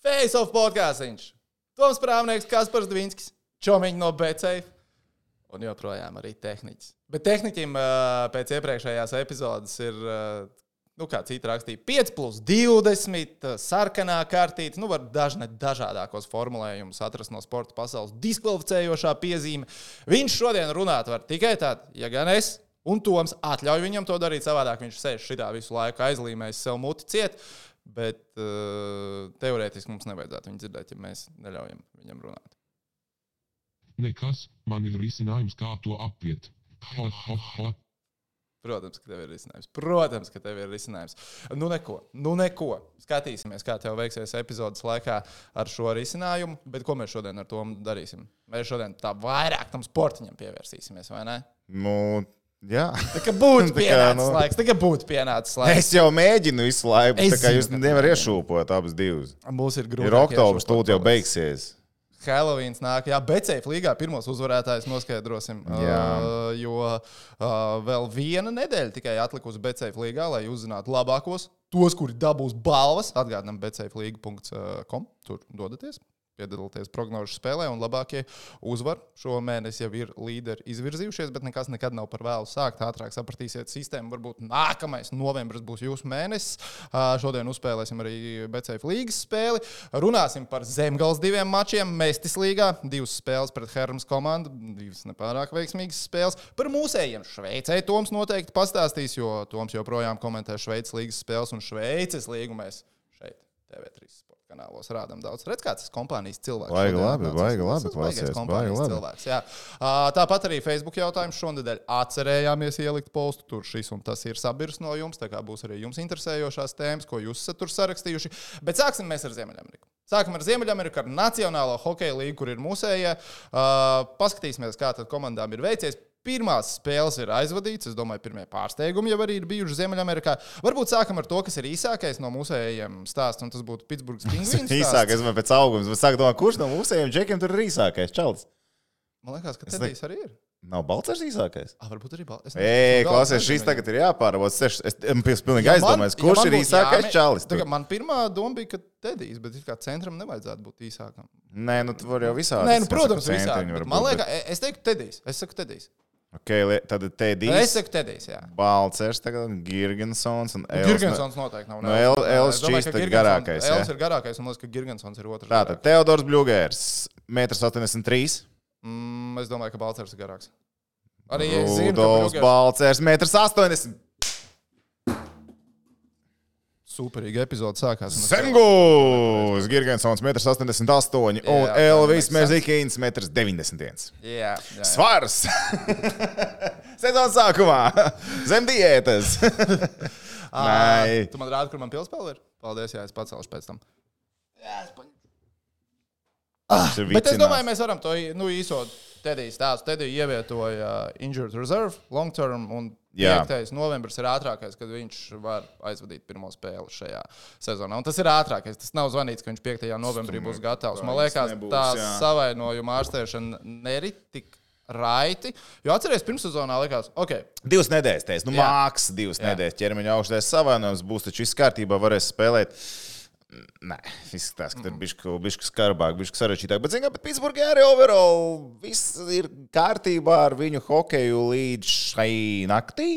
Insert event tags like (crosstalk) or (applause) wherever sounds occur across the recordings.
Face of podkāstīņš. Toms Prāvnieks, Kaspars Dvinskis, Čomiņš no BCF un joprojām arī tehniķis. Bet tehniķim pēc iepriekšējās epizodes ir, nu, kā citi rakstīja, 5 plus 20, sarkanā kartīte. Nu, var dažne dažādākos formulējumus atrast no sporta pasaules diskvalificējošā piezīme. Viņš šodien runāt var tikai tad, ja gan es. Un Toms atļauj viņam to darīt savādāk. Viņš sēž šitā visu laiku aizlīmējis sev muti ciet. Bet uh, teorētiski mums nevajadzētu viņu dzirdēt, ja mēs neļaujam viņam runāt. Nekas, man ir risinājums, kā to apiet. Ha, ha, ha. Protams, ka tev ir risinājums. Protams, ka tev ir risinājums. Nu, neko. Nu, neko. Skatīsimies, kā tev veiksies epizodes laikā ar šo risinājumu. Bet ko mēs šodien ar to darīsim? Mēs šodien tā vairāk tam sportiņam pievērsīsimies, vai ne? Nu, jā. Tā kā būtu (laughs) pienācis nu- laiks. Tā kā būtu pienācis laiks. Es jau mēģinu visu laiku, Es tā kā jūs nevarat iešūpot abas divas. Mums ir grūti. Ir oktobris, tūlīt jau beigsies. Helovīns nāk, jā, Becēļa līgā pirmos uzvarētājus noskaidrosim. Jā. Uh, jo uh, vēl viena nedēļa tikai atlikusi Becēļa līgā, lai uzzinātu labākos, tos, kuri dabūs balvas. Atgādinām, becēļa.com. Tur dodaties. Piedalīties prognožu spēlē, un labākie uzvar šo mēnesi jau ir līderi izvirzījušies, bet nekas nekad nav par vēlu sākt. Ātrāk sapratīsiet sistēmu. Varbūt nākamais novembris būs jūsu mēnesis. Šodien uzspēlēsim arī BCF līgas spēli. Runāsim par zemgals diviem mačiem. Mēstis līgā divas spēles pret Hermas komandu, divas nepārāk veiksmīgas spēles. Par mūsējiem Šveicē Toms noteikti pastāstīs, jo Toms joprojām komentē Šveices līgas spēles un Šveices līgu mēs šeit TV3 sporta kanālos rādām daudz. Redz, kāds tas kompānijas cilvēks. Šodien labi, Tas labi klausies, kompānijas labi. cilvēks. Jā. Tāpat arī Facebook jautājums šonadēļ atcerējāmies ielikt postu. Tur šis un tas ir sabirs no jums. Tā kā būs arī jums interesējošās tēmas, ko jūs esat tur sarakstījuši. Bet sāksim mēs ar Ziemeļameriku. Sākam ar Ziemeļameriku, ar Nacionālo hokeja līniju, kur ir mūsējie. Uh, paskatīsimies, kā tad komandām ir veicies. Pirmās spēles ir aizvadītas. Es domāju, pirmie pārsteigumi jau arī ir bijuši Ziemeļamerikā. Varbūt sākam ar to, kas ir īsākais no mūsējiem stāstiem, un tas būtu Pitsburgas (laughs) pingvīns. Īsākais man pēc auguma. Es sāku domāt, kurš no mūsējiem džekiem tur ir īsākais? Čalis. Man liekas, ka Es Tedijs arī ir. Nav balcers īsākais. Ah, varbūt arī balsts. Ej, klausies, šis tagad ir jāpārvot. Es esmu pilnīgi aizdomājies, kurš ir īsākais čalis. tur? Man pirmā doma bija, ka Tedijs, bet kā centram nevajadzētu būt īsākam. Nē, nu tu vari jau visādi. Nē, nu, Es protams, visādi. var bet Man liekas, e- es teiktu Tedijs. Es saku Tedijs. Bet- Ok, li- tad te Es saku Tedijs, jā. Balcers, tagad Girgensons un Els. Girgensons noteikti nav. No El- Es domāju, šķīst ka ir garākais. Els ir garākais, un liekas, ka Girgensons ir otrs. Tātad. Teodors Bļūgērs, 1,83 m. Mm, es domāju, ka Balcers ir garāks. Arī Rudolfs Balcers, 1,80 m. Superīga epizode sākās. Sengus, Girgensons, 1,88 m. Un Elvis Mezikins, 1,91 m. Svars! (laughs) Sezonas sākumā! Zem diētas! (laughs) Nē, Tu man rādi, kur man pilspēle ir? Paldies, jā, es pacelšu pēc tam. Jā, es paņemu. ir Bet es domāju, mēs varam to nu, īsot. Tedijs stāstu. Tedija ievietoja Injured Reserve, Long Term. Un Jā. 5. novembris ir ātrākais, kad viņš var aizvadīt pirmo spēli šajā sezonā. Un tas ir ātrākais. Tas nav zvanīts, ka viņš 5. novembrī būs gatavs. Man liekas, nebūs, tā jā. savainojuma ārstēšana nerit tik raiti. Jo atcerieties, pirmssezonā likās, ok, Divas nedēļas, teicu, nu, mākslinieks, divas Jā. nedēļas ķermeņa augstais savainojums, būs taču viss kārtībā, varēs spēlēt. Nē, izskatās, ka tur bija bišķi skarbāk, bišķi sarežģītāk. Bet, zinām, Pitsburgā arī overall viss ir kārtībā ar viņu hokeju līdz šai naktī.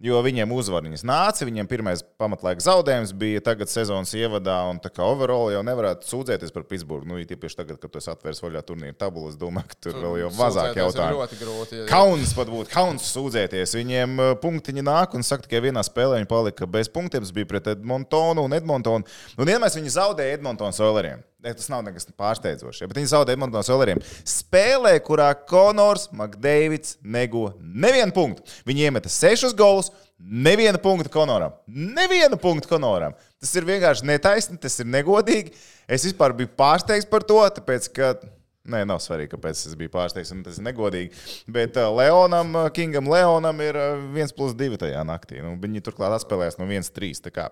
Jo viņiem uzvariņas nāca, viņiem pirmais pamatlaika zaudējums bija tagad sezonas ievadā, un tā kā overall jau nevarētu sūdzēties par Pitsburgu. Nu, tieši tagad, kad tas atvērs vaļā turnīra tabulu, es domāju, ka tur vēl jau mazāk jautājumu. Ļoti grūti. ja- Kauns pat būtu, kauns sūdzēties. Viņiem uh, punktiņi nāk un saka, ka vienā spēlē viņi palika bez punktiem. Tas bija pret Edmontonu un Edmontonu. Un vienmēr viņi zaudēja Edmontonas Oileriem. Ne, Tas nav nekas pārsteidzošs. Bet viņi zaudēja Edmontonas Oileriem. Spēlē, kurā Konors Makdeivids nego nevienu punktu. Viņi iemeta sešus golus, nevienu punktu Konoram. Nevienu punktu Konoram. Tas ir vienkārši netaisni, tas ir negodīgi. Es vispār biju pārsteigts par to, tāpēc ka. Nē, nav svarīgi, kāpēc es biju pārsteigts, un tas ir negodīgi. Bet uh, Leonam, uh, Kingam Leonam ir uh, 1 plus 2 tajā naktī. Nu, viņi turklāt atspēlēs no 1-3.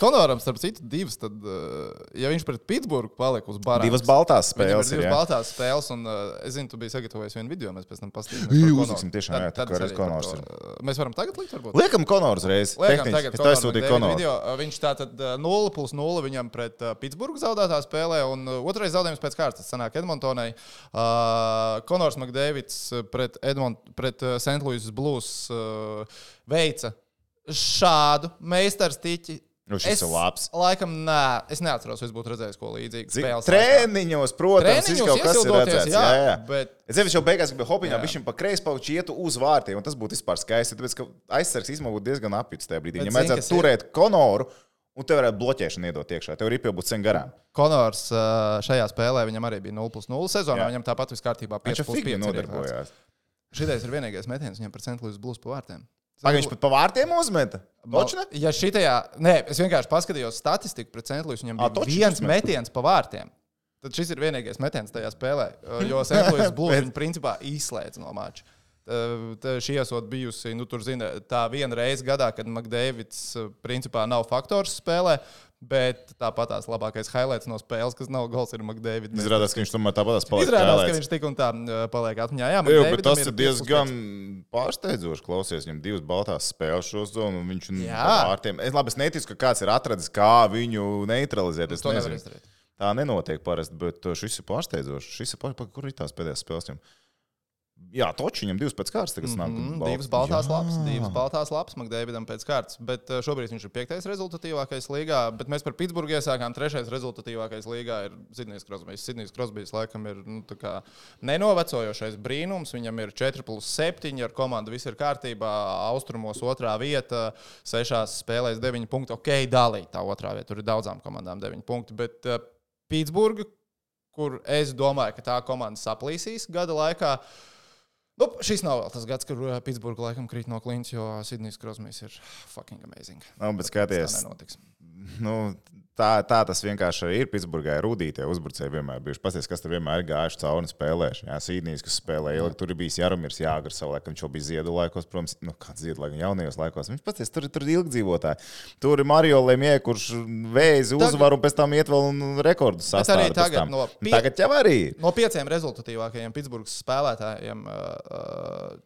Konoram, starp citu, divas. Tad, uh, ja viņš pret Pitsburgu paliek uz barām, Divas baltās Spēles ir divas jā. baltās spēles, un uh, es zinu, tu biji sagatavojis vienu video. Mēs pēc tam paskatīsimies. Tiešām, jā, tā kā reiz Konors ir. Mēs varam tagad likt, varbūt. Liekam, Konors reiz. Liekam, Tehniski. tagad Es to aizsūtīju Konoru. video. Uh, Viņš tātad uh, 0 plus 0 viņam pret uh, Pitsburgu zaudētā spēlē, un uh, otrais zaudējums pēc kārtas sanāk Edmontonai. Uh, Konors Makdēvids pret, Edmont, pret uh, St. Louis Blues uh, veica šādu meistarstiķi. Nu, šis ir labs. Laikam, nē, es neatceros, vai es būtu redzējis ko līdzīgu. Spēles. Treniņos, protams, Treniņos kaut kas ir redzēts. jā, Jā, jā. bet- Es jau beigās gribēja hopiņā, viņš pa kreisi pauķi ietu uz vārtiem, un tas būtu vispār skaisti. Tāpēc, ka aizsargs būtu diezgan apjuts tajā brīdī. Viņam vajadzētu ir? turēt konoru, un tev varētu bloķēšanu iedot iekšā. Tev ripja būtu sen garām. Konors uh, šajā spēlē viņam arī bija 0 plus 0 sezonā. Jā. Viņam tāpat viss kārtībā. Viņš 5 jau plus figūri 5 nodarbojās. Šitais ir vienīgais metiens viņam St. Louis Blues pa vārtiem. Pagaid, viņš pat pa vārtiem uzmeta. Točne? Ja šitajā, nē, es vienkārši paskatījos statistiku pret. Louis. Viņam bija točs viens uzmet. metiens pa vārtiem. Tad šis ir vienīgais metiens tajā spēlē. Jo Blues (laughs) viņu principā izslēdz no mača. Tā Šī esot bijusi nu, tur, zina, tā viena reize gadā, kad Makdēvids uh, principā nav faktors spēlē, bet tāpat tās labākais highlights no spēles, kas nav gols, ir Makdēvids. Izrādās, ka viņš tomēr tāpat paliek. Izrādās, ka spēlēts. viņš tik un tā uh, paliek atmiņā. Jā, McDavidam bet tas ir ir 5 plus diezgan 5. pārsteidzoši. Klausies, viņam divas baltās spēles šo zonu, un viņš Jā. ar vārtiem. Es labi, es neticu, ka kāds ir atradis, kā viņu neutralizēt. Es To nevar nezinu. Tā nenotiek parasti, bet šis ir pārsteidzošs. Šis ir pār... pa- kur ir tās pēdējās spēles. Viņam? Jā, toči viņam divas pēc kārtas. Tagad nāk. Mm, bal- divas baltās Jā. lapas, divas baltās lapas Makdēvidam pēc kārtas. Bet uh, šobrīd viņš ir piektais rezultatīvākais līgā. Bet mēs par Pitsburgu iesākām. Trešais rezultatīvākais līgā ir Sidnijas Krosbīs. Sidnijas Krosbīs laikam ir nu, nenovecojošais brīnums. Viņam ir 4 plus 7, ar komandu viss ir kārtībā. Austrumos otrā vieta, sešās spēlēs 9 punkti. Ok, dalīta tā otrā vieta. Tur ir daudzām komandām 9 punkti. Bet uh, Pitsburga, kur es domāju, ka tā komanda saplīsīs gada laikā. Nu, šis nav vēl tas gads, kad uh, Pitsburgā laikam krīt no klints, jo Sidnijas Krosmīs ir fucking amazing. Nu, bet Tas skaties, tā nenotiks. nu, tā, tā tas vienkārši arī ir. Pitsburgā ir rudītie uzbrucēji vienmēr bijuši. Pasties, kas tur vienmēr ir gājuši cauri un spēlējuši. Jā, Sīdnijas, kas spēlē ilgi, tur bijis Jaromirs Jāgars laikā. Viņš jau bija ziedu laikos, protams, nu, kāds ziedu laikos, jaunajos laikos. Viņš pats tur, tur ir ilgi dzīvotāji. Tur ir Mario Lemie, kurš vēzi Tagad- uzvar un pēc tam iet vēl un rekordus Bet arī sastāv. tagad no pie- Tagad jau arī. No pieciem rezultatīvākajiem Pitsburgas spēlētājiem uh, uh,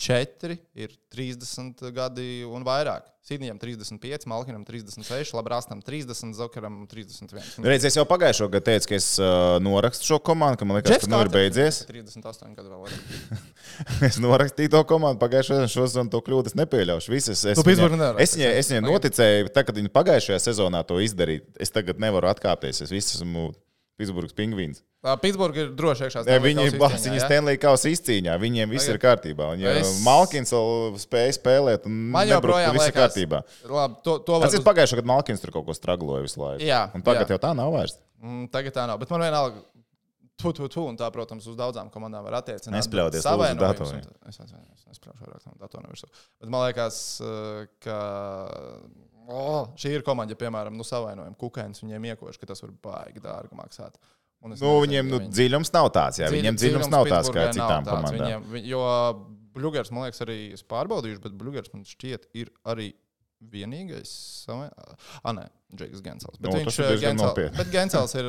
četri ir 30 gadi un vairāk. Sidnijam 35, Malkinam 36, Labrastam 30, Zokaram 31. Reiz es jau pagājušo gadu teicu, ka es uh, norakstu šo komandu, ka man liekas, ka nu ir beidzies. (laughs) 38 gadu vēl. (laughs) Es norakstīju to komandu pagājušajā gadā, šodien to kļūdu es nepieļaušu. Visas, es, Pittsburghu viņai- es, viņai, es viņai noticēju, tā, kad viņi pagājušajā sezonā to izdarīja. Es tagad nevaru atkāpties. Es visu esmu Pitsburgas pingvīns. Pittsburgha ir droši iekšā. Viņi Kausa bas, izcīņā, viņi ja? Stanley Kausa izcīņā, viņiem viss Tagad- ir kārtībā. Ja Es- Malkins vēl spēja spēlēt, un Man joprojām viss ir kārtībā. Labi, to, to Es var esmu pagājušajā gadā Malkins tur kaut ko stragloja visu laiku. Jā, un tagad jā. jau tā nav vairs. Mm, tagad tā nav. Bet man vienalga, tu, tu, tu, un tā, protams, uz daudzām komandām var attiecināt. Nespļauties, savainojums datoriem. Es atvainojos, es nespļaušu vairāk tam datoram virsū. Bet man liekas, ka oh, šī ir komanda, ja, piemēram, nu, savainojuma kukainis viņiem iekoši, ka tas var baigi dārgi maksāt. Nu, nezinu, viņiem nu, viņi- dziļums nav tāds. Jā, viņiem dziļums nav tāds kā citām tāds. komandām. Viņiem, vi- jo Bluegers, man liekas, arī es pārbaudīšu, bet Bluegers man šķiet ir arī vienīgais. Savai... Ah, nē, Džeks Gensels. Bet Nu, viņš ir diezgan Gensel, nopietni. bet Gensels ir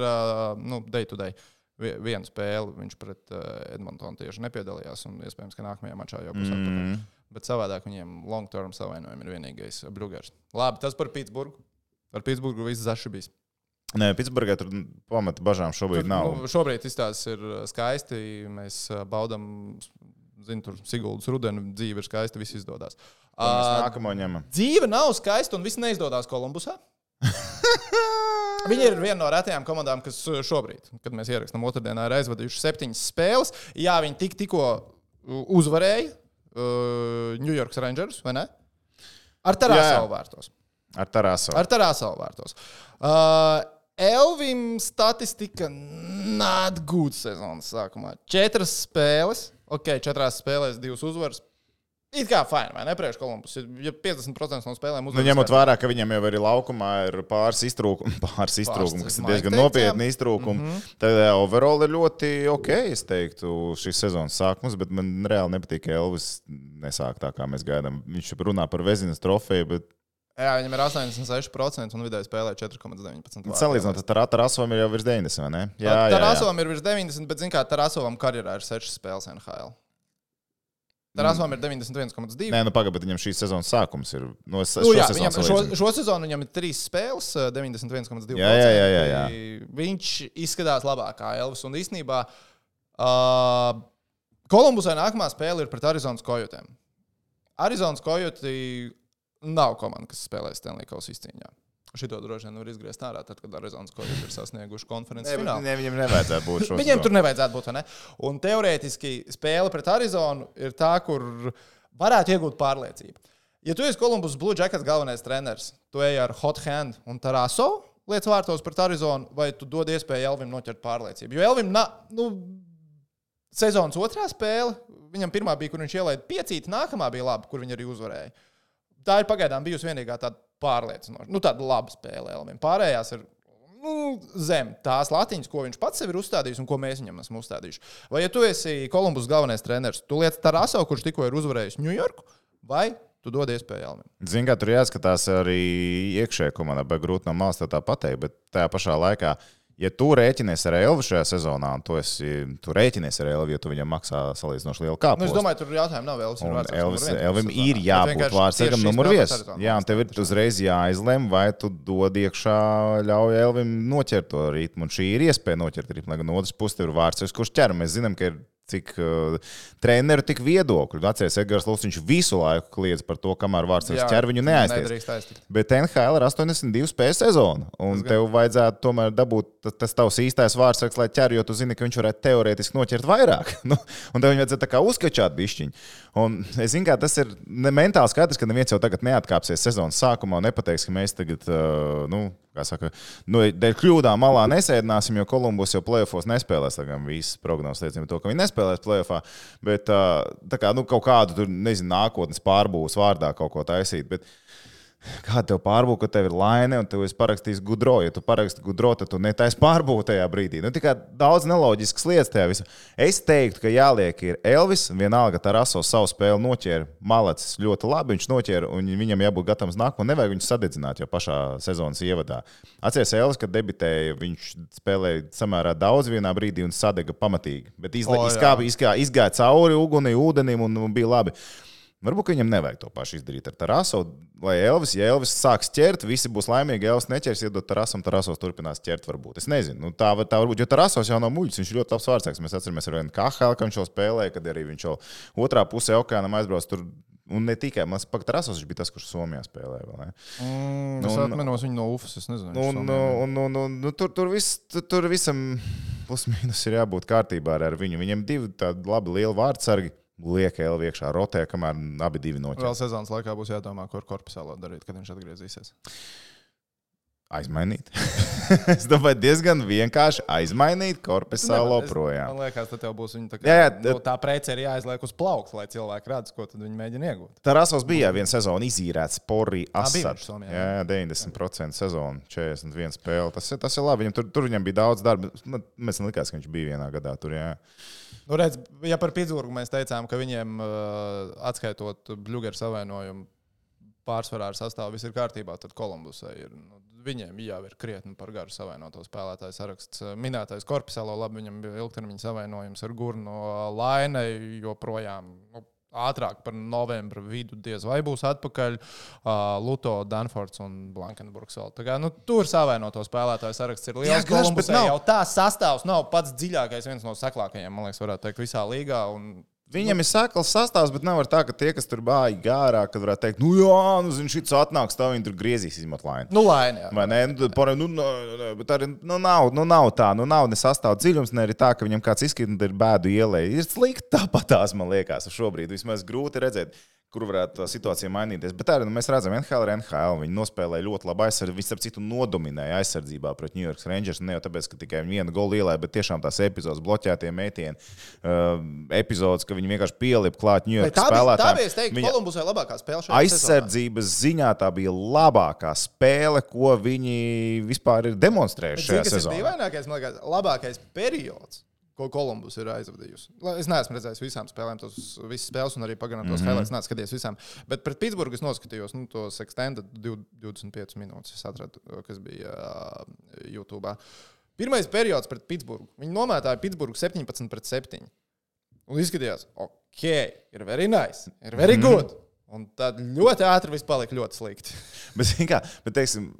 nu, day to day. Vi- Vienu spēli viņš pret Edmontonu tieši nepiedalījās, un iespējams, ka nākamajā mačā jau būs atpakaļ. Bet savādāk viņiem long term savainojumi ir vienīgais Bluegers. Labi, tas par Pitsburgu. Ar Pitsburgu viss zaši bijis. Nē, Pitsburgā tur pamata bažām šobrīd nav. Nu, šobrīd izstāsts ir uh, skaisti. Mēs uh, baudām, zinu, tur Siguldas rudenu dzīve ir skaista, viss izdodas. Uh, nākamo ņemam. dzīve nav skaista un viss neizdodas Kolumbusā. (laughs) Viņi ir viena no retajām komandām, kas šobrīd, kad mēs ierakstām otrdienā, ir aizvadījuši septiņas spēles. Jā, viņi tik, tikko uzvarēja uh, New York Rangers, vai ne? Ar. Tarāsavu vārtos. Ar Tarasu. Ar Tarāsavu vārtos. Uh, Elvim statistika not good sezonas sākumā. Četras spēles, ok, četrās spēlēs divas uzvaras, It kā fini, vai ne? Priekš Kolumbus. Ja 50% no spēlēm Nu, ņemot vērā, ka viņam jau arī laukumā ir pāris iztrūkumi, (laughs) pāris iztrūkumi kas ir diezgan teica, nopietni jā. iztrūkumi, mm -hmm. tad overall ir ļoti ok, es teiktu, šīs sezonas sākums, bet man reāli nepatīk, ka Elvis nesāk tā, kā mēs gaidām. Viņš runā par Vezinas trofeju, bet Jā, viņam ir 86% un vidēji spēlē 4,19. vārdu. salīdzinot ar Tarasovam ir jau virs 90, vai ne? Jā, jā, Tarasovam ir virs 90, bet, zināmā mērā, Tarasovam karjerā ir 6 spēles NHL. Tarasovam ir 91,2. Nē, nu pagaidi, bet viņam šīs sezonas sākums ir. No, es, Nu, jā, šo viņam, sezonu šo, šo sezonu viņam ir trīs spēles, eh, 91,2. Jā, jā, jā, jā, jā. Viņš izskatās labāk kā Elvis. Un īstenībā uh, Kolumbusai nākamā spēle ir pret Arizonas Kojotiem. Arizonas Kojoti nav komanda, kas spēlē Stanley Kausa izcīņā. Šito droši vien var izgriezt ārā, tad, kad Arizonas Kojoti ir sasnieguši konferences bet finālu. ne, viņam nevajadzētu būt šo Viņiem tur nevajadzētu būt. Ne? Un teorētiski spēle pret Arizonu ir tā, kur varētu iegūt pārliecību. Ja tu esi Kolumbus Blue Jackets galvenais treneris, tu ej ar hot hand un taraso lietas vārtos pret Arizonu, vai tu dod iespēju Elvim noķert pārliecību. Jo Elvim, na, nu, sezonas otrā spēle, viņam pirmā bija, kur viņš ielaida piecīti, nākamā bija laba, kur viņi arī uzvarēja. Tā ir pagaidām bijusi vienīgā tāda pārliecinoša, nu, tāda laba spēle Elvim. Pārējās ir nu, zem tās latiņas, ko viņš pats sev ir uzstādījis un ko mēs viņam esam uzstādījuši. Vai, ja tu esi Kolumbus galvenais treneris, tu lietas Taraso, kurš tikko ir uzvarējis Ņujorku, vai tu dod iespēju Elvim? Zini, kā tur jāskatās arī iekšējā komandā, bet grūti no malas tā pateikt. Bet tajā pašā laikā, ja tu rēķinies ar Elvu šajā sezonā, un tu, esi, tu rēķinies ar Elvu, jo tu viņam maksā salīdzinoši lielu kāpu. Nu, es domāju, tur jautājums nav Elvis. Elvis, viens Elvim ir jābūt vārdsargam numur viens. Jā, un tev ir uzreiz jāizlem, vai tu dod iekšā, ļauj Elvim noķert to ritmu. Un šī ir iespēja noķert ritmu. Lai gan no otras puses ir vārdsargs, kurš ķer. Mēs zinām, ka ir cik uh, treneru, tik viedokļu. Atcerieties, Edgars Lūsis visu laiku kliedz par to, kamēr vārdsargs Jā, ķer viņu neaizties. Bet NHL ir 82 spēļu sezona. Un tev vajadzētu tomēr dabūt ta- tas tavs īstais vārdsargs, lai ķer, jo tu zini, ka viņš varētu teorētiski noķert vairāk. (laughs) Nu, un tev vajadzētu tā kā uzskačāt bišķiņu. Un es zinu, ka tas ir ne mentāli skaidrs, ka neviens jau tagad neatkāpsies sezonas sākumā un nepateiks, ka mēs tagad, uh, nu, kā saka, nu, dēļ kļūdām malā nesēdināsim, jo Kolumbus jau plēsofos nespēlēs. Tagad visas prognozes liecina to, ka viņi nespēlēs plēsofā. Bet uh, tā kā nu, kaut kādu tur, nezinu, nākotnes pārbūves vārdā kaut ko taisīt. Bet, Kāda tev pārbūve, ka tev ir laime un tev ir parakstījis gudro? Ja tu paraksti gudro, tad tu netaisi pārbūve tajā brīdī. Nu, tikai daudz neloģiskas lietas tajā visā. Es teiktu, ka jāliek ir Elvis. Vienalga, tā raso savu spēli noķēra. Malacis ļoti labi viņš noķēra un viņam jābūt gatavam nākamo. Nevajag viņu sadedzināt jau pašā sezonas ievadā. Atcerieties, Elvis, kad debitēja, viņš spēlēja samērā daudz vienā brīdī un sadega pamatīgi. Bet izla, O, jā. izkāpa, izkāpa, izgāja cauri ugunī, ūdenim un, un bija labi. Varbūt viņam nevajag to pašu izdarīt ar Tarasu. Lai Elvis, ja Elvis sāks ķert, visi būs laimīgi. Elvis neķers, iedod Tarasam, Tarasos turpinās ķert. Varbūt. Es nezinu, nu, tā, var- tā varbūt. Jo Tarasos jau nav muļķis, viņš ir ļoti labs vārdsargs. Mēs atceramies, ar vienu KHL, ka viņš jau spēlēja, kad arī viņš jau otrā pusē okeānam aizbrauc. Tur, un ne tikai man liekas, Tarasos viņš bija tas, kurš Somijā spēlēja. ne? Mm, es Nu, un- atceros viņu no UFS. Es nezinu, Un, un, un, un, un, nu, tur, tur, vis, tur, tur visam plus mīnus ir jābūt kārtībā ar viņu. Viņam divi tādi labi lieli vārdsargi. Lieka Elvi iekšā rotē, kamēr abi divi noķer. Vēl sezonas laikā būs jādomā, ko ar korpusēlo darīt, kad viņš atgriezīsies. Aizmainīt. (laughs) es domāju, diezgan vienkārši aizmainīt korpusālo Es- projām. Man liekas, tas tev būs viņa tā, kā, Jā, jā, nu, tā prece ir jāizliek uz plaukta, lai cilvēki redz, ko viņi mēģina iegūt. Tarasovs bija viena sezona izīrēts porī bija asat. viņš Somijā, Jā, jā, 90% sezona, 41 spēle. Tas, tas ir labi. Viņam tur, tur viņam bija daudz darba. Man- Mēs nelikās, ka viņš bija vienā gadā tur. Jā. Nu, redz, ja par Pitsburgu mēs teicām, ka viņiem uh, atskaitot Bluegeru savainojumu pārsvarā ar sastāvu viss ir kārtībā, tad Kolumbusai ir. Nu, Viņiem jau ir krietni par garu savainoto spēlētāju saraksts. Minētais Korpusēlo labi, viņam bija ilgtermiņa savainojums ar Gurnu Lainai, joprojām nu, ātrāk par novembra vidu diez vai būs atpakaļ. Uh, Luto, Danfords un Blankenburgs kā, nu, tur savainoto spēlētāju saraksts ir liels. Nav- jau tā sastāvs nav pats dziļākais, viens no seklākajiem, man liekas, varētu teikt, visā līgā. Un, Viņam ir sekls sastāvs, bet nav tā, ka tie, kas tur bāja gārā, kad varētu teikt, nu jā, nu, zini, šis atnāks, tā viņi tur griezīs izmet laini. nu, laini. jā. Vai ne? Nu, pārējiem, nu, nu, nu, bet arī nu, nav, nu, nav tā, nu, nav ne sastāvā dziļums, ne arī tā, ka viņam kāds izskatās, ir bēdu ielai. Ir slikti tāpat tās, man liekas, šobrīd vismaz grūti redzēt. Kur varētu tā situācija mainīties. Bet arī nu, mēs redzam, NHL ir NHL. Viņi nospēlēja ļoti labi aizsardzību. Viņi, starp citu, nodominēja aizsardzībā pret New York Rangers. Ne jau tāpēc, ka tikai viena gola ielēja, bet tiešām tās epizodes, bloķētie metieni, uh, epizodes, ka viņi vienkārši pielika klāt New York Tā bija, tā spēlētājiem. bija es teiktu, Viņa- Kolumbusai labākā spēle šajā sezonā. Aizsardzības ziņā tā bija labākā spēle, ko viņi vispār ir demonstrējuši šajā kas ir sezonā. dīvainākais, man liekas, labākais periods. Ko Kolumbus ir aizvadījusi. Es neesmu redzējis visām spēlēm, tos visas spēles, un arī pagaidām tos mm -hmm. spēlēs, neesmu skatījies visām. Bet pret Pitsburgu es noskatījos nu, tos extended div- 25 minūtes, es atradu, kas bija uh, YouTube. Pirmais periods pret Pitsburgu. Viņi nomētāja Pitsburgu 17 pret 7. Un izskatījās, ok, ir very nice, ir very Mhm. good. Un tad ļoti ātri viss palika ļoti slikti. Bet, kā, bet teiksim,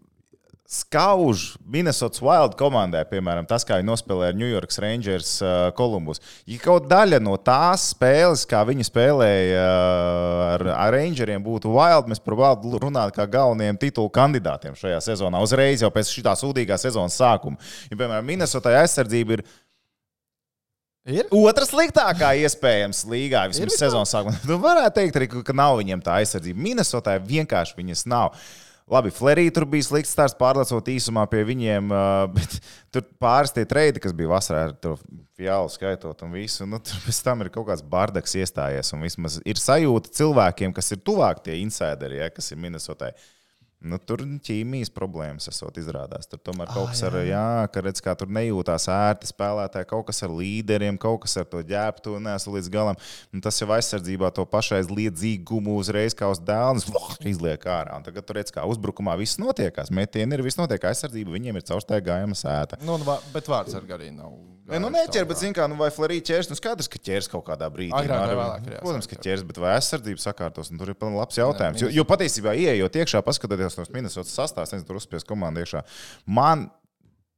skauž Minnesotas Wild komandai, piemēram, tas, kā viņi nospēlēja ar New York Rangers uh, Columbus. Ja kaut daļa no tās spēles, kā viņi spēlēja uh, ar, ar Rangeriem, būtu Wild, mēs par Wild runātu kā galvenajiem titulu kandidātiem šajā sezonā. Uzreiz jau pēc šī sūdīgā sezonas sākuma. Ja, piemēram, Minnesotai aizsardzība ir Ir? Otra sliktākā iespējams līgā vismaz sezonas sākumā. Nu, varētu teikt, arī, ka nav viņiem tā aizsardzība. Minnesotā vienkārši viņas nav. Labi, Flerī tur bija slikts starts, pārlecot īsumā pie viņiem, (laughs) bet tur pāris tie treidi, kas bija vasarā ar to fiālu skaitot un visu. Nu, tur pēc tam ir kaut kāds bardaks iestājies. Un vismaz ir sajūta cilvēkiem, kas ir tuvāk tie insideri, ja, kas ir Minnesotai. Nu, tur ķīmijas problēmas esot izrādās. Tur tomēr kaut kas ar, jā, ka redz, kā tur nejūtās ērti spēlētāji, kaut kas ar līderiem, kaut kas ar to ģērbtu nesu līdz galam. Un tas jau aizsardzībā to pašais liedzīgumu uzreiz kā uz dēlnes izliek ārā. Un tagad tur redz, kā uzbrukumā viss notiekās. Metieni ir, viss notiek, aizsardzība viņiem ir caurstaigājama sēta. Nu, un bet vārds ar garīgu nav. Nē, nu neķer, bet zini, kā, nu vai Florija ķers, nu skaidrs, ka ķers kaut kādā brīdī. Agrāk vai Nu, vēlāk ir Protams, ka ķers, bet vai aizsardzība sakārtos, un tur ir labs jautājums. Nē, Jo, jo patiesībā, ieejot iekšā, paskatoties tos Minnesotas sastāvus, nezinu, tur uzspies komandu iekšā, man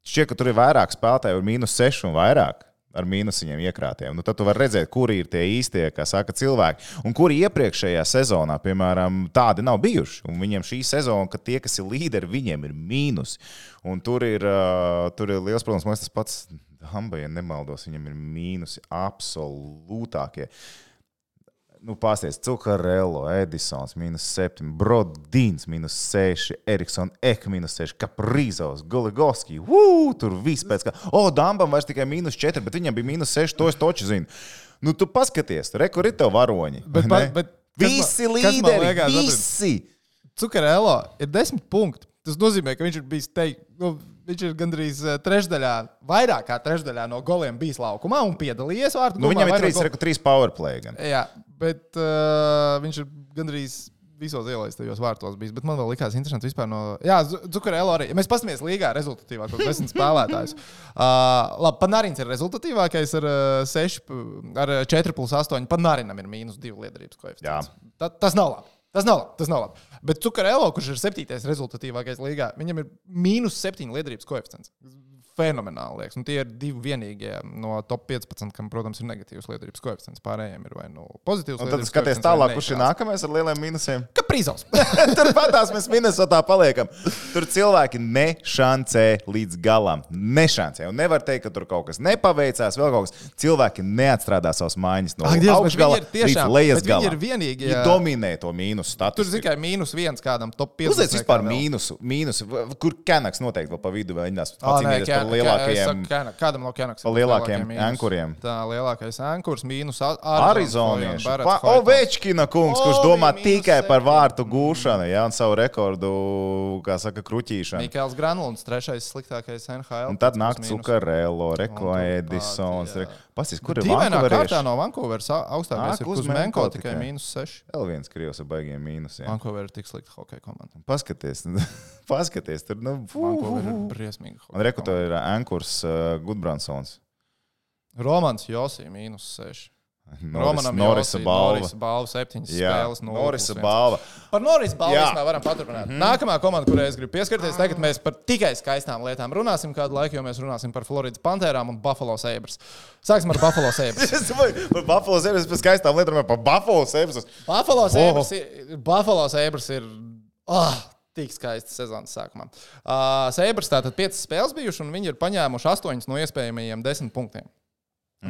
šķiet, ka tur ir vairāk spēlētāju ar mīnus 6 un vairāk. Ar mīnusiņiem iekrātiem. Nu, tad tu vari redzēt, kuri ir tie īstie, kā saka, cilvēki. Un kuri iepriekšējā sezonā, piemēram, tādi nav bijuši. Un viņiem šī sezona, ka tie, kas ir līderi, viņiem ir mīnus. Un tur ir, uh, tur ir liels problēmas. Man tas pats Hamba, ja nemaldos, viņam ir mīnusi absolūtākie. Nu, Pastāstiet, Cukarello, Edisons, minus 7, Brodīns, minus 6, Eriksons, Ek, minus 6, Kaprīzovs, Goligovski. Tur viss pēc kā. O, Dambam vairs tikai minus 4, bet viņam bija minus 6, to es toču zinu. Nu, tu paskaties, kur ir tev varoņi. Bet bet kas visi man- līderi, liekas, visi. Cukarēlā ir desmit punkti. Tas nozīmē, ka viņš ir bijis teikt, nu, viņš ir gandrīz eh, trešdaļā, vairāk kā trešdaļā no goliem bijis laukumā un piedalījies vārtu. Nu, viņam gulmā, ir vai no 3, gol- reku, 3 powerplay. Gan. Jā, bet uh, viņš ir gandrīz visos ielaistajos vārtos bijis. Bet man vēl likās interesanti vispār no. Jā, Zukarēlo arī. Ja mēs paskatāmies līgā rezultatīvākos desmit (laughs) spēlētājus. Uh, labi, Panārins ir rezultatīvākais ar, uh, 6, ar uh, 4 plus 8. Panārinam ir mīnus 2 liederības koeficients. Ta, tas nav labi. Tas nav labi. Tas nav labi. Bet Cukarēlo, kurš ir septītais rezultatīvākais līgā, viņam ir mīnus 7 liederības koeficients. Fenomenāli. Liekas. Nu, tie ir divi vienīgie no top 15, kam, protams, ir negatīvs liederības koeficients. Pārējiem ir vai nu pozitīvs. Un tad skaties tālāk, kurš ir nākamais ar lieliem mīnusiem. Kaprīzovs. (laughs) Turpatās mēs Minnesotā paliekam. Tur cilvēki nešancē līdz galam. Nešancē. Un nevar teikt, ka tur kaut kas nepaveicās, vēl kaut kas. Cilvēki neatstrādā savas mājas no augšgala līdz lejas bet viņi galam. ir vienīgie- Viņi dominē to mīnusu Tur statusu. tikai mīnus viens kādam top 5. Uzliec vispār mīnusu, mīnusu, kur Kenaks noteikti vēl pa vidu pacīnīties par lielākajiem. Kena, kādam no Kenaks? Pa lielākiem ankuriem. Tā lielākais ankurs mīnus. Pa- Ovečkina kungs, kurš domā tikai par vārtu gūšanu, ja, un savu rekordu, kā saka, kruķīšanu. Mikls Granlunds, trešais sliktākais NHL. Un tad nāk. Cukarello, Reko Edisons. Jā. Pasīs, kur ir Vankūverieši? no Vankūveras au- augstākais ir Kuzmenko tikai mīnus 6. Vēl viens krievs ar baigiem mīnusiem. Vankūverā ir tik slikta hokeja komanda. Paskaties, (laughs) paskaties, tur nu, Vankūverā ir briesmīga. Un reku to ir Ankurs uh, Gudbransons. Romans Josī mīnus 6. Noris, Norisa balva. Norisa balva septiņas Jā, spēles. Norisa balva. Par Norisa balvu Jā. mēs varam paturpināt. Mm -hmm. Nākamā komanda, kurai es gribu pieskarties, tagad mēs par tikai skaistām lietām runāsim kādu laiku, jo mēs runāsim par Floridas Pantērām un Buffalo Sabres. Sāksim ar Buffalo Sabres. (laughs) Par Buffalo Sabres, pēc skaistām lietām, par Buffalo Sabres. Buffalo Sabres ir, Buffalo Sabres ir oh, tik skaisti sezonas sākumā. Uh, Sabres tātad piecas spēles bijušas, un viņi ir paņēmuši astoņas no iespējamajiem desmit punktiem.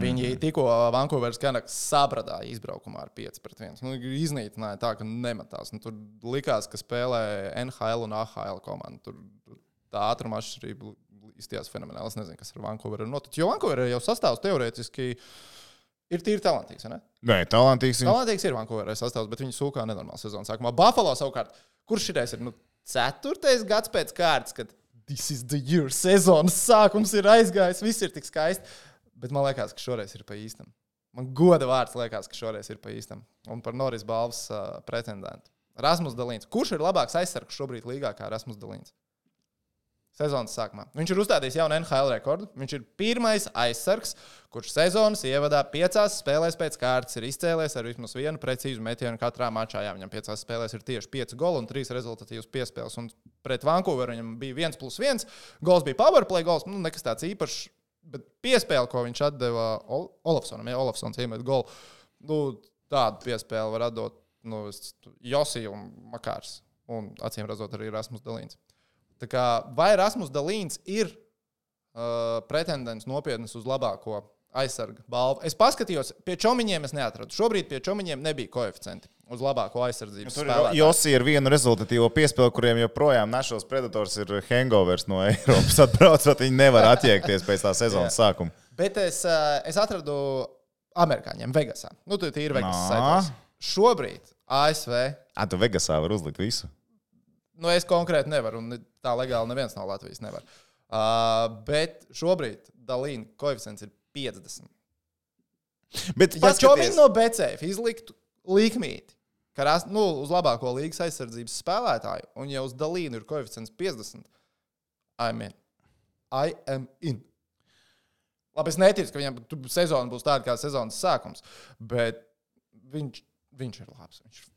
Viņi tikko Vankūveras Canucks sabradāja izbraukumā ar 5 pret 1. Nu, iznīcināja tā, ka nematās. Nu, tur likās, ka spēlē NHL un AHL komanda. Tur, tā ātruma atšķirība izties fenomenāli. Es nezinu, kas ar Vankūveru ir noticis. Jo Vankūverā jau sastāvs teorētiski ir tīri talantīgs. Ne? Nē, talantīgs. Viņš... Talantīgs ir Vankūverā sastāvs, bet viņi sūkā nenormāli sezonas sākumā. Buffalo savukārt, kurš šitais ir nu, ceturtais gads pēc kārtas, kad this is the year, sezonas sākums ir aizgājis, viss ir tik skaisti. Bet man liekas, ka šoreiz ir pa īstam. Man goda vārds liekas, ka šoreiz ir pa īstam. Un par Norijas balvas uh, pretendentu. Rasmus Dalīns. Kurš ir labāks aizsargs šobrīd līgā kā Rasmus Dalīns? Sezonas sākumā. Viņš ir uzstādījis jaunu NHL rekordu. Viņš ir pirmais aizsargs, kurš sezonas ievadā piecās spēlēs pēc kārtas ir izcēlies ar vismaz vienu precīzu metienu katrā mačā. Jā, viņam piecās spēlēs ir tieši pieci goli un trīs rezultatīvas piespēles. Un pret Vankūveru viņam bija viens plus viens. Gols bija powerplay gols, nu, nekas tāds īpašs. Bet piespēle, ko viņš deva Ol Olafsonam, ja Olafsons iemet golu, nu, tādu piespēli var atdot nu, Josija un Makārs. Un acīm redzot, arī Rasmus Dalīns. Tā kā, vai Rasmus Dalīns ir uh, pretendents nopietns uz labāko aizsarga balvu? Es paskatījos, pie čomiņiem es neatradu. Šobrīd pie čomiņiem nebija koeficienti uz labāko aizsardzības Tur ir. Josi ar vienu rezultatīvo piespēli, kuriem joprojām National Predators ir hangovers no (laughs) Eiropas. Atbraucot, viņi nevar attiekties pēc tā sezonas sākuma. Bet es, uh, es atradu amerikāņiem Vegasā. Nu, tur ir Vegas Nā. saitos. Šobrīd ASV. Ah, tu Vegasā var uzlikt visu. Nu, es konkrēti nevaru, un tā legāli neviens no Latvijas nevar. Uh, bet šobrīd Dalīna koeficients ir 50. Bet Ja paskaties, no BCF izliktu likmīti, ka ras, nu, uz labāko līgas aizsardzības spēlētāju, un ja uz Dalīnu ir koeficients 50, I'm in. I am in. Labi, es neticu, ka viņam tu- sezona būs tāda kā sezonas sākums, bet viņš, viņš ir labs. Viņš ir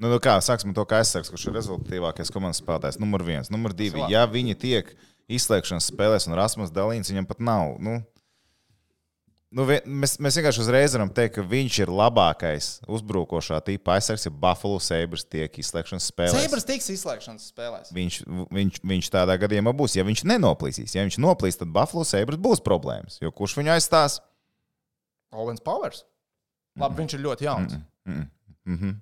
Nu, nu kā, sāksim to, kā aizsargs, kurš ir rezultatīvākais komandas spēlētājs. Numur viens, numur divi. Ja viņi tiek izslēgšanas spēlēs un Rasmus Dalīns viņam pat nav. Nu, nu, mēs, mēs vienkārši uzreiz varam teikt, ka viņš ir labākais uzbrukošā tipa aizsargs, ja Buffalo Sabres tiek izslēgšanas spēlēs. Sabres tiks izslēgšanas spēlēs. Viņš, viņš, viņš tādā gadījumā būs. Ja viņš nenoplīsīs, ja viņš noplīs, tad Buffalo Sabres būs problēmas. Jo kurš viņu aizstās? Owens Powers. Labi, viņš ir ļoti jauns. Mm -hmm.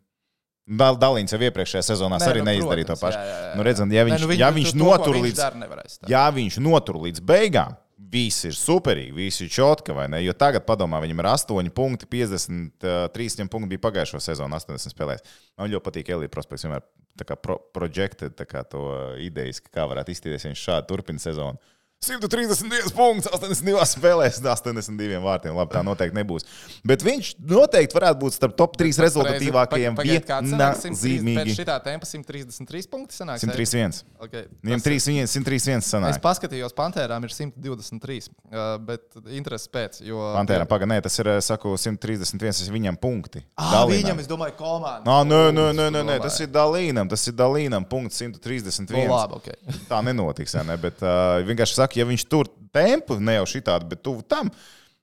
Dal, Dalīns jau iepriekšējā sezonā Nē, arī nu, neizdarīja protams, to pašu. jā, jā, jā. Nu, redzam, ja viņš, Nē, nu, ja tu- viņš to, notur viņš līdz ja viņš notur līdz beigām, viss ir superīgi, viss ir čotka, vai ne? Jo tagad, padomā, viņam ir 8 punkti, 53 viņam punkti bija pagājušo sezonu, 80 spēlēs. Man ļoti patīk Elīja Prospekts, vienmēr tā kā pro, projektē tā kā to idejas, kā varētu iztīrīties, ja viņš šādi turpina sezonu. 131 punkts, 82 spēlēs, (laughs) 82 vārtiem. Labi, tā noteikti nebūs. Bet viņš noteikti varētu būt starp top 3 rezultatīvākajiem. Viennozīmīgi. Šitā tempa 133 punkti sanāk. 131. Okay. Viņam 3, 131 Es sanāk. paskatījos, Pantērām ir 123. Uh, bet intereses pēc. Jo, Pantēram, pagaidi, nē, tas ir, saku, 131, tas ir viņam punkti. Ah, viņam, es domāju, komanda. Nā, nē, nē, nē, nē, nē, tas ir Dalīnam, tas ir Dalīnam, punkts 131. Nu, labi, ok. Tā nenotiks, ne? bet uh, vienkārši saka, ja viņš tur tempu, ne jau šitādi, bet tuvu tam.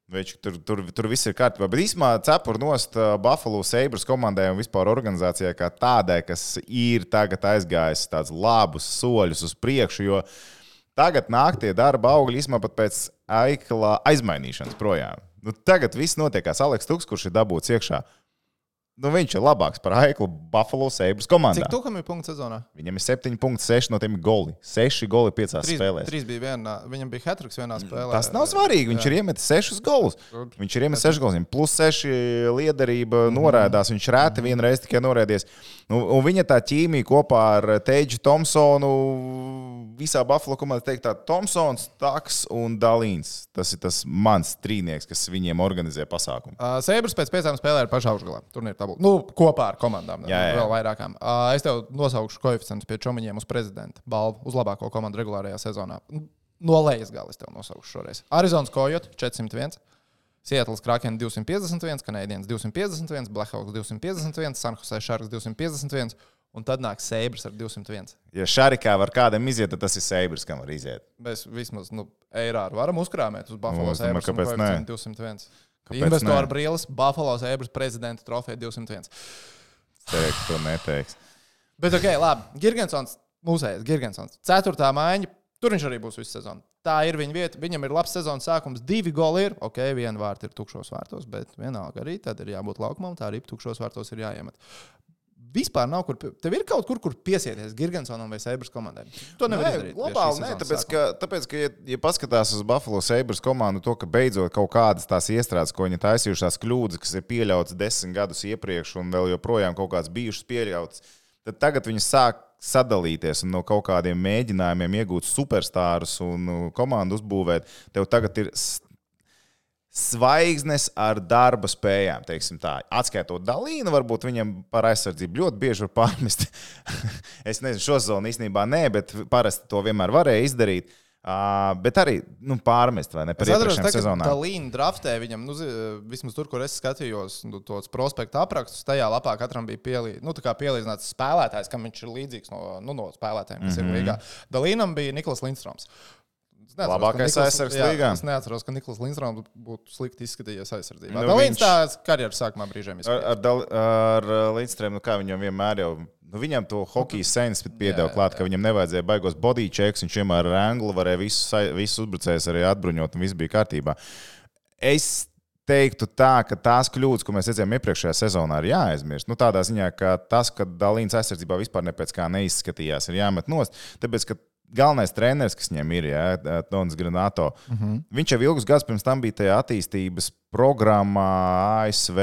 Več, tur, tur, tur viss ir kārtībā. Bet īstenībā cepura nost Buffalo Sabres komandai un vispār organizācijai kā tādai, kas ir tagad aizgājis tādus labus soļus uz priekšu. Jo tagad nāk tie darba augļi īstenībā pat pēc aikla aizmainīšanas projām. Nu, tagad viss notiekās. Aleks Tuks, kurš ir dabūts iekšā, nu, viņš ir labāks par aiklu Buffalo Sabres komandā. Cik tukam ir punkts sezonā? Viņam ir 7,6 no tiem goli. 6 goli 5 Trīs, spēlēs. trīs bija vienā. Viņam bija hatriks vienā spēlē. Tas nav svarīgi. Viņš ir iemetis 6 golus. Viņš ir iemetis 6 golus. Plus 6 liederība noraidās. Viņš rēti vienreiz tikai noraidies. Nu, un viņa tā ķīmija kopā ar Teģu Thompsonu visā Buffalo komandā teikt, tā Thompsons, Taks un Dalīns. Tas ir tas mans trīnieks, kas viņiem organizē pasākumu. Uh, Sēbras pēc piecām spēlēm ir pašā augšgalā. Turnīra tabula. Nu, kopā ar komandām. Jā, jā. Vēl vairākām. Uh, es tev nosaukšu koeficientus pie čomiņiem uz prezidenta balvu uz labāko komandu regulārajā sezonā. No lejas gala es tev nosaukšu šoreiz. Arizonas Kojot 401. Seattle's Kraken 251, Canadiens 251, Blackhawks 251, San Jose Sharks 251, un tad nāk Sēbras ar 201. Ja Šarikā var kādam iziet, tad tas ir Seibrs, kam var iziet. Mēs vismaz nu, eiro varam uzkrāmēt uz Buffalo Nu, un kāpēc ne? koeficientu 201. Kāpēc Investoru ne? brīlis, Buffalo Sabres prezidenta trofeja 201. Cerēju, ka to neteiks. Bet, ok, labi. Girgensons, mūsējais Girgensons. Ceturtā maiņa. Tur viņš arī būs visu sezonu. tā ir viņa vieta. Viņam ir labs sezonas sākums, divi goli ir. Ok, viena vārta ir tukšos vārtos, bet vienalga arī tad ir jābūt laukumam, tā arī tukšos vārtos ir jāiemet. Vispār nav kur. Tev ir kaut kur, kur piesieties Gigantsonam vai Sabras komandai. To nevar Nē, izdarīt. globāli nē, tāpēc, sākumā. ka, tāpēc, ka ja, ja paskatās uz Buffalo Sabres komandu, to, ka beidzot kaut kādas tās iestrādes, ko viņi taisījušās kļūdas, kas ir pieļautas desmit gadus iepriekš un vēl joprojām kaut kādas bijušas pieļautas, tad tagad viņi sāk sadalīties un no kaut kādiem mēģinājumiem iegūt superstārus un nu, komandu uzbūvēt. Tev tagad ir zvaigznes ar darba spējām. tā. Atskaitot Dalīnu, varbūt viņam par aizsardzību ļoti bieži var pārmest. (laughs) es nezinu, šo zonu īstenībā nē, bet parasti to vienmēr varēja izdarīt. Uh, bet arī nu, pārmest vai ne par iepriekšējām sezonām. Dalīna draftē viņam, nu, vismaz tur, kur es skatījos, nu, tos prospektu aprakstus, tajā lapā katram bija pielī, nu, tā kā pielīdzināts spēlētājs, kam viņš ir līdzīgs no, nu, no spēlētājiem, kas mm -hmm. ir līgā. Dalīnam bija Niklas Lindstroms. Neatceros, ka Labākais aizsargs jā, līgā. Es neatceros, ka Niklas Lindstroms būtu slikti izskatījies aizsardzībā. Nu, Nu, Dalīns viņš- tā karjeras sākumā brīžiem Ar, izskatījās. ar, Dal- ar Līdzstrēm, nu kā viņam vienmēr jau. Nu, viņam to hokeja sens piedāvā Jā, klāt, ka viņam nevajadzēja baigos body checks. Viņš vienmēr ar anglu varēja visus, visus uzbrucējus arī atbruņot, un viss bija kārtībā. Es teiktu tā, ka tās kļūdas, ko mēs redzējām iepriekšējā sezonā, ir jāaizmirst. Nu, tādā ziņā, ka tas, ka Dalīns aizsardzībā vispār ne pēc kā neizskatījās, ir jāmet nost. Tāpēc, ka galvenais treneris, kas viņam ir, ja, Tons Granato, uh -huh. viņš jau ilgus gadus pirms tam bija tajā attīstības programmā ASV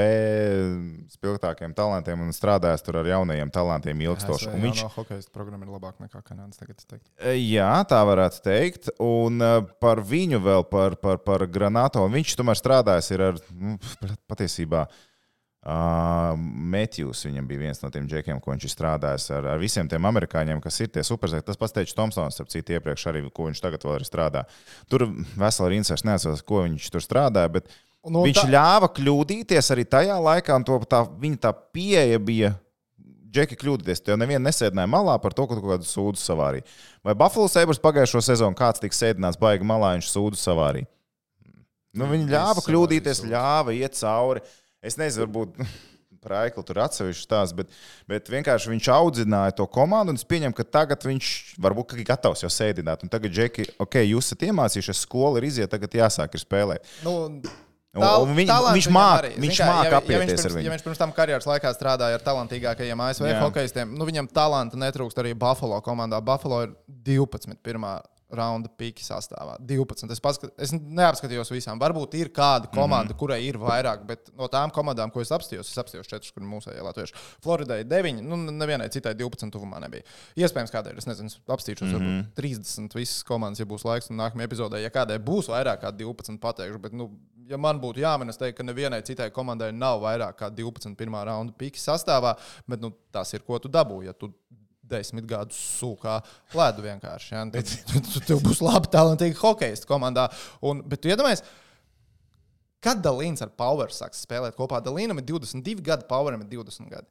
spilgtākiem talantiem un strādājis tur ar jaunajiem talantiem ilgstoši. Un viņš, no hokeja programma ir labāka nekā Kanādas. Tagad teiktu. Jā, tā varētu teikt. Un uh, par viņu vēl, par, par, par Granato, viņš tomēr strādājis ar nu, patiesībā. Uh, Matthews viņam bija viens no tiem džekiem, ko viņš strādājis ar, ar visiem tiem amerikāņiem, kas ir tie superzvaigznes. Tas pats teica Tomsons, ap citu iepriekš arī, ko viņš tagad vēl ir strādā. Tur vesela rinda, es neatceros, ko viņš tur strādāja, bet Nu, viņš tā- ļāva kļūdīties arī tajā laikā, un to, tā, viņa tā pieeja bija. Džeki kļūdīties, tev neviena nesēdināja malā par to, ka kaut kādu sūdu savārī. Vai Buffalo Sabres pagājušo sezonu kāds tika sēdināts baigi malā, viņš sūdu savārī? Nu, viņi ļāva kļūdīties, ļāva iet cauri. Es nezinu, varbūt (laughs) par Aiklu tur atsevišķi tās, bet, bet vienkārši viņš audzināja to komandu. un Es pieņemu, ka tagad viņš varbūt ir gatavs jau sēdināt. Un tagad, Džeki, ok, jūs esat iemācījušies, skola ir iziet, tagad jāsāk ir spēlēt. Nu, un viņ- viņš arī. viņš māk ja, ja, apieties viņš ar viņu. ja viņš pirms tam karjeras laikā strādāja ar talantīgākajiem ASV hokeistiem, nu viņam talanta netrūkst arī Buffalo komandā. Buffalo ir 12. pirmā raunda pīki sastāvā. 12. Es, paskat, es neapskatījos visām. Varbūt ir kāda komanda, mm -hmm. kurai ir vairāk, bet no tām komandām, ko es apstājos, es apstājos 4, kur mūsu latvieši. Floridai 9, nu nevienai citai 12 tuvumā nebija. Iespējams, kādai, es nezinu, apstīšos, mm -hmm. varbūt 30 visas komandas, ja būs laiks, un nākamajā epizodē, ja kādai būs vairāk kā 12, pateikšu, bet, nu, ja man būtu jāmin, es teiktu, ka nevienai citai komandai nav vairāk kā 12 pirmā raunda pīki sastāvā, bet, nu, tas ir, ko tu dabū, ja tu desmit gadus sūkā ledu vienkārši. Ja? Tad, tad, tev būs labi, talantīgi hokeisti komandā. Un, bet tu iedomājies, kad Dalīns ar Power sāks spēlēt kopā. Dalīnam ir 22 gadi, Poweram ir 20 gadi.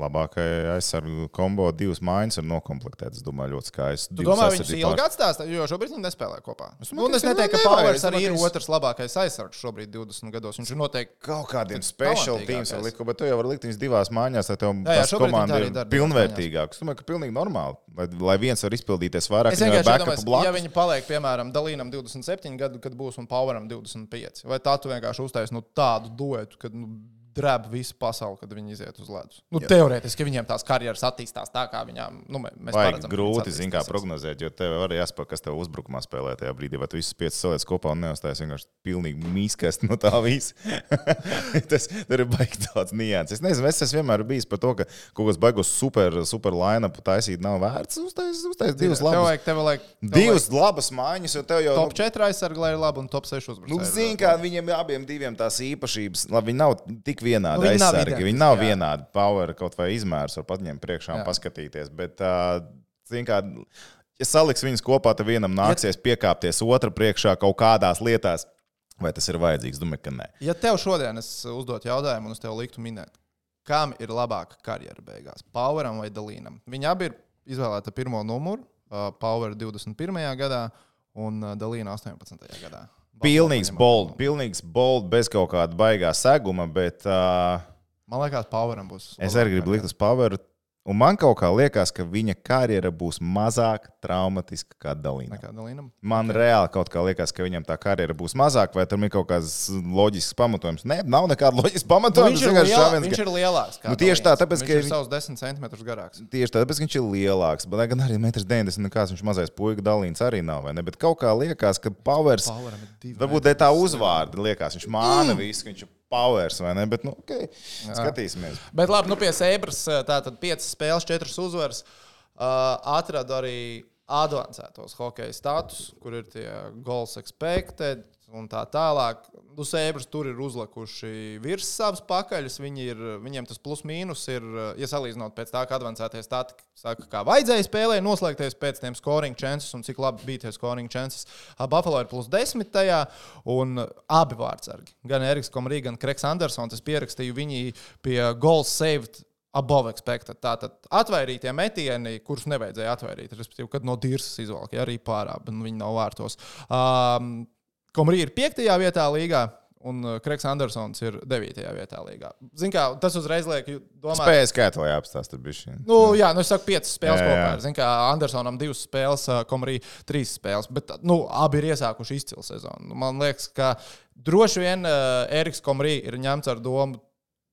Labākajai aizsargu kombo divas mājas ir noklāptas. Es domāju, ļoti skaisti. Tu domā, viņš ilgi atstās, jo šobrīd viņi nespēlē kopā. Es, nu, es viņš neteiktu, ka domāju, arī ir viņš- otrs labākais aizsargs šobrīd 20 gados. Viņš ir noteikti Kaut kādiem special teams likt, bet tu jau vari likt viņus divās mājās, lai tev Jā, jā, komanda ir pilnvērtīgāka. Es domāju, ka pilnīgi normāli, lai, lai viens var izpildīties vairāk, Es ir vienkārši domāju, ja viņi paliek, piemēram, Dalīnam 27 gadu, kad būs un Poweram 25, vai tā tu vienkārši uztaisīsi nu, tādu duetu, kad nu, drēb visu pasauli, kad viņi iziet uz ledus. Nu, teorētiski viņiem tās karjeras attīstās tā, kā viņām nu, mē- mēs Vajag paredzam. grūti, zin, prognozēt, jo tev arī jāspēj, kas tev uzbrukumā spēlē tajā brīdī. Vai tu visus piecus saliec kopā un neuzstājas vienkārši pilnīgi mīskast no tā visa. (laughs) Tas ir baigi tāds nianses. Es nezinu, es esmu vienmēr bijis par to, ka kaut kas baigos super, super line-up taisīt nav vērts. Uztais, uztais divas Tev labas. vajag, tev vajag, tev Divas labas mājas, jo tev jau. vajag top 4 aizsargi, lai ir labi, un top 6 uzbrucēji. Nu, Zini, kā viņiem abiem diviem tās īpašības, labi, viņi nav tik vienādi. Nu, viņi nav aizsargi, identiski, viņi nav jā. vienādi. Power kaut vai izmērs var paņemt priekšā un Jā. paskatīties. Bet, uh, ja saliks viņus kopā, tad vienam nāksies piekāpties otra priekšā kaut kādās lietās. Vai tas ir vajadzīgs? Domāju, ka nē. Ja tev šodien es uzdotu jautājumu, un es tev liktu minēt, kam ir labāka karjera beigās, Poweram vai Dalīnam? Viņi abi ir izvēlēti pirmo numuru, Power 21. gadā un Dalīna 18. gadā. Pilnīgs bold, pilnīgs bold, bez kaut kāda baigā seguma, bet uh, Man liekas, Poweram būs. es arī gribu likt uz Power. Un man kaut kā liekas, ka viņa karjera būs mazāk traumatiska kā Dalīna. Man okay. reāli kaut kā liekas, ka viņam tā karjera būs mazāka, vai tam ir kaut kāds loģisks pamatojums. Nē, nav nekāda loģiska Nu, pamatojuma. viņš, tas ir lielā, šāviens, viņš ka- ir lielāks. Nu, tieši tā, tāpēc, ka viņš ir savus 10 centimetrus garāks. Tieši tāpēc, ka viņš ir lielāks. Bet, lai gan arī 1,90 m, nekāds viņš mazais puika dalīns arī nav. vai ne? Bet kaut kā liekas, ka Powers. Varbūt tā uzvārda liekas, viņš māna visu, ka viņš Powers vai ne? Bet, nu, ok, skatīsimies. Bet labi, nu pie Sēbras tātad 5 spēles, 4 uzvaras. Uh, atradu arī advancētos hokeja status, kur ir tie goals expected un tā tālāk. Nu, Sēbras tur ir uzlikuši virs savas pakaļas. Viņi ir, viņiem tas plus mīnus ir, uh, ja salīdzinot pēc tā, ka advancētie stati saka, kā vajadzēja spēlē, noslēgties pēc tiem scoring chances un cik labi bija tie scoring chances. Buffalo ir plus 10 tajā, un abi vārdsargi, gan Eriks Komrī, gan Kreks Andersons, es pierakstīju viņi pie goals saved above expected. Tātad atvairītie metieni, kurus nevajadzēja atvairīt, respektīvi, kad no dirzas izvalka, ja arī pārāk, bet nu, viņi nav vārtos. Um, Komrī ir piektajā vietā līgā. Un uh, Kreks Andersons ir 9. vietā līgā. Zin kā, tas uzreiz liek domāt, Spējas skaitā jāapstāsta bišķi. Nu, jā, nu es saku, piecas spēles Jā, jā. kopā. ir. Zinu, kā Andersonam divas spēles, Komrī trīs spēles. Bet nu, abi ir iesākuši izcilu sezonu. Nu, Man liekas, ka droši vien uh, Eriks Komrī ir ņemts ar domu.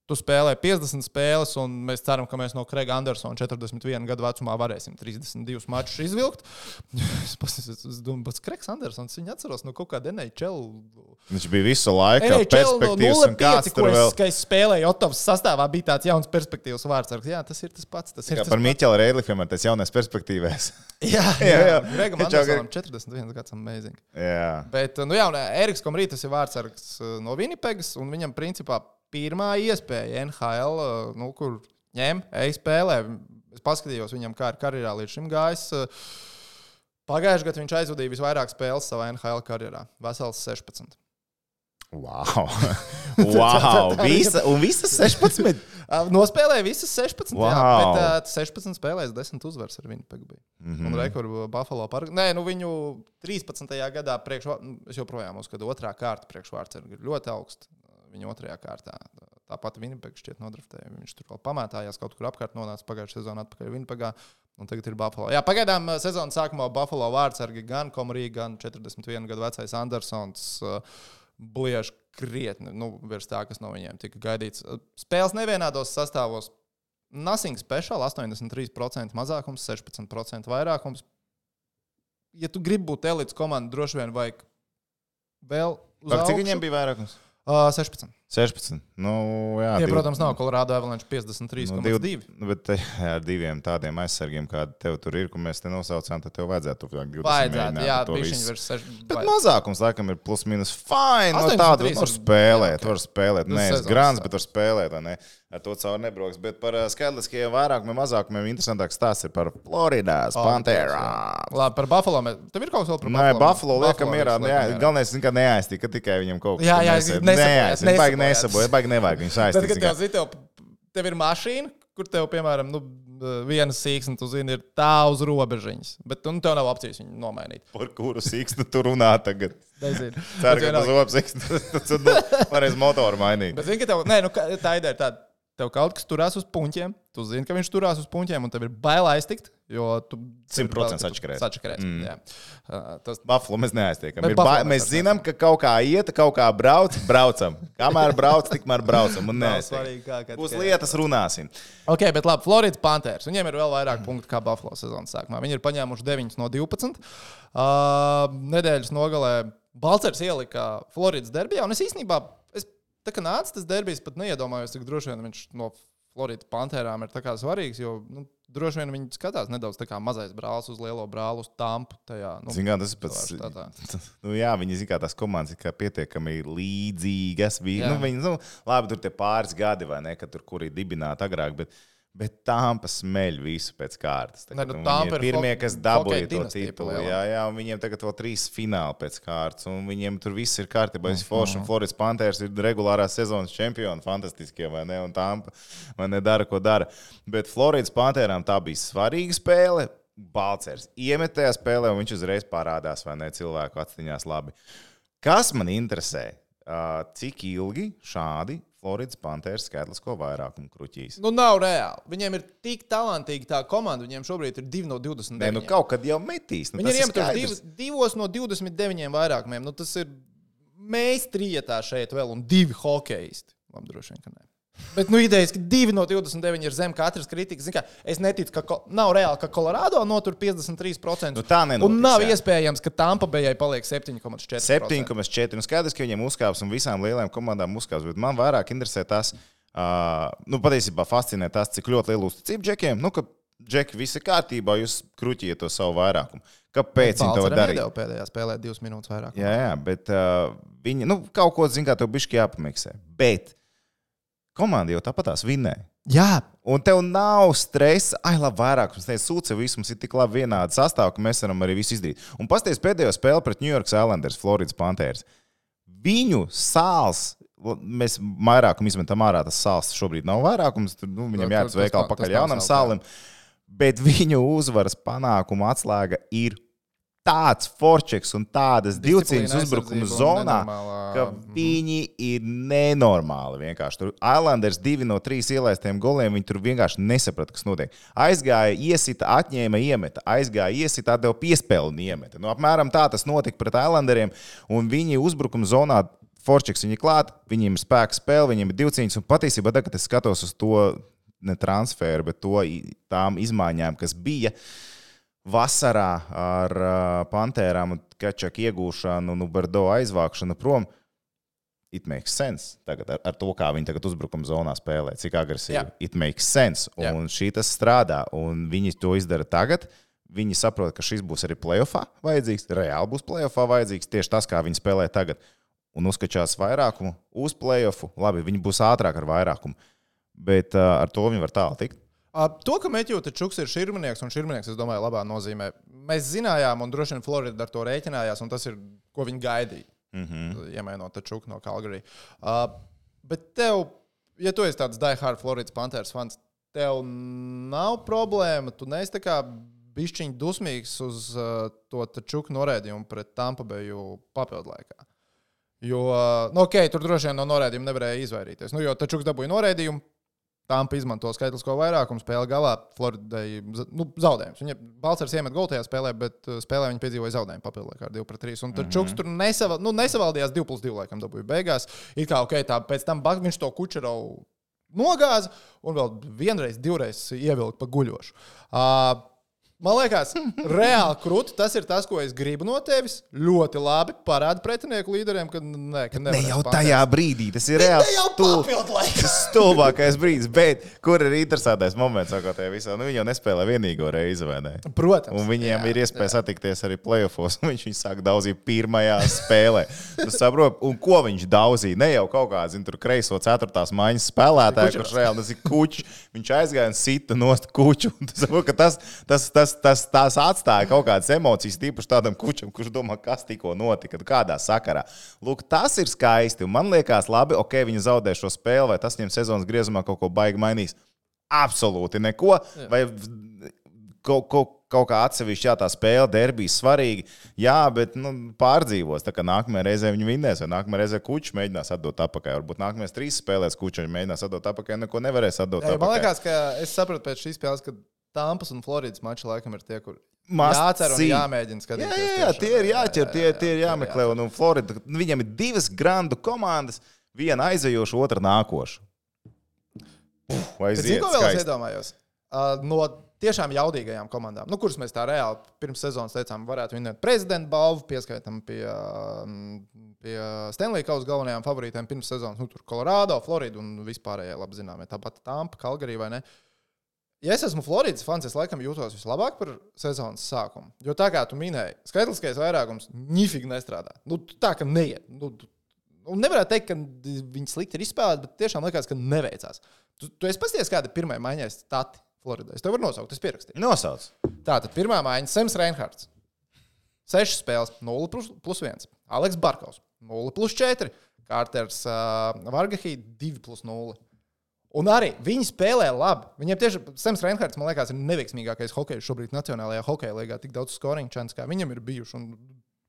Tu spēlē 50 spēles, un mēs ceram, ka mēs no Krega Andersona 41 gadu vecumā varēsim 32 mačus izvilkt. (laughs) es, pas- es, es domāju, pats Kregs Andersons, viņu atceros no kaut kāda NHL. Viņš bija visu laiku no perspektīvs 0,5, kāds ko es, vēl. ka es spēlēju Otovas sastāvā, bija tāds jauns perspektīvas vārds. Jā, tas ir tas pats. Tas ir tas par Miķelu Reidlifiem ar tas jaunais perspektīvais. (laughs) (laughs) Jā, Jā, jā, Čau, Andersonam 41 gads, amazing. Jā. Bet, nu jā, un Eriks Komrītas ir vārdsargs no Vinipegas, un viņam principā pirmā iespēja NHL, uh, nu, kur ņem, ej spēlē. Es paskatījos viņam, kā ir karjerā līdz šim gājis. Pagājušajā gadā viņš aizvadīja visvairāk spēles savā NHL karjerā - vesels 16. Wow! wow. Visa, un visas 16. Uh, Nospēlēja visas 16. Jā, Wow. bet uh, 16 spēlēs 10 uzvaras ar. Mhm. Mm. Un rekordu Buffalo park. Nē, nu viņu 13. gadā priekšvā... nu, Es joprojām uzskatu, ka otrā kārta priekšvārds ir ļoti augsta. Viņa otrajā kārtā. Tāpat Winnipeg šķiet nodraftēja. Viņš tur vēl pamatājās kaut kur apkārt, nonāca pagājušajā sezonā atpakaļ Winnipegā. Un tagad ir Buffalo. Jā, pagaidām uh, sezonas sākumā Buffalo vārdsargi gan Komrī, gan 41 gadu vecais Andersons. Uh, Bliež krietni nu, virs tā, kas no viņiem tika gaidīts. Uh, Spēles nevienādos sastāvos. Nothing special, 83% mazākums, 16% vairākums. Ja tu gribi būt elites komanda, droši vien vajag vēl. cik viņiem bija vairākums? Uh, 16. 16. Nu, jā, Tie, divi- protams, nav Colorado Avalanche 53,2. Nu, divi- nu, Bet (laughs) ar diviem tādiem aizsargiem, kādi tev tur ir, ko mēs te nosaucām, tad tev vajadzētu tuvāk 20 Vajadzētu, jā, viņa virs 6. Bet mazākums, laikam, ir plus mīnus fine. No 83 tādu var spēlēt, jā, ok. var spēlēt. Nu, Nē, es grāns, bet var spēlēt. vai Ne? Ar to caur nebrauks. Bet par ā, skaitliskajiem vairākumiem, mazākumiem interesantāks stāsts ir par Floridas Pantherām. Labi, par Buffalo. Tev ir kaut kas vēl par Nē, Buffalo liekam Buffalo liekam mierā. galvenais, ka neaiztika tikai viņam kaut kas Jā, jā, nesabojāt, neaiztika. Baigi nesaboja, baigi nevajag viņus Bet, kad aiztikt. tev, zini, tev, tev ir mašīna, kur tev, piemēram, nu, viena sīksna, tu zini, ir tā uz robežiņas. Bet nu, tev nav opcijas viņu nomainīt. Par kuru sīkstu tu runā tagad? Nezinu. (laughs) Ceru, ka tas. (laughs) Tad nu, varēs motoru mainīt. Bet, zini, ka tev, nē, nu, tā ideja ir tāda. Tev kaut kas turās uz puņķiem, tu zini, ka viņš turās uz puņķiem, un tev ir bail aiztikt, jo tu 100% sačakarēs. Sačakarēs. Mm. Jā. Uh, tas, Buffalo mēs neaiztiekam. Buffalo ba- mēs zinām, ka kaut kā iet, kaut kā brauc, braucam. Kamēr brauc, tikmēr braucam. Un (laughs) Būs tikai- lietas, runāsim. Ok, bet labi, Floridas Panthers. Viņiem ir vēl vairāk punktu kā Buffalo sezonas sākumā. Viņi ir paņēmuši 9 no 12. Uh, nedēļas nogalē Balčers ielika Floridas derbijā. Un es īstenībā, es, tā kā nāca tas derbijs, pat neiedomājos, cik droši vien viņš no Floridas Panthērām ir svarīgs. Jo nu, droši vien viņi skatās nedaudz tā kā mazais brālis uz lielo brāli, uz tampu. Tajā, nu, Zin, kā, tas ir pats. tā, tā. (laughs) Nu, jā, viņi zina, tās komandas ir pietiekami līdzīgas. Bija, nu, viņi, nu, labi, tur tie pāris gadi, vai ne, kad tur kur ir dibināti agrāk. Bet, Bet Tampa smeļ visu pēc kārtas. Tā, Ne, nu, Tampa viņi ir ir pirmie, kas dabūja to titulu. Jā, jā, un viņiem tagad vēl trīs fināli pēc kārtas. Un viņiem tur viss ir kārtībā. Mhm. Es forši, un Floridas Panthers ir regulārās sezonas čempioni. Fantastiskie, vai ne? Un Tampa vai ne dara, ko dara. Bet Floridas Panthērām tā bija svarīga spēle. Balcers iemet tajā spēlē, un viņš uzreiz parādās, vai ne, cilvēku atziņās labi. Kas man interesē? Cik ilgi šādi Floridas Panthers skaitlisko vairākumu kruķīs. Nu, nav reāli. Viņiem ir tik talantīga tā komanda. Viņiem šobrīd ir 2 no 20. Nē, nu kaut kad jau metīs. Nu, Viņi ir iemetuši skaidrs. divas, divos no 29 vairākumiem. Nu, tas ir mēs trijotā šeit vēl un divi hokeisti. Labi, droši vien, ka nē. Bet, nu, idejas, ka divi no 29 ir zem katras kritikas. Zini Kā, es neticu, ka nav reāli, ka Colorado notur 53%. Nu, tā nenotiks, Un nav jā. iespējams, ka Tampa Bayai paliek 7,4%. 7,4. Un skaidrs, ka viņiem uzkāps un visām lielajām komandām uzkāps. Bet man vairāk interesē tas, uh, nu, patiesībā fascinē tas, cik ļoti liela uzticība džekiem. Nu, ka džeki viss ir kārtībā, jūs kruķiet to savu vairākumu. Kāpēc viņi to darīt? Jau pēdējā spēlē divas minūtes vairāk. Jā, jā, bet uh, viņi nu, kaut ko zina, tev bišķi jāpamiksē. Bet komanda jau tāpat tās vinnēja. jā Un tev nav stresa, ai, labi, vairāk mums teica, sūdz, viss mums ir tik labi vienādi sastāvā, ka mēs varam arī visu izdarīt. Un pasties pēdējo spēli pret New York Islanders, Floridas Panthers. Viņu sāls, mēs vairākumu izmetam ārā, tas sāls šobrīd nav vairākums, tur nu, viņam nav- tas pakaļ jaunam sālim. Bet viņu uzvaras panākuma atslēga ir tāds forčeks un tādas divcīņas uzbrukuma zonā, ka viņi ir nenormāli. Vienkārši. Tur Islanders divi no trīs ielaistiem goliem. Viņi tur vienkārši nesaprata, kas notiek. Aizgāja, iesita, atņēma, iemeta. Aizgāja, iesita, atdeva piespēli un iemeta. Nu, apmēram tā tas notika pret Islanderiem. Un viņi uzbrukuma zonā. Forčiks viņa klāt, viņiem ir spēka spēle, viņiem ir divcīņas. Un patiesībā, tagad, es skatos uz to ne transferu, bet to tām izmaiņām, kas bija vasarā ar uh, Pantērām un Kačaku iegūšanu, nu, Bardo aizvākšanu prom. It makes sense. Tagad, ar, ar to, kā viņi tagad uzbrukuma zonā spēlē, cik agresīvi. Jā. It makes sense. Jā. Un šī tas strādā. Un viņi to izdara tagad. Viņi saprot, ka šis būs arī playoffā vajadzīgs. Reāli būs playoffā vajadzīgs tieši tas, kā viņi spēlē tagad. Un uzskačās vairākumu uz playoffu. Labi, viņi būs ātrāk ar vairākumu. Bet uh, ar to viņi var tālu tikt. To, ka Meķūta Čuks ir šurminieks, un šurminieks, es domāju, labā nozīmē. Mēs zinājām, un droši vien Florida ar to rēķinājās, un tas ir, ko viņi gaidīja. Mm -hmm. Iemainot Čuku no Calgary. Uh, bet tev, ja tu esi tāds diehard Floridas Panthers fans, tev nav problēma. Tu neesi tā kā bišķiņš dusmīgs uz uh, to Čuku noraidījumu pret Tampa Bayu papildu laikā. Jo, nu, ok, tur droši vien no noraidījuma nevarēja izvairīties. Nu, jo Čuks dabūja noraidījumu, Tampa izmanto skaitlisko vairākumu spēlē galā. Floridai nu, zaudējums. Viņa Balčers iemet golu tajā spēlē, bet uh, spēlē viņa piedzīvoja zaudējumu papildus ar 2 pret 3. Un tad Čuks tur nesava, nu, nesavaldījās 2 plus 2 laikam dabūja beigās. It kā ok, tā pēc tam bak, viņš to kučerovu nogāza un vēl vienreiz, divreiz ievilka pa guļošu. Uh, Man liekas, reāli krūti. Tas ir tas, ko es gribu no tevis. Ļoti labi parāda pretinieku līderiem, ka, nē, ka Ne jau Panthers. tajā brīdī, tas ir reāli Ne tas stulbākais brīdis. Bet kur ir interesantais moments, ko tajā visā? Nu, viņi jau nespēlē vienīgo reizi, vai ne? Protams. Un viņiem jā, ir iespēja satikties arī playoffs. Viņš viņu sāk daudzīt pirmajā spēlē. Tu saproti, un ko viņš daudzīja? Ne jau kaut kāds zin, tur kreiso ceturtās maiņas spēlētājs, kurš reāli tas ir kuģis. Viņš aizgāja un sita nost saproti, ka tas, tas, tas, tas, tas atstāja kaut kādas emocijas, tīpaši tādam kuģam, kurš domā, kas tikko notika, kādā sakarā. Lūk, tas ir skaisti. Man liekas, labi, ok, viņi zaudē šo spēli, vai tas viņiem sezonas griezumā kaut ko baigi mainīs. Absolūti neko. Vai kaut, kaut, kaut kā atsevišķi, jā, tā spēle, derbijas svarīga. Jā, bet nu, pārdzīvos. Tā kā nākamajā reizē viņi vinnēs, vai nākamajā reizē kuģis mēģinās atdot atpakaļ. Varbūt nākamajās trīs spēlēs kuģis mēģinās atdot atpakaļ, neko nevarēs atdot. Jā, jo man liekas, ka es sapratu pēc šīs spēles, ka Tampas un Floridas mači laikam ir tie, kur jācer un jāmēģina Jā, skatīties. jā, jā, tiešām. tie ir jāķer, tie, tie ir jā, jāmeklē. Un, un Florida, viņam ir divas grandu komandas, viena aizejoša, otra nākoša. Vai? Zinu, ko vēl es iedomājos? Uh, no tiešām jaudīgajām komandām, nu, kuras mēs tā reāli pirms sezonas teicām, varētu vinēt prezidenta balvu, pieskaitam pie, pie Stanley Kausa galvenajām favorītēm pirms sezonas. Nu, tur Colorado, Florida un vispārējie labi zināmie. Tāpat Tampa, Kalgarī vai ne. Ja es esmu Floridas fans, es laikam jūtos vislabāk par sezonas sākumu. Jo tā kā tu minēji, skaitliskais vairākums nifīgi nestrādā. Nu, tā kā neiet. Nu, tu- un nevarētu teikt, ka viņi slikti ir izspēlēti, bet tiešām liekas, ka neveicās. Tu, tu esi pasties, kāda ir pirmā maiņa stati Floridā. Es tev varu nosaukt, es pierakstīju. Nosauc. Tātad pirmā maiņa - Sems Reinhards. Sešas spēles, 0 plus, plus 1. Aleks Barkovs, 0 plus 4. Kārters uh, Vargahī, 2 plus 0. Un arī viņi spēlē labi. Viņiem tieši Sems Reinhards, man liekas, ir neveiksmīgākais hokejs šobrīd Nacionālajā hokeja līgā. Tik daudz scoring chance, kā viņam ir bijuši. Un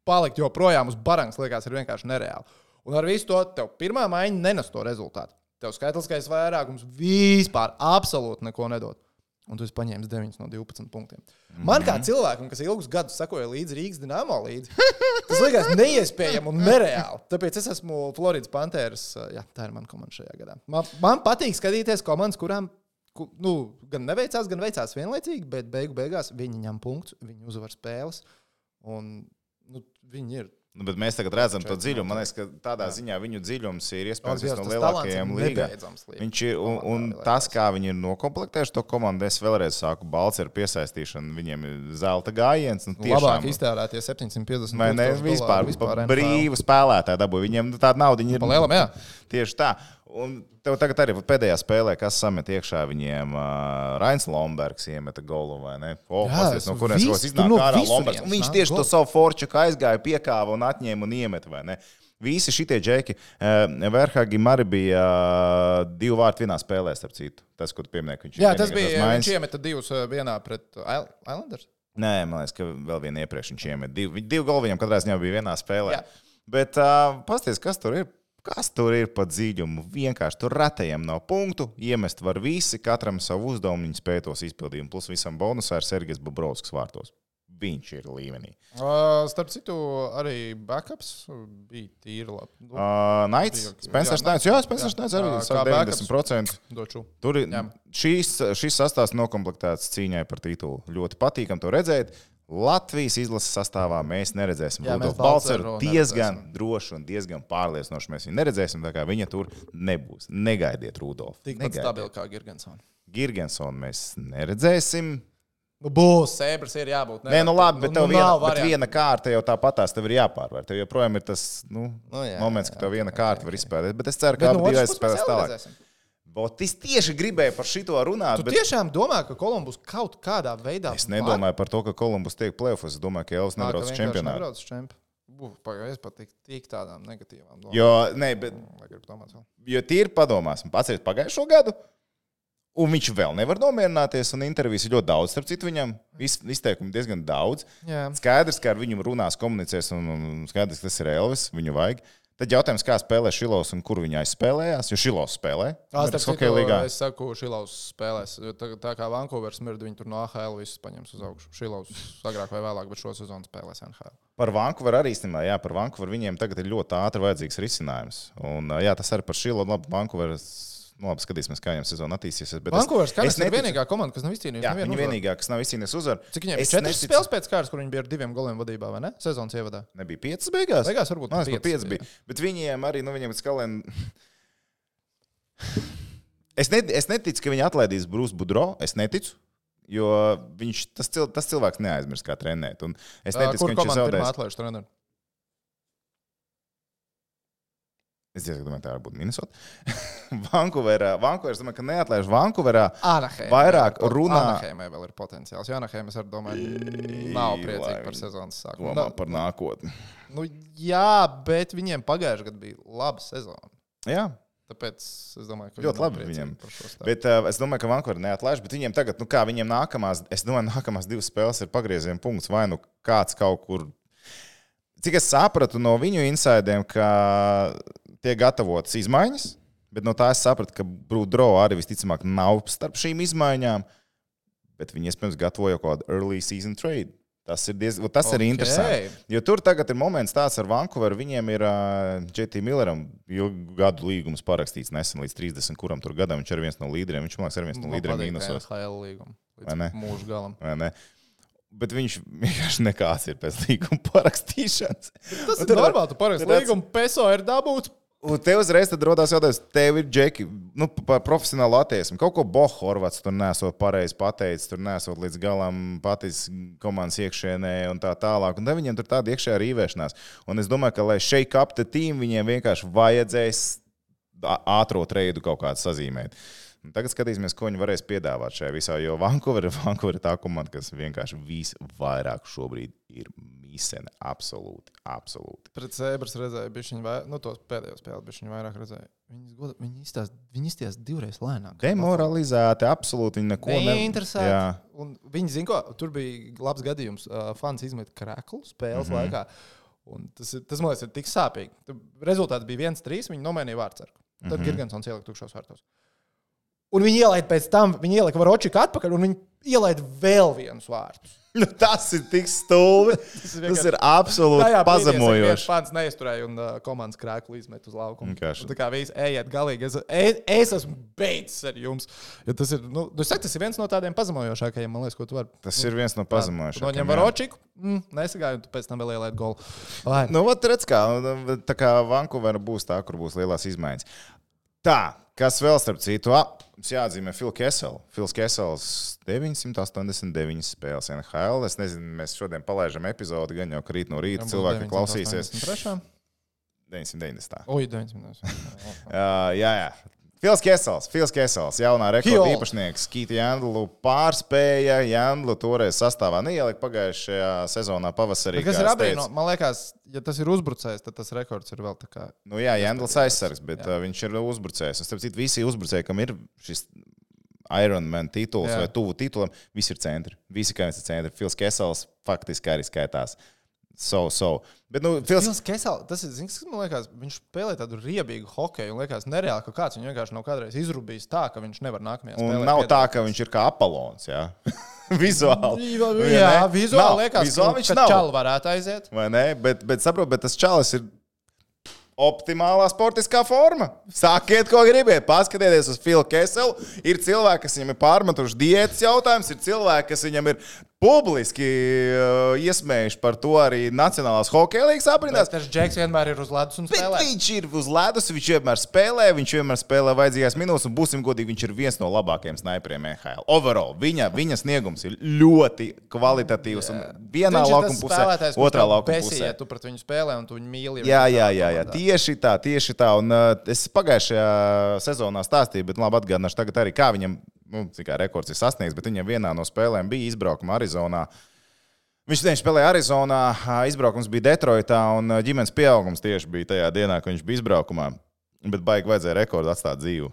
palikt joprojām uz barangas, liekas, ir vienkārši nereāli. Un ar visu to tev pirmā maiņa nenes to rezultātu. tev skaitliskais vairākums vispār absolūti neko nedod. Un tu esi paņēmis 9 no 12 punktiem. Man kā cilvēkam, kas ilgus gadus sekoja līdzi Rīgas dīnāmo līdzi, (laughs) tas liekas neiespējami un nereāli. Tāpēc es esmu Floridas Panthers. Jā, tā ir mana komanda šajā gadā. Man, man patīk skatīties komandas, kurām ku- nu, gan neveicās, gan veicās vienlaicīgi, bet beigu beigās viņi ņem punktus, viņi uzvar spēles. Un, nu, viņi ir. Nu, bet mēs tagad redzam to dziļumu. Man liekas, ka tādā ziņā viņu dziļums ir iespējams viens no lielākajiem ir līgā. nebeidzams līga. Viņš ir, un, un tas, kā viņi ir nokomplektējuši to komandu, es vēlreiz sāku balceru piesaistīšanu. Viņiem ir zelta gājiens. Nu, Labāk tiešām, iztērētie 750 Vai ne? Vispār, vispār brīvu spēlētāju dabūju. Viņiem nu, tāda nauda ir. Lielam, jā. Tieši tā. Un tev tagad arī pēdējā spēlē, kas samet iekšā viņiem, uh, Rains Lombergs iemeta golu vai ne? O, Jā, pasties, no es kurienes tur iznāk no ārā Lombergs. Un viņš nāk tieši to gols. savu forčaku aizgāja, piekāva un atņēma un iemeta, vai ne? Visi šie džeki, uh, Verhagim arī bija uh, divi vārti vienā spēlē, starp citu. Tas, pieminēji, ka viņš Jā, tas bija. maiņas. Viņš iemeta divus vienā pret Isl- Islanders. Nē, man liekas, ka vēl viena iepriekš viņš iemet. Divi, divi galvi viņam katrā ziņā bija vienā spēlē. Jā. Bet uh, pasties, kas tur ir? Kas tur ir pa dziļumu? Vienkārši tur retajiem nav punktu. Iemest var visi, katram savu uzdevumu, viņi spēj tos izpildīt. Plus visam bonusā ir Sergejs Bobrovskis vārtos. Viņš ir līmenī. Uh, starp citu, arī backups bija tīri labi. Nu, Uh, Naits, Spencers Naits, jā, Spencers. Naits arī backups. 90%. Došu. Tur ir šīs, šis sastāvs noklāpts cīņai par titulu. Ļoti patīkami to redzēt. Latvijas izlases sastāvā mēs neredzēsim Jā, Rudolfu Balceru. Diezgan droši un diezgan pārliecinoši mēs viņu neredzēsim. tā kā Viņa tur nebūs. Negaidiet Rudolfu. Tikpat stabili kā Girgensons. Girgensonu mēs neredzēsim. Nu, būs, sēbras ir jābūt. Nē, nu labi, bet tev viena, nav bet viena kārta jau tāpatās tev ir jāpārvar. Tev joprojām ir tas nu, Nu, jā, moments, jā, ka tev viena kārta var izspēlēt. Bet es ceru, ka abi puses spēlēs tālāk. redzēsim. Bot, es tieši gribēju par šito runāt. Tu bet... tiešām domā, ka Kolumbus kaut kādā veidā. Es nedomāju par to, ka Kolumbus tiek plēfos. Es domāju, ka Elvis nebrauc uz čempionātu. Uz čempionātu. Pagaidies pat tik, tādām negatīvām domām. Jo, ne, bet, vēl. jo tīri padomāsim, atcerieties pagājušo gadu. Un viņš vēl nevar nomierināties, un intervijas ir ļoti daudz. Starp citu, viņam iz- izteikumi diezgan daudz. Jā. Skaidrs, ka ar viņu runās, komunicēs, un, un skaidrs, ka tas ir Elvis. Viņu vajag. Tad jautājums, kā spēlē Šilovs un kur viņa aizspēlējās. Jo Šilovs spēlē. Starp hokeja citu, līgā. Es saku, Šilovs spēlēs. jo Tā, tā kā Vankūveras mirda, viņi tur no AHL visus paņems uz augšu. Šilovs agrāk vai vēlāk, bet šo sezonu spēlēs NHL. Par Vankūveru arī īstenībā, jā, par Vankūveru viņiem tagad ir ļoti ātri vajadzīgs risinājums. Un, jā, tas arī par Šilovu, labi, Vankūveras. Nu, labi, skatīsimies, kā viņam sezona attīstīsies. Vankūveras Canucks ir vienīgā komanda, kas nav izcīnījusi. Jā, viņa uzvaru. vienīgā, kas nav izcīnījusi uzvaru. Cik viņiem bija? Četras neticu- spēles pēc kārtas, kur viņi bija ar diviem goliem vadībā, vai ne? Sezonas ievadā. Nebija piecas beigās. Beigās varbūt ka piecas piecas bija. Bet viņiem arī, nu, viņiem skalēn. (laughs) Es, ne, es neticu, ka viņi atlaidīs Brūsu Budro. Es neticu. Jo viņš, tas, cil, tas cilvēks neaizmirst, kā trenēt. Un es neticu, Kur ka viņš ir zaudējis. atlaiž treneru? Es diezgan domāju, tā var būt Minnesota. (laughs) Vankūverā, Vankūverā, es domāju, ka neatlaiž Vankūverā. Anaheimai Vairāk runā- Anaheimai vēl ir potenciāls. Jo Anaheimai, es domāju, nav priecīgi par sezonas sākumu. Domā par nākotni. Nu, jā, bet viņiem pagājušajā gadā bija laba sezona. Jā, Tāpēc es domāju, ka Ļoti labi startu. Bet uh, es domāju, ka Vankūverā neatlaiž. Bet viņiem tagad, nu kā viņiem nākamās, es domāju, nākamās divas spēles ir pagrieziena punkts. Vai nu kāds kaut kur. Cik es sapratu no viņu insidiem, ka tiek gatavotas izmaiņas, bet no tā es sapratu, ka Brūdro arī visticamāk nav starp šīm izmaiņām. Bet viņi iespējams gatavo jau kaut kādu early season trade. Tas ir, diez, tas okay. ir interesanti. Jo tur tagad ir moments tāds ar Vankūveru. Viņiem ir uh, JT Milleram ilgu gadu līgums parakstīts nesen līdz 30, kuram tur gadam viņš ir viens no līderiem. Viņš man liekas, ir viens no līderiem mīnusos. Mūža galam. vai ne? Bet viņš vienkārši nekāds ir pēc (laughs) līguma parakstīšanas. Tas Un ir normāli. Tu redz- līgumu peso ir dabūts. Un te uzreiz tad rodās jautājums, tev ir džeki, nu, par profesionālu attieksmi. Kaut ko Bohorvats tur nesot pareizi pateicis, tur nesot līdz galam pateicis komandas iekšienē un tā tālāk. Un tad viņiem tur tāda iekšējā rīvēšanās. Un es domāju, ka, lai shake up the team, viņiem vienkārši vajadzēs ā- ātro treidu kaut kādu sazīmēt. Un Tagad skatīsimies, ko viņi varēs piedāvāt šajā visā. Jo Vankūver, (laughs) Vankūver ir tā komanda, kas vienkārši visvairāk šobrīd ir mīsena. Absolūti, absolūti. Pret Sēbras redzēju, bija viņa nu, tos pēdējos spēles, bija viņa vairāk redzēju. Viņas goda, viņi izstās, viņi izstās divreiz lēnāk. Demoralizēti, absolūti. Viņi neko ne- Neinteresēti. Jā. Un Viņi zina, ko tur bija labs gadījums. Uh, fans izmet krāklu spēles mm -hmm. laikā. Un tas, tas man liekas, ir tik sāpīgi. Rezultāts bija 1-3. Viņi nomainīja vārdsargu. Tad mm -hmm. Girgensons ielika tukšos vārtos. Un viņi ielaida pēc tam, viņi ielika Varočiku atpakaļ, un viņi ielaida vēl vienus vārdus. Nu, tas ir tik stulbi. tas, tas ir absolūti pazemojoši. Pats neizturēja un uh, komandas krēklu izmet uz laukumu. Un Tā kā visi ejiet galīgi. Es, es, es esmu beidzis ar jums. Jo tas ir, nu, nu, saka, tas ir viens no tādiem pazemojošākajiem, man liekas, ko tu vari. Tas ir viens no pazemojošākajiem. Noņem. Varočiku, mm, nesagāju, un tu pēc tam vēl ielaid golu. Lai. Nu, vat redz, kā, tā kā Vankūvera būs tā, kur būs lielās izmaiņas. Tā, kas vēl starp citu, ah, mums jāatzīmē Fils Kesels. Fils Kesels 989 spēles NHL. Es nezinu, mēs šodien palaidām epizodi, gan jau ka rīt no rīta cilvēki klausīsies 983. 990. Oi, 900. Uh, jā, jā. Fils Kesels, Fils Kesels, jaunā rekorda īpašnieks, Kīta Jandlu pārspēja. Jandlu toreiz sastāvā neielika pagājušajā sezonā pavasarī. Bet kas ir teicu. Man liekas, ja tas ir uzbrucējs, tad tas rekords ir vēl tā kā. Nu, jā, Jandls aizsargs, bet uh, viņš ir uzbrucējs. Un starp citu, visi uzbrucēji, kam ir šis Ironman tituls Jā. vai tuvu titulam, visi ir centri. Visi, kā viens ir centri. Fils Kesels faktiski arī skaitās. So, so. Bet, nu, Fils, Fils Kesels, tas ir, zini, kas man liekas, viņš spēlē tādu riebīgu hokeju, un liekas, nereāli, ka kāds viņu vienkārši nav kādreiz izrubījis tā, ka viņš nevar nākamajā spēlē. un nav tā, piedalīties. ka viņš ir kā Apolons. Jā. (laughs) vizuāli. Jā, ne? vizuāli Nav. liekas, vizuāli viņš nav. čalu varētu aiziet. Vai ne? Bet, bet saprotiet, bet tas čalis ir optimālā sportiskā forma. Sākiet, ko gribiet. Paskatieties uz Filu Keselu. Ir cilvēki, kas viņam ir pārmetuši diētas jautājums, ir cilvēki, kas viņam ir publiski uh, iesmējuši par to arī Nacionālās hokeja līnijas aprindās. Tas Džeks vienmēr ir uz ledus un Bet spēlē. viņš ir uz ledus, viņš vienmēr spēlē, viņš vienmēr spēlē vajadzīgās minūtes, un būsim godīgi, viņš ir viens no labākajiem sniperiem NHL. Overall, viņa, viņa sniegums ir ļoti kvalitatīvs. Vienā laukuma pusē, otrā laukuma pusē. Ja tu pret viņu spēlē un tu viņu mīli. Jā, jā, jā, jā. tieši tā, tieši tā. Un, uh, es pagājušajā sezonā stāstīju, bet labi atgādināšu tagad arī, kā viņam, nu, cik rekords ir sasniegts, bet viņam vienā no spēlēm bija izbraukuma Arizonā. Viņš tieši spēlēja Arizonā, izbraukums bija Detroitā, un ģimenes pieaugums tieši bija tajā dienā, kad viņš bija izbraukumā. Bet baigi vajadzēja rekordu atstāt dzīvu.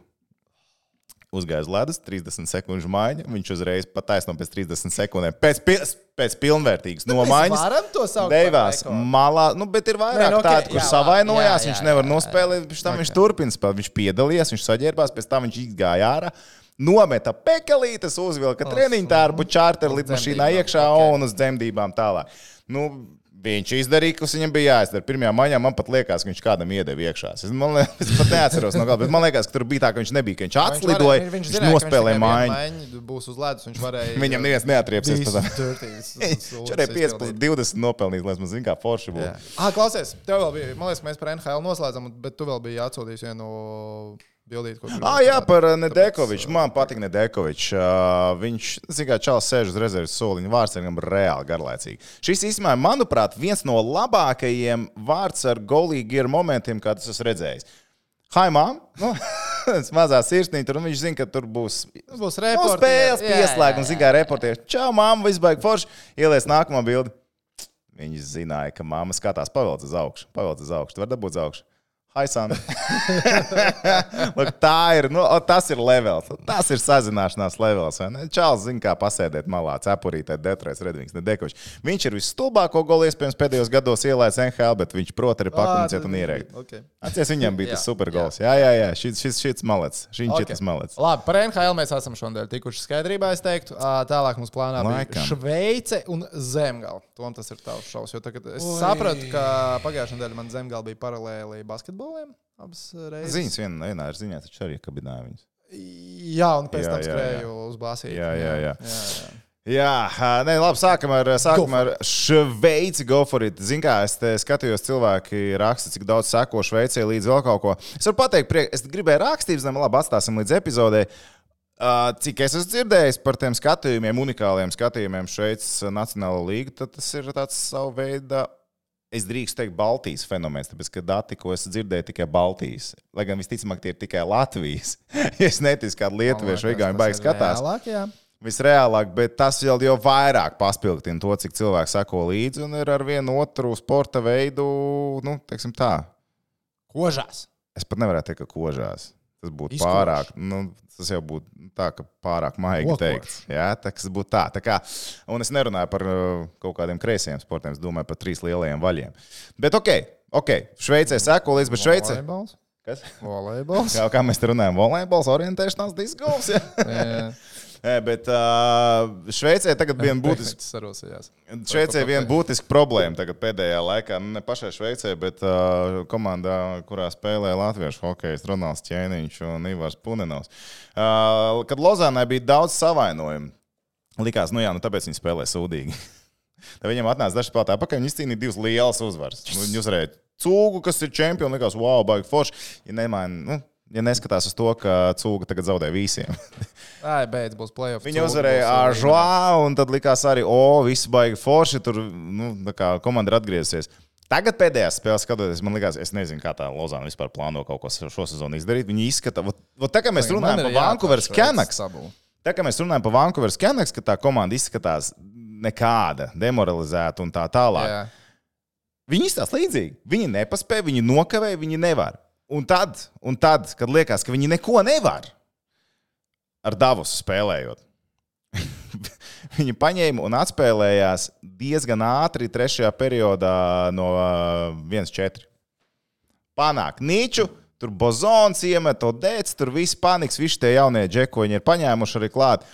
Uzgāja uz ledus, 30 sekundžu maiņa. Viņš uzreiz pataisno pēc 30 sekundēm. Pēc, pi- pēc pilnvērtīgas Mēs nomaiņas. varam to saukt rekordu? malā, nu, bet ir vairāk nu, nu, ok, tādu, kur jā, savainojās. jā, Viņš jā, nevar jā, jā. nospēlēt, pēc tam Ok. viņš turpina spēlēt. Viņš piedalījās, viņš saģērbās, pēc tam viņš izgāja ārā. Nometa pekelītes, uzvilka treniņu tārpu, čārter lidmašīnā iekšā ok. un uz dzemdībām tālāk. Nu, viņš izdarīja, kas viņam bija jāizdara. Pirmajā maņā man pat liekas, ka viņš kādam iedeva iekšā. Es, man, (laughs) es pat neatceros no gala, bet man liekas, ka tur bija tā, ka viņš nebija, ka viņš Viņš atslidoja, varēja- viņš, zināja, ka nospēlēja mājiņu. Būs uz ledus, viņš varēja. (laughs) Viņam neviens neatriepsies. (laughs) Viņš arī 5 plus 20 nopelnījis, lai man zinātu, kā forši būtu. Ah, klausies, tev vēl bija. Man liekas, mēs par NHL noslēdzam, bet tu vēl biji atsūtījis vienu bildīti, ko Ah, jā, par uh, Nedekoviču. Man patīk Nedekovičs. Uh, viņš, zināmā mērā, čels sēž uz rezerves soliņa. Vārds ir viņam reāli garlaicīgi. Šis īstenībā, manuprāt, viens no labākajiem vārds ar golīgiem momentiem, kādas esmu redzējis. Hai, mām! Nu, (laughs) tas mazā sirsnīte, tur un viņš zina, ka tur būs Tas būs nu, reportieris. spēles pieslēgums, zina, kā reportieris. Čau, māma, viss baigs forši. Ielies nākamā bilde. Viņi zināja, ka mamma skatās pavelc uz augšu. Pavelc uz augšu. Tu vari dabūt uz augšu. Hai, Sandra. Lūk, tā ir, nu, o, tas ir levels. Tas ir sazināšanās levels. Čāls zina, kā pasēdēt malā, cepurītē, Detroits, Redvings, Nedekovičs. Viņš ir visstulbāko golu iespējams pēdējos gados ielaists NHL, bet viņš prot arī pakomunicēt un ierēkt. Okay. Atcies viņam bija Jā, tas supergols. Jā, jā, jā, šis, šis, šis malets. Viņš Ok. ir tas malets. Labi, par NHL mēs esam šodien tikuši skaidrībā. Es teiktu, tālāk mums plānā bija Laikam. Šveice un Zemgala. Tom tas ir tavs šovs. jo Tagad es Oi. sapratu, ka pagājušajā nedēļā man Zemgala bija paralēli basketboliem. Abas reizes. Ziņas vienā, vienā ir ziņā, taču arī kabinēja viņus. Jā, un pēc Jā, tam jā, skrēju uz bāzes. Jā, jā, jā. jā, jā. Jā, nē, labi, sākam ar, sākam ar Šveici. Go for it. Ziniet, kā es te skatījos, cilvēki raksta, cik daudz seko Šveicē līdz vēl kaut ko. Es varu pateikt, priek, es gribēju rakstīt, zem, labi, atstāsim līdz epizodē. Cik es esmu dzirdējis par tiem skatījumiem, unikāliem skatījumiem Šveices Nacionālo līgu, tad tas ir tāds savu veidu. Es drīkstu teikt, Baltijas fenomens, tāpēc, ka dati, ko es dzirdēju, tikai Baltijas. Lai gan visticamāk, tie ir tikai Latvijas. (laughs) es neticu, kāda lietuviešu vai gauni baigi skatās Vēlāk, jā. visreālāk, bet tas vēl jau vairāk paspildina to, cik cilvēki sako līdzi un ir ar vienu otru sporta veidu, nu, teiksim tā. Kožās. Es pat nevaru teikt, ka kožās. Tas būtu pārāk, nu, tas jau būtu tā, ka pārāk maigi Okož. teikts. Jā, tas būtu tā. tā kā, un es nerunāju par uh, kaut kādiem kreisiem sportiem, es domāju par trīs lielajiem vaļiem. Bet ok, ok, Šveicē seko līdzi, bet Šveicē. Volejbols? Kas? Volejbols. Kā, kā mēs te runājam, volejbols, orientēšanās, disks. (laughs) Bet uh, Šveicē tagad viena (laughs) būtiska. Šveicē viena būtiska problēma tagad pēdējā laikā. Ne pašai Šveicē, bet uh, komandā, kurā spēlē Latviešu hokejs Ronalds Čēniņš un Ivars Punenovs. Uh, kad Lozānai bija daudz savainojumu, likās, nu jā, nu tāpēc viņi spēlē sūdīgi. (laughs) Tad viņam atnāca dažs spēlētāji atpakaļ. Viņi izcīnīja divas lielas uzvaras. Nu, Viņi uzvarēja cūgu, kas ir čempions. Likās, wow, baigi forši. Ja, nemaina, nu, ja neskatās uz to, ka cūga tagad zaudē visiem. (laughs) Ai, beidz, būs playoff. Viņa uzvarēja Aržā, un tad likās arī, o, viss baigi forši. Tur nu, komanda ir atgriezusies. Tagad pēdējās spēlēs, skatoties, man liekas, es nezinu, kā tā Lozāna vispār plāno kaut ko šo sezonu izdarīt. Viņi izskata, vot, vot tā kā mēs runājam par Vankūveras Kenaks, tā kā mēs runājam par Vankūveras Kenaks, ka tā komanda izskatās nekāda, demoralizēta un tā tālāk. Jā. Viņi izstāsta līdzīgi. Viņi nepaspēja, viņi nokavēja, viņi nevar. Un tad, un tad, kad liekas, ka viņi neko nevar ar Davosu spēlējot, (laughs) viņi paņēma un atspēlējās diezgan ātri trešajā periodā no uh, 1-4. Panāk Nīču, tur Bozons iemet to dēļ, tur viss paniks, visi tie jaunie džekoņi ir paņēmuši arī klāt.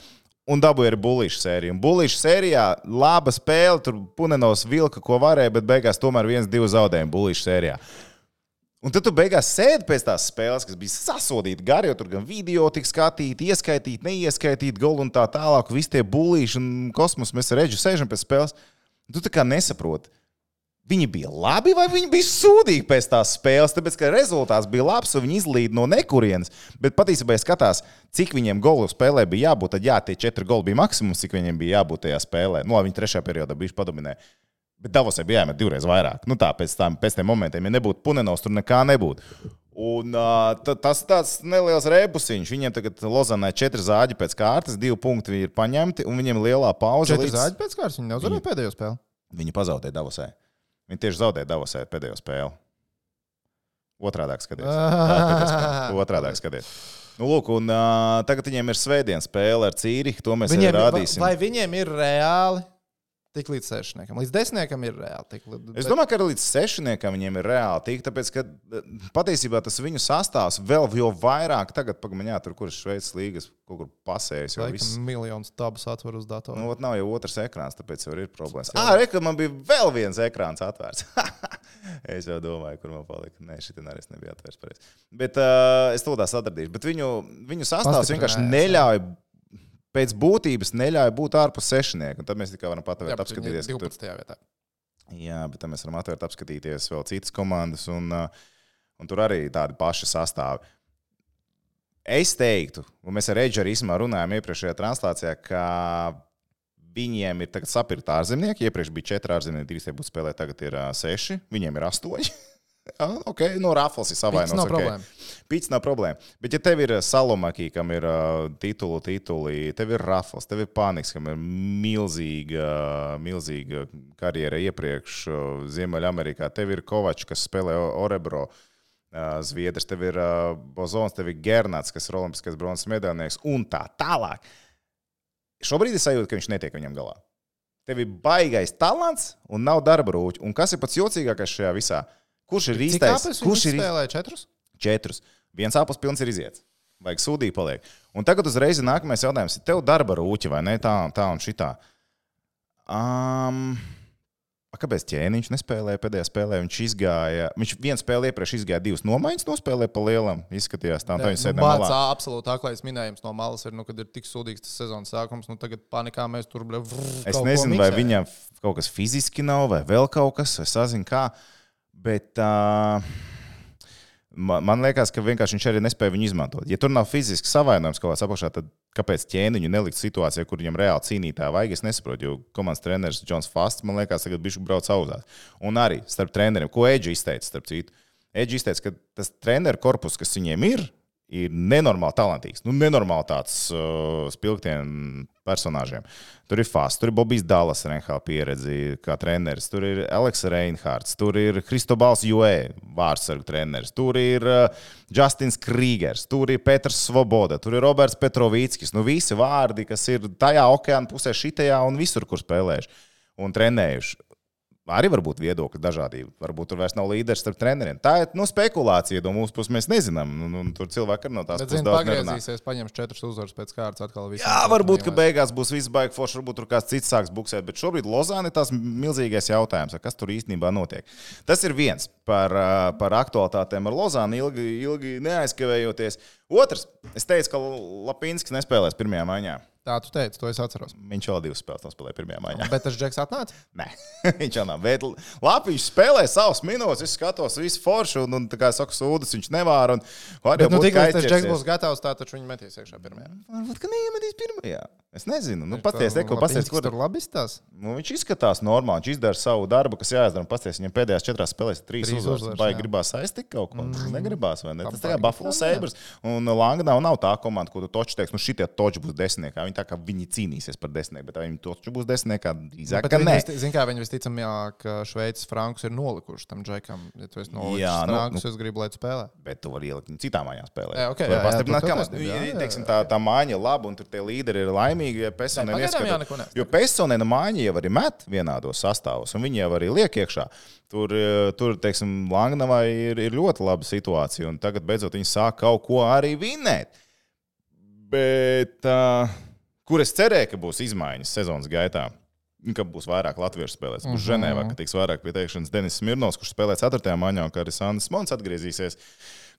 Un dabūja arī bulīšu sēriju. Bulīšu sērijā laba spēle, tur Punenovs vilka, ko varēja, bet beigās tomēr viens, divi zaudējumi bulīšu sērijā. Un tad tu beigās sēdi pēc tās spēles, kas bija sasodīta gari, jo tur gan video tika skatīti, ieskaitīti, neieskaitīti, goli un tā tālāk. Visi tie bulīši un kosmos mēs ar Reģu sēžam pēc spēles. Tu tā kā nesaproti. Viņi bija labi vai viņi bija sūdīgi pēc tās spēles, tāpēc ka rezultāts bija labs un viņi izlīd no nekurienes. Bet patiesībā, ja skatās, cik viņiem golu spēlē bija jābūt, tad jā, tie četri goli bija maksimums, cik viņiem bija jābūt tajā spēlē. Nu, labi, viņi trešajā periodā bija padominējuši. Bet Davosē bija jāmet divreiz vairāk. Nu, tā pēc, tām, pēc tiem momentiem, ja nebūtu Punenovs, tur nekā nebūtu. Un, uh, ta- tas tāds neliels rebusiņš. Viņiem tagad Lozanai četri zāģi pēc kārtas, divi punkti ir paņemti, un viņiem lielā pauze. Četri līdz- zāģi pēc kārtas. Viņi neuzvarēja pēdējo spēli. Viņi pazaudēja Davosē. Viņi tieši zaudēja Davosē pēdējo spēli. Otrādāk skaties. (laughs) Otrādāk skaties. Nu, lūk, un uh, tagad viņiem ir svētdienas spēle ar Cīrihu. To mēs viņiem Viņiem, rādīsim. vai viņiem ir reāli tik līdz sešniekam? Līdz desmitniekam ir reāli tik līdz. Es domāju, ka arī līdz sešniekam viņiem ir reāli tik, tāpēc, ka eh, patiesībā tas viņu sastāvs vēl jau vairāk, tagad, pagaidām, tur, kur Šveices līgas kaut kur pasējas. jau viss. Miljonus tabus atver uz datoru. Nu, nav jau otrs ekrāns, tāpēc jau ir problēmas. Ah, re, ka man bija vēl viens ekrāns atvērts. (laughs) es jau domāju, kur man palika. Nē, šī arī nebija atvērts. Pareiz. Bet uh, es to tās atradīšu. Bet viņu, viņu sastāvs vienkārši neļauj, pēc būtības neļauj būt ārpus sešnieka. Un tad mēs tikai varam Jā, patvērt, ir apskatīties. ka tur- 12. vietā. Jā, bet mēs varam atvērt, apskatīties vēl citas komandas, un, uh, un tur arī tādi paši sastāvi. Es teiktu, un mēs ar Edžeru īstenībā runājām iepriekšējā translācijā, ka viņiem ir sapirkt ārzemnieki. Iepriekš bija četri ārzemnieki, divi būtu spēlēti, tagad ir uh, seši. Viņiem ir astoņi. (laughs) Jā, ok, no Rafals ir savainots. nav okay. problēma. Pits nav problēma. Bet, ja tev ir Salomakī, kam ir uh, titulu, tituli, tev ir Rafals, tev ir Paniks, kam ir milzīga, milzīga karjera iepriekš uh, Ziemeļamerikā, tev ir Kovačs, kas spēlē Orebro. uh, Zviedrs, tev ir uh, Bozons, tev ir Gernats, kas ir olimpiskais bronzas medaļnieks, un tā tālāk. Šobrīd es sajūtu, ka viņš netiek viņam galā. Tev ir baigais talants un nav darba rūķi. Un kas ir pats jocīgākais šajā visā? Kurš ir Cik īstais? Kurš ir spēlēja? Četrus? četrus. Viens apelsīns pilns ir iziets. Vajag sūdīgi paliek. Un tagad uzreiz nākamais jautājums. Tev darba rūķi vai ne? Tā, tā un šitā. Um, kāpēc ķēniņš nespēlēja pēdējā spēlē? Viņš izgāja. Viņš vienu spēli iepriekš izgāja divas nomaiņas, nospēlēja pa lielam. Izskatījās tā, tā viņš sēdēja Mācā malā. absolūti aklais minējums no malas ir, nu, kad ir tik sūdīgs tas sezonas sākums, nu tagad panikā mēs tur vrr, Es nezinu, vai viņam kaut kas fiziski nav, vai vēl kaut kas. Es nezinu, kā. Bet uh, man, liekas, ka vienkārši viņš arī nespēja viņu izmantot. Ja tur nav fiziski savainojums kaut kādā apakšā, tad kāpēc ķēniņu nelikt situācijā, kur viņam reāli cīnītāji vajag? Es nesaprotu, jo komandas treneris Džons Fasts, man liekas, tagad bija brauc auzās. Un arī starp treneriem, ko Edži izteica, starp citu. Edži izteica, ka tas treneru korpus, kas viņiem ir, ir nenormāli talantīgs. Nu, nenormāli tāds uh, spilgtiem personāžiem. Tur ir Fast, tur ir Bobijs Dallas, Renhāla pieredzi kā treneris, tur ir Aleks Reinhards, tur ir Kristobals Joe, vārdsargu treneris, tur ir uh, Justins Krīgers, tur ir Petrs Svoboda, tur ir Roberts Petrovīckis. Nu, visi vārdi, kas ir tajā okeāna pusē, šitajā un visur, kur spēlējuši un trenējuši. Arī var būt viedokļu dažādība. Varbūt tur vairs nav līderis starp treneriem. Tā ir nu, spekulācija. No mūsu puses mēs nezinām. Nu, nu, tur cilvēki no tās puses daudz nerunā. pagriezīsies, paņems četras uzvaras pēc kārtas atkal. Jā, varbūt, ka beigās būs viss baigi forši, varbūt tur kāds cits sāks buksēt, bet šobrīd Lozāna ir tās milzīgais jautājums, kas tur īstenībā notiek. Tas ir viens par, par aktualitātēm ar Lozānu, ilgi, ilgi neaizkavējoties. Otrs, es teicu, ka Lapīnskis nespēlēs pirmajā maiņā. Tā tu teici, to es atceros. Viņš vēl divas spēles nospēlēja pirmajā maiņā. Bet tas Džeks atnāca. (laughs) Nē, viņš jau nav. Bet Latvijas spēlē savus minūtes, es skatos, visu foršu, un, un tā kā saka, sūdzes viņš nevāra. Un, Bet, nu, tikai ka tas Džeks būs gatavs, tā taču viņi metīs iekšā pirmajā. Varbūt, ka neiemetīs pirmajā. Es nezinu. Nu, Pasties, ko pasties, kur tur labi izstāsta. Nu, viņš izskatās normāli. Viņš izdara savu darbu, kas jāizdara. Pasties, viņam pēdējās četrās spēlēs trīs, Trīs uzvaras. Vai gribās aiztikt kaut ko? Mm. Negribās, vai ne? Tas tā kā Buffalo. Sabres. Un Langa nav, tā komanda, ko tu toči teiks, nu šitie toči būs desmitnieki. Viņi tā kā viņi cīnīsies par desmitnieku, bet viņi toči būs desmitnieki, drīzāk, ka nē. Ziniet, kā viņi visticamāk, Šveices frankus ir nolikuši tam Džekam. Ja tu esi Jā, nu, frankus, nu. es gribu, lai spēlē. Bet tu vari ielikt citā mājā spēlē. Jā, ok, tā māja ir laba un tur tie līderi ir laimīgi. Ja ieskata- jau neko neesmu Jo Pesonēna māja jau arī met vienādos sastāvos, un viņi jau arī liek iekšā. Tur, eh, tur teiksim, Langnavai ir, ir ļoti laba situācija, un tagad beidzot viņi sāk kaut ko arī vinēt. Bet uh, kur es cerēju, ka būs izmaiņas sezonas gaitā? Ka būs vairāk latviešu spēlēs. Būs Mhm. Ženēvā, ka tiks vairāk pieteikšanas Denis Smirnovs, kurš spēlē 4. maņā, un arī Sandrs Mons atgriezīsies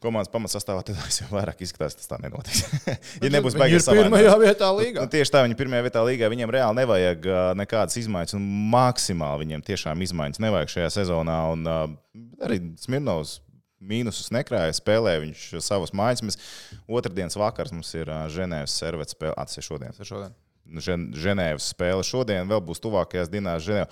komandas pamatsastāvā. Tad es jau vairāk izskatās, tas tā nenotiks. (laughs) ja nebūs baigts ir pirmajā vietā līgā. Nu, tieši tā, viņi pirmajā vietā līgā. Viņiem reāli nevajag nekādas izmaiņas, un maksimāli viņiem tiešām izmaiņas nevajag šajā sezonā. Un, arī Smirnovs mīnusus nekrāja, spēlēja viņš savus mājas. Mēs otrdienas vakars mums ir Ženēvas servets spēle. Ir šodien. Šodien. Žen, Ženēvas spēle šodien, vēl būs tuvākajās dienās Ženēvā.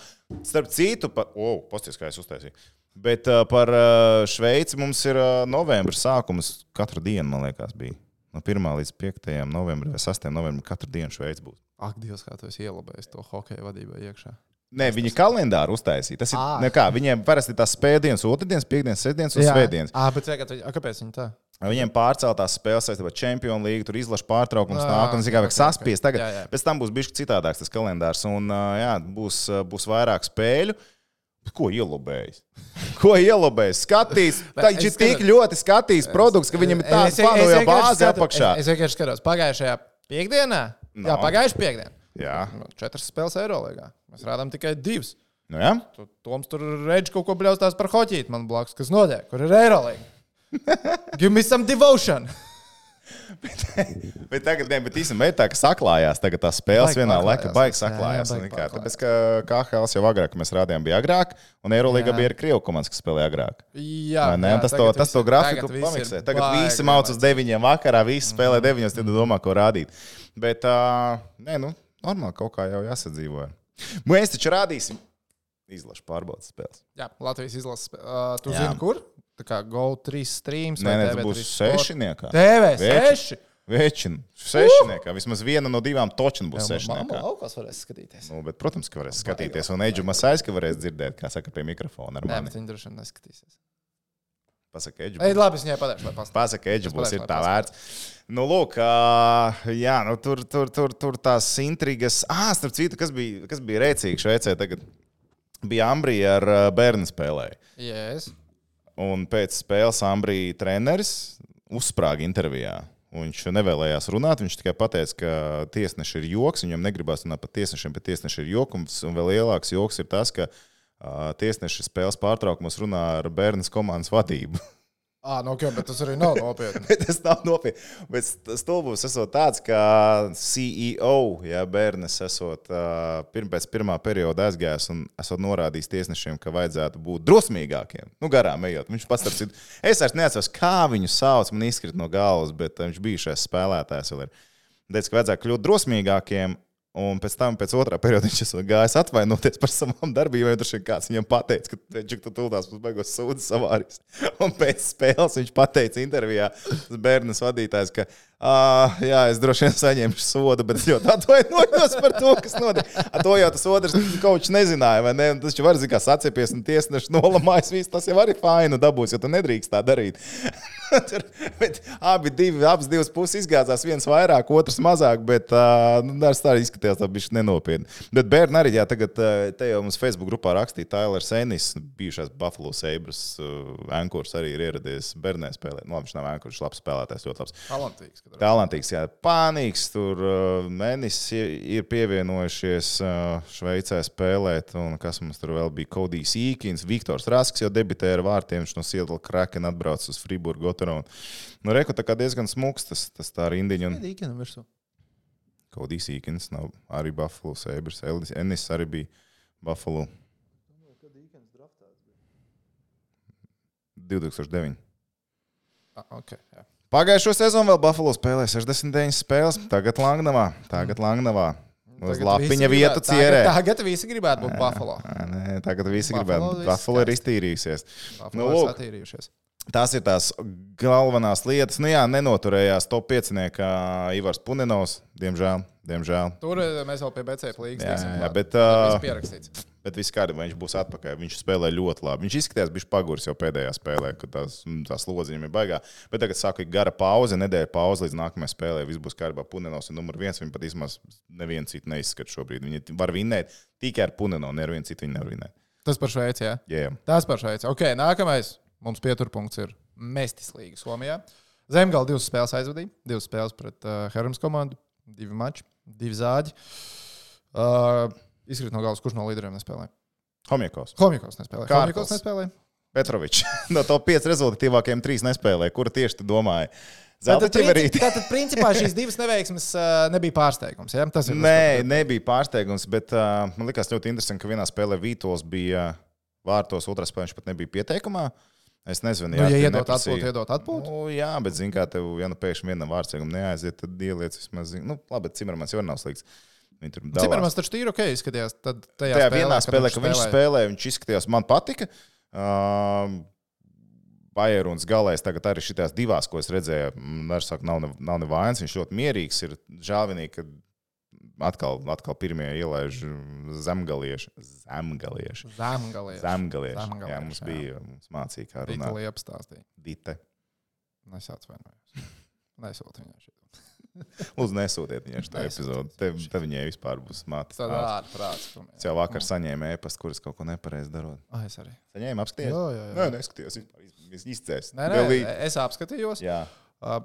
Starp citu, pa, oh, pasties, kā es uztaisīju. Bet uh, par uh, Šveici mums ir uh, novembris sākums. Katru dienu, man liekas, bija. No 1. līdz 5. novembrim vai 6. novembrim katru dienu Šveici būs. Ak, Dievs, kā tu esi ielabējis to hokeja vadībā iekšā. Nē, viņi kalendāru uztaisīja. Tas ir Ā. nekā. Viņiem parasti tās spēcdienas, otrdienas, piekdienas, sestdienas un svētdienas. Ah, bet cik, a, kāpēc viņi tā? Viņiem pārceltās spēles saistībā ar Čempionu līgu, tur izlaša pārtraukums, Ā, nāk, un zina, kā vajag saspiest. Tagad, Jā, jā. pēc tam būs bijis citādāks tas kalendārs, un jā, būs, būs vairāk spēļu. Ko ielobējis? (laughs) Ko ielobējis? Skatīs, (laughs) viņš ir tik ļoti skatījis produkts, ka viņam ir tāds plānoja bāzi apakšā. Es, es vienkārši skatos, pagājušajā piekdienā. No. Jā, pagājušajā piekdienā. Jā, Nu, Četras spēles Eirolandā. Mēs rādām tikai divas. nu, jā. Tu, Toms tur redz kaut ko bļaustās par hoķīti man blakus, kas notiek, kur ir Eirolandā. (laughs) Give me some devotion. (laughs) Bet tagad, ne, bet īstenībā ir tā, ka saklājās tagad tās spēles Baigi vienā laikā, baigi Jā, saklājās. jā, baigi un kā. Tāpēc, ka KHL jau agrāk mēs rādījām, bija agrāk, un Eirolandā Jā. bija arī Krievijas komandas, kas spēlēja agrāk. Jā, Vai ne? jā, tas, to, tas to grafiku pamiksē. Tagad baigi visi mācās uz vienlaicīgi. deviņiem vakarā, visi spēlē deviņos, tad domā, ko rādīt. Bet, uh, nē, nu, normāli kaut kā jau jāsadzīvo. Mēs taču rādīsim izlašu pārbaudas spēles. Jā, Latvijas izlases. Uh, tu Jā. zini, kur? Tā kā Go 3 streams. Nē, nē, tas TV3 būs sešniekā. TV. 6. Večina. Sešniekā. Vismaz viena no divām točiem būs sešniekā. laukās varēs skatīties. Nu, bet, protams, ka varēs skatīties. Un Eģu Masais, ka varēs dzirdēt, kā saka, pie mikrofona Nē, bet viņi droši vien neskatīsies. Pasaka, Eģu. Ej, labi, es viņai pateikšu, lai. Pasaka, Eģis Es būs ir tā pasaka. vērts. Nu, lūk, jā, nu, tur, tur, tur, tur tās intrigas. Ah, starp citu, kas bija, kas bija rēcīgi Šveicē tagad? Bija Ambrija ar bērnu spēlēju. Yes. Un pēc spēles Ambrija treneris uzsprāga intervijā. Viņš nevēlējās runāt. Viņš tikai pateica, ka tiesneši ir joks. Viņam negribās runāt par tiesnešiem, bet tieši ir jokums. Un vēl lielāks joks ir tas, ka uh, tiesneši spēles pārtraukumos runā ar bērnu komandas vadību. (laughs) Ah, nu, ok, bet tas arī nav nopietni. (laughs) Tas nav nopietni. Bet stulbums esot tāds, ka CEO, ja bērns esot uh, pirm, pēc pirmā perioda aizgājis un esot norādījis tiesnešiem, ka vajadzētu būt drosmīgākiem. Nu, garām ejot. Viņš pats ar citu. Es vairs neatceros, kā viņu sauc, man izkrīt no galvas, bet viņš bija šais spēlētājs. vēl ir. Teica, ka vajadzētu kļūt drosmīgākiem. Un pēc tam, pēc otrā perioda, viņš gājis atvainoties par savām darbībām. Tur kāds viņam pateica, ka viņš tur tūlīt būs beigās sūdzes savārīs. Un pēc spēles viņš pateica intervijā, tas bērnas vadītājs, ka Uh, jā, es droši vien saņemšu sodu, bet es ļoti atvainojos par to, kas notika. To jau tas otrs kas nezināja, vai ne? Tas jau var zināt, kā saciepies un tiesnesis nolamājas. Viss tas jau arī fainu dabūs, jo tu nedrīkst tā darīt. (laughs) Tur, bet abi divi, abas divas puses izgāzās. viens vairāk, otrs mazāk, bet uh, nu, tas tā izskatījās tā bišķi nenopietni. Bet Bērni arī, jā, tagad te jau mums Facebook grupā rakstīja Tailers Enis, bijušais Buffalo Sabres uh, ankurs arī ir ieradies Bernē spēlēt. Nu, labi, viņš nav ankurs, viņš labs spēlētājs, ļoti labs. Talantīgs. Talantīgs, jā, pānīgs. Tur uh, Menis ir pievienojušies uh, Šveicē spēlēt. Un kas mums tur vēl bija? Kodijs Īkins, Viktors Rasks jau debitēja ar vārtiem. Viņš no Seattle Kraken atbrauc uz Friburgu. Ottaru. Nu, Reku tā kā diezgan smuks tas, tas tā rindiņa. Un. Kodijs Īkins nav arī Buffalo Sabres. Ennis arī bija Buffalo 2009. Ah, okay, jā. Pagājušo sezonu vēl Buffalo spēlēja 69 spēles. Tagad Langnavā. Tagad Langnavā. Uz lapiņa visi vietu gribētu- cierē. Tagad, tagad visi gribētu būt Buffalo. Nē, tagad visi Buffalo gribētu. viss Buffalo ir iztīrījusies. Buffalo Nu, ir lūk. satīrījušies. Tās ir tās galvenās lietas. Nu, jā, nenoturējās top 5. Ivars Puninovs. Diemžēl. diemžēl. Tur eh, mēs vēl pie BC līnijas Jā, jā, bet, pierakstīts. Bet viss kārtībā, viņš būs atpakaļ. Viņš spēlē ļoti labi. Viņš izskatījās, bija paguris jau pēdējā spēlē, kad tās, mm, tās lodziņas ir baigā. Bet tagad saka, gara pauze, nedēļa pauze līdz nākamajai spēlē. Viss būs kārtībā. Punenovs ir numur viens. Viņa pat īstenībā nevienu citu neizskata šobrīd. Viņa var vinēt tikai ar Punenovu, nevienu citu viņa nevar vinēt. Tas par Šveici, jā. Yeah. Tas par Šveici. Ok, nākamais mums pieturpunkts ir Mestis līga Somijā. Zemgala divas spēles aizvadīja. Divas spēles pret uh, Hermas komandu. Divi mači, divi zāģi. Uh, izkrīt no galvas, kurš no līderiem nespēlē. Homiekovs. Homikos nespēlē. Kārkls. Homikos nespēlē. Petrovičs. (laughs) no top 5 rezultatīvākajiem trīs nespēlē. Kura tieši tu domāji? Zelta Tātad, princi- ķeverīte. tātad, principā, šīs divas neveiksmes uh, (laughs) nebija pārsteigums. Ja? Tas ir tas, Nē, nebija pārsteigums, bet uh, man liekas ļoti interesanti, ka vienā spēlē Vītols bija vārtos, otrā spēlē viņš pat nebija pieteikumā. Es nezinu, Nu, ja tie iedot atpūtu, iedot atpūtu. Nu, jā, bet, zināmā mērā, tev, ja nu pēkšņi vienam vārdsēgam neaiziet, tad ieliec vismaz, zin- nu, labi, bet Cimermans jau nav slikts. Dalās. Cimermans taču tīri ok izskatījās. Tad tajā, Tajā spēlē, vienā spēlē, kad viņš spēlēja. spēlēja, viņš izskatījās, man patika. Uh, Bajeruns galēs tagad arī šitās divās, ko es redzēju, var saka, nav, ne- nav nevainas. Viņš ļoti mierīgs. Ir žēlvinīgi, ka atkal, atkal pirmie ielaiž zemgalieši. Zemgalieši. Zemgalieši. Zemgalieši. Zemgalieši, Jā, mums jā. bija, mums mācīja, kā runāt. liepa stāstīja. Dite. Es atvainojos. (laughs) Nesūtu viņai šito. (laughs) Lūdzu, nesūtiet viņai šo epizodi. Te, te viņai vispār būs mācīts. Tad ārprāts. Es jau vakar saņēmu ēpastu, kuras kaut ko nepareizi darot. Ah, es arī. Saņēmu apskatīties? Jā, jā, jā. Nē, neskatījos. vispār Izcēs. Nē, nē, es apskatījos. Jā.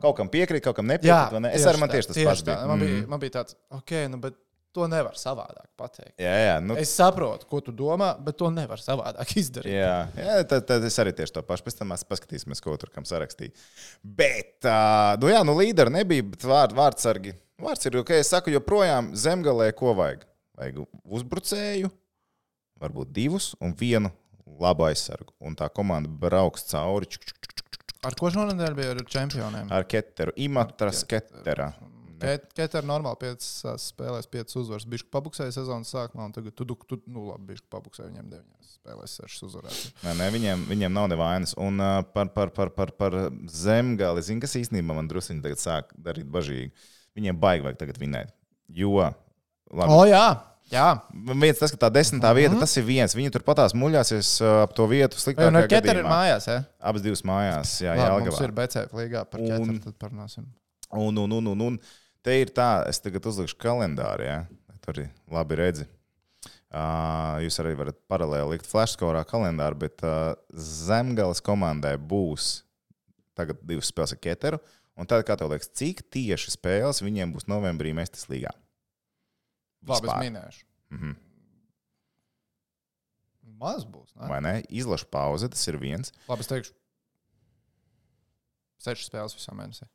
Kaut kam piekrīt, kaut kam nepiekrīt. vai ne? Es arī man tā, tieši tas pats tā. bija. Mm. man bija tāds, ok, nu, bet to nevar savādāk pateikt. Jā, jā, nu, Es saprotu, ko tu domā, bet to nevar savādāk (laughs) izdarīt. jā, jā tad, tad es arī tieši to pašu. Pēc tam mēs paskatīsimies, ko tur kam sarakstīja. Bet, uh, nu jā, nu līderi nebija, bet vārd, vārdsargi. Vārds ir ok, es saku, joprojām zemgalē ko vajag. Vajag uzbrucēju, varbūt divus un vienu labu aizsargu. Un tā komanda brauks cauri čuk, čuk, čuk, Ar ko šonadēļ bija ar čempioniem? ar keteru. Imatras ketera. Ketera normāli 5 spēlēs, 5 uzvaras. Bišku pabuksēja sezonas sākumā, un tagad tu, tu, tu nu labi, bišku pabuksēja viņiem 9 spēlēs, 6 uzvarēs. Nē, nē, viņiem, viņiem nav nevainas. Un uh, par, par, par, par, par zemgali, zinu, kas īstenībā man druskuļi tagad sāk darīt bažīgi. Viņiem baigi vajag tagad vinēt. Jo, labi, O, jā! jā. viens tas, ka tā desmitā vieta, tas ir viens. Viņi tur patās muļāsies ap to vietu sliktākajā ar Ketera ir mājās, ja? Abas divas mājās, jā, Labi, jā, mums ir. BCF līgā par Keteru, tad parunāsim. Un, un, un, un, un te ir tā, es tagad uzlikšu kalendāru, jā. Tur arī labi redzi. Uh, jūs arī varat paralēli likt flashskorā kalendāru, bet uh, Zemgales komandai būs tagad divas spēles ar Keteru. Un tad, kā tev liekas, cik tieši spēles viņiem būs novembrī Mestis līgā? Labi, es minēšu. Mhm. Maz būs. Ne? Vai ne? Izlaša pauze, tas ir viens. Labi, es teikšu, 6 spēles visā mēnesī.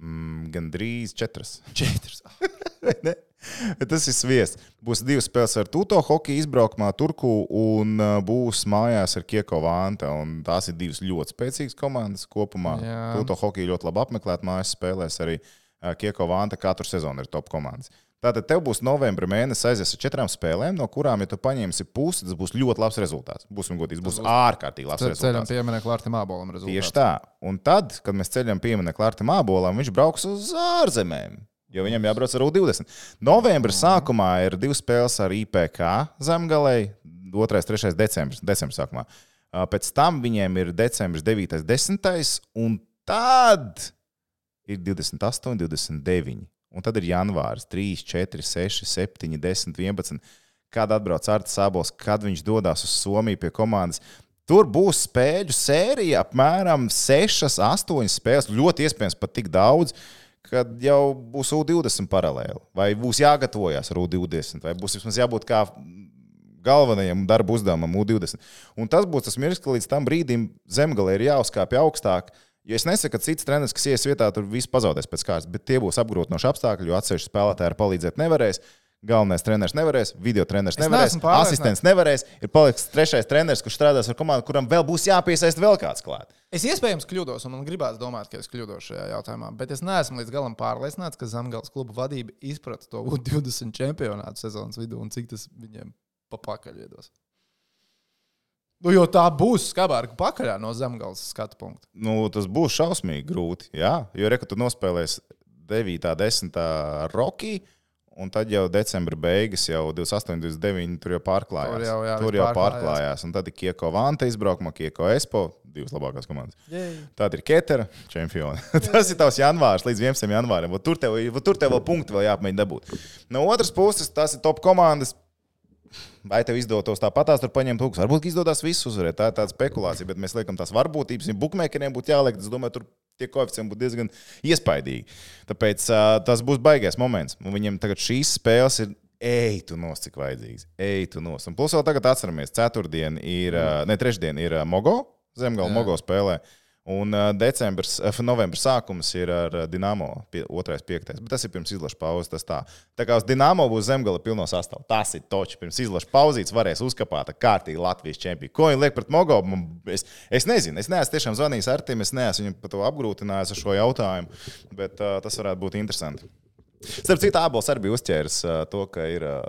Mm, Gan drīz četras. (laughs) 4. Vai ne? Tas ir sviests. Būs divas spēles ar Tuto hokeju izbraukumā, Turku un uh, būs mājās ar Kieko Vanta. un Tās ir divas ļoti spēcīgas komandas kopumā. Jā. Tuto hokeju ļoti labi apmeklēt mājas spēlēs. Arī uh, Kieko Vanta katru sezonu ir top komandas. Tātad tev būs novembra mēnesis aizies ar četrām spēlēm, no kurām, ja tu paņemsi pusi, tas būs ļoti labs rezultāts. Būsim godīgi, būs ārkārtīgi labs Ceļam rezultāts. pieminiektu Lārtam Abolam Tieši rezultātu. tā. Un tad, kad mēs ceļam pieminiektu Lārtam Abolam, viņš brauks uz ārzemēm. Jo viņam jābrauc ar U20. Novembra sākumā ir divas spēles ar IPK zemgalē, 2. un 3. decembris. decembris sākumā. Ā, Pēc tam viņiem ir decembris 9. un 10. un tad ir 28, 29. Un tad ir janvāris 3, 4, 6, 7, 10, 11. Kad atbrauc Arts Sābols, kad viņš dodas uz Somiju pie komandas. Tur būs spēļu sērija, apmēram 6, 8 spēles. Ļoti iespējams, pat tik daudz, kad jau būs U20 paralēli. Vai būs jāgatavojas ar U20, vai būs vismaz jābūt kā galvenajam darba uzdevumam U20. Un tas būs tas mirklis, ka līdz tam brīdim zemgale ir jāuzkāpj augstāk. Jo es nesaku, ka cits treneris, kas ies vietā, tur viss pazaudēs pēc kārtas, bet tie būs apgrūtinoši apstākļi, jo atsevišķi spēlētāji palīdzēt nevarēs. Galvenais treneris nevarēs, video treneris nevarēs, asistents nevarēs. Ir paliks trešais treneris, kurš strādās ar komandu, kuram vēl būs jāpiesaist vēl kāds klāt. Es iespējams kļūdos, un man gribās domāt, ka es kļūdos šajā jautājumā, bet es neesmu līdz galam pārliecināts, ka Zemgales kluba vadība izprata to U20 čempionātu sezonas vidū un cik tas viņiem pa pakaļ iedos. Nu, jo tā būs skarbāka pakaļā no Zemgales skatu punkta. Nu, tas būs šausmīgi grūti. Jā, jo reku tu nospēlēsi 9, 10 roki. Un tad jau decembra beigas, jau 28, 29, tur jau pārklājās. Tur jau, jā, tur jau pārklājās. pārklājās. Un tad ir Kieko Vanta izbraukumā, Kieko Espo, divas labākās komandas. Jej. Tad ir Ketera čempioni. (laughs) Tas ir tavs janvārs līdz 11. janvārim. Tur tev, vot tur tev vēl punkti vēl jāapmēģina dabūt. No otras puses, tas ir top komandas. Vai tev izdotos tāpatās tur paņemt lūgas? Varbūt izdodas visus uzvarēt. Tā ir tāda spekulācija, bet mēs liekam tās varbūtības. Bukmēkeriem būtu jāliek, es domāju, tur tie koeficienti būtu diezgan iespaidīgi. Tāpēc uh, tas būs baigais moments. Un viņiem tagad šīs spēles ir. Ej, tu nos, cik vajadzīgs. Ej, tu nos. Un plus vēl tagad atceramies, ceturtdien ir, uh, ne trešdien ir uh, Mogo. Zemgala. Mogo spēlē. Un decembris, novembris sākums ir ar Dienāmo, 2. 5. Bet tas ir pirms izlaša pauzes. Tas tā. tā kā uz Dienāmo būs zemgala pilno sastāvā. Tas ir točs. Pirms izlaša pauzītes varēs uzkapāt ar kārtīgi Latvijas čempionu. Ko viņi liek pret Mogo? Man- Es, es nezinu. Es neesmu tiešām zvanījis ar Tim. Es neesmu viņu par to apgrūtinājis ar šo jautājumu. Bet uh, tas varētu būt interesanti. Starp citu, Abols arī bija uzķēris uh, to, ka ir uh,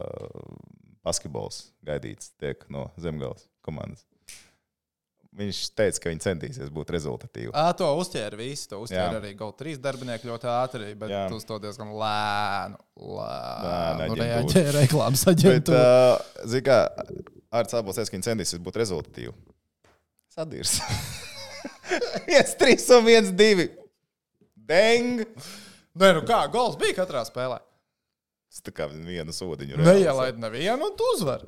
basketbols gaidīts tiek no zemgājas komandas. Viņš teica, ka viņi centīsies būt rezultatīvi. Ā, to uzķēra visi. To uzķēra Jā. arī GO3 darbinieki ļoti ātri, bet Jā. Jā. uz to diezgan lēnu. Lēnu aģentūra. reaģēja (laughs) reklāmas Bet, aģentūra. uh, zini, kā Arts teica, ka viņi centīsies būt rezultatīvi. Sadirs. (laughs) 1, 3 un 1, 2. Deng! Nē, nu kā, gols bija katrā spēlē. Tas tā kā viena sodiņa. Neielaid nevienu, un tu uzvari.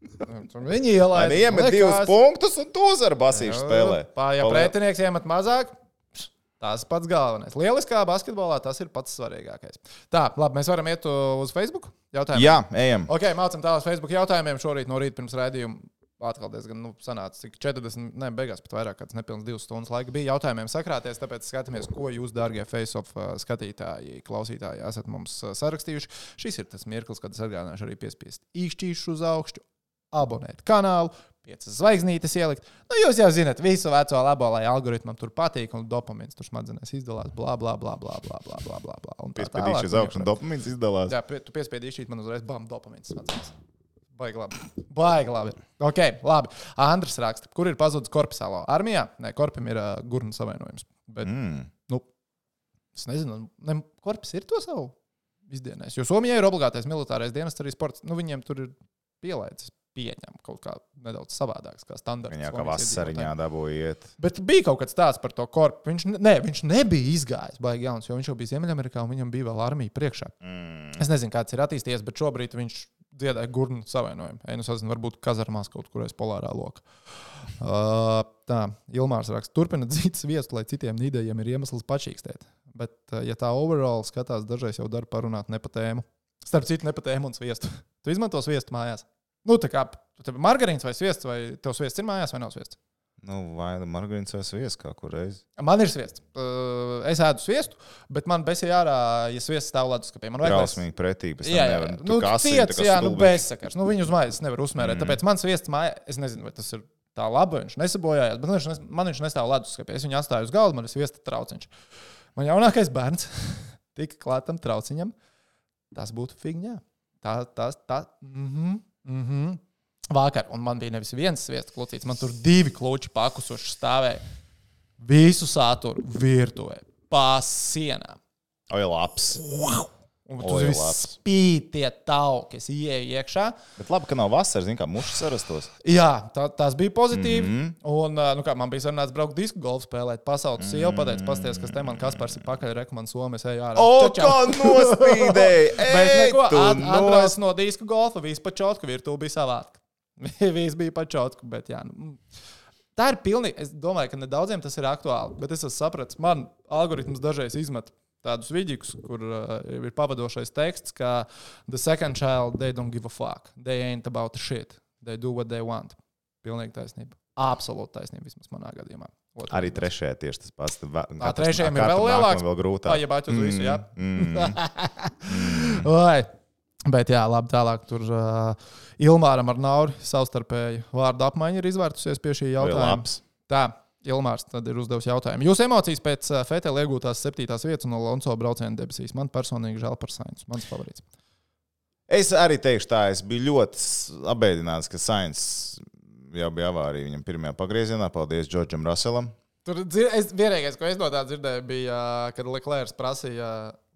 Viņi ielaida. Viņi iemet divus punktus, un tu uzvari basīšu spēlē. Pā, ja pretinieks iemet mazāk, tas pats galvenais. Lieliskā basketbolā tas ir pats svarīgākais. Tā, labi, mēs varam iet uz Facebook jautājumu. Jā, ejam. Ok, mācām tālāk Facebook jautājumiem. Šorīt no rīta pirms raidījuma atkal diezgan nu, sanāca, cik 40, ne, beigās pat vairāk, kāds nepilns divas stundas laika bija jautājumiem sakrāties. Tāpēc skatāmies, ko jūs, darbie face-off skatītāji, klausītāji, esat mums sarakstījuši. Šis ir tas mirklis, kad es atgādināšu arī piespiest īkšķīšu uz augšu, abonēt kanālu, piecas zvaigznītes ielikt. Nu, jūs jau zināt, visu veco labo, lai algoritmam tur patīk, un dopamīns tur smadzenēs izdalās. Bla, bla, bla, bla, bla, bla, bla, bla. bla un tā piespiedīšu uz augšu, un dopamīns izdalās. Jā, tu piespiedīšu, man uzreiz bam, dopamīns smadzenēs. Baigi labi. Baigi labi. Ok, labi. Andrs raksta, kur ir pazudis korpusālo armijā? Nē, korpam ir uh, gurnu savainojums. Bet, mm. nu, es nezinu, ne, korpus ir to savu izdienēs. Jo Somijai ir obligātais militārais dienas, arī sports. Nu, viņiem tur ir pielaicis Pieņem kaut kā nedaudz savādāks, kā standarts. Viņa kā vasariņā iedzīvotājiem. dabūja iet. Bet bija kaut kas tāds par to korpu. Viņš, ne- viņš nebija izgājis baigi jauns, jo viņš jau bija Ziemeļamerikā un viņam bija vēl armija priekšā. Mm. Es nezinu, kāds ir attīstījies, bet šobrīd viņš dziedāja gurnu savainojumu. Ej, nu, sazinu, varbūt kazarmās kaut kur aiz polārā loka. Uh, tā, Ilmārs raksta, turpina dzīt sviestu, lai citiem nīdējiem ir iemesls pačīkstēt. Bet, uh, ja tā overall skatās, dažreiz jau dara parunāt ne pa tēmu. Starp citu, ne pa tēmu un sviestu. Tu izmanto sviestu mājās. Nu, tā kā tev ir margarīns vai sviests, vai tev sviests ir mājās vai nav sviests? Nu, vai nu margarīns vai sviests kā kur reiz? Man ir sviests. Uh, es ēdu sviestu, bet man besija ārā, ja sviests stāv leduskapī. Man vajag lai- Trausmīgi pretī. pēc tam Jā, jā, nevar- Nu, ciets, jā, nu, bezsakars. Nu, viņu uz mājas nevar uzmērēt. Mm. Tāpēc man sviests mājā, es nezinu, vai tas ir tā labi, viņš nesabojājās, bet viņš, man viņš nestāv leduskapī. Es viņu atstāju uz galda, man ir sviesta trauciņš. Man jaunākais bērns (laughs) tika klātam trauciņam. tas būtu figņā. Tā, tas, tā, mhm, mhm. Vakar, un man bija nevis viens sviestu klucīts, man tur divi kluči pakusuši stāvēja. Visu saturu virtuvē, pa sienām. Oi, labs. Un tur viss spīd tie tauki, es ienāku iekšā. Bet labi, ka nav vasaras, zin kā mušas sarastos. Jā, tā, tas bija pozitīvi. Mm Mhm. -hmm. Un, nu, kā man bija sarunāts, braukt disku golfu spēlēt, pasaules mm -hmm. sieva pateica, pasties, kas te man Kaspars ir pakaļ, rekomendācija Somijas ejā ārā. O, Čau, kā nospīdēji! (laughs) Bet Ej, neko, tu at, atbrauc no disku golfa, viss pa čotku, virtuvē bija savādāk. (laughs) viss bija pa čotku, bet jā. Nu, mm. tā ir pilnīgi, es domāju, ka ne daudziem tas ir aktuāli, bet es esmu sapratis, man algoritms dažreiz izmet tādus vidīgus, kur uh, ir pavadošais teksts, ka the second child, they don't give a fuck. They ain't about shit. They do what they want. Pilnīgi taisnība. Absolūti taisnība vismaz manā gadījumā. Otrais Arī trešajā tieši tas pats. Tad va- Ā, katrs- trešajam ir vēl lielāks. Vēl grūtāk. Vai, ja bāķi uz visu, jā. mm. (laughs) Vai. Bet, jā, labi, tālāk tur uh, Ilmāram ar Nauru savstarpēji vārdu apmaiņa ir izvērtusies pie šī jautājuma. Tā, Ilmārs ir uzdevis jautājumu. Jūsu emocijas pēc uh, Fetela iegūtās septītās vietas un Alonso brauciena debesīs. Man personīgi žēl par Sainz. Mans favorīts. Es arī teikšu tā, es biju ļoti apbēdināts, ka Sainz jau bija avārija viņam pirmajā pagriezienā. Paldies Džordžam Ruselam. Tur es, vienīgais, ko es no tā dzirdēju, bija, uh, kad Leclerc prasīja.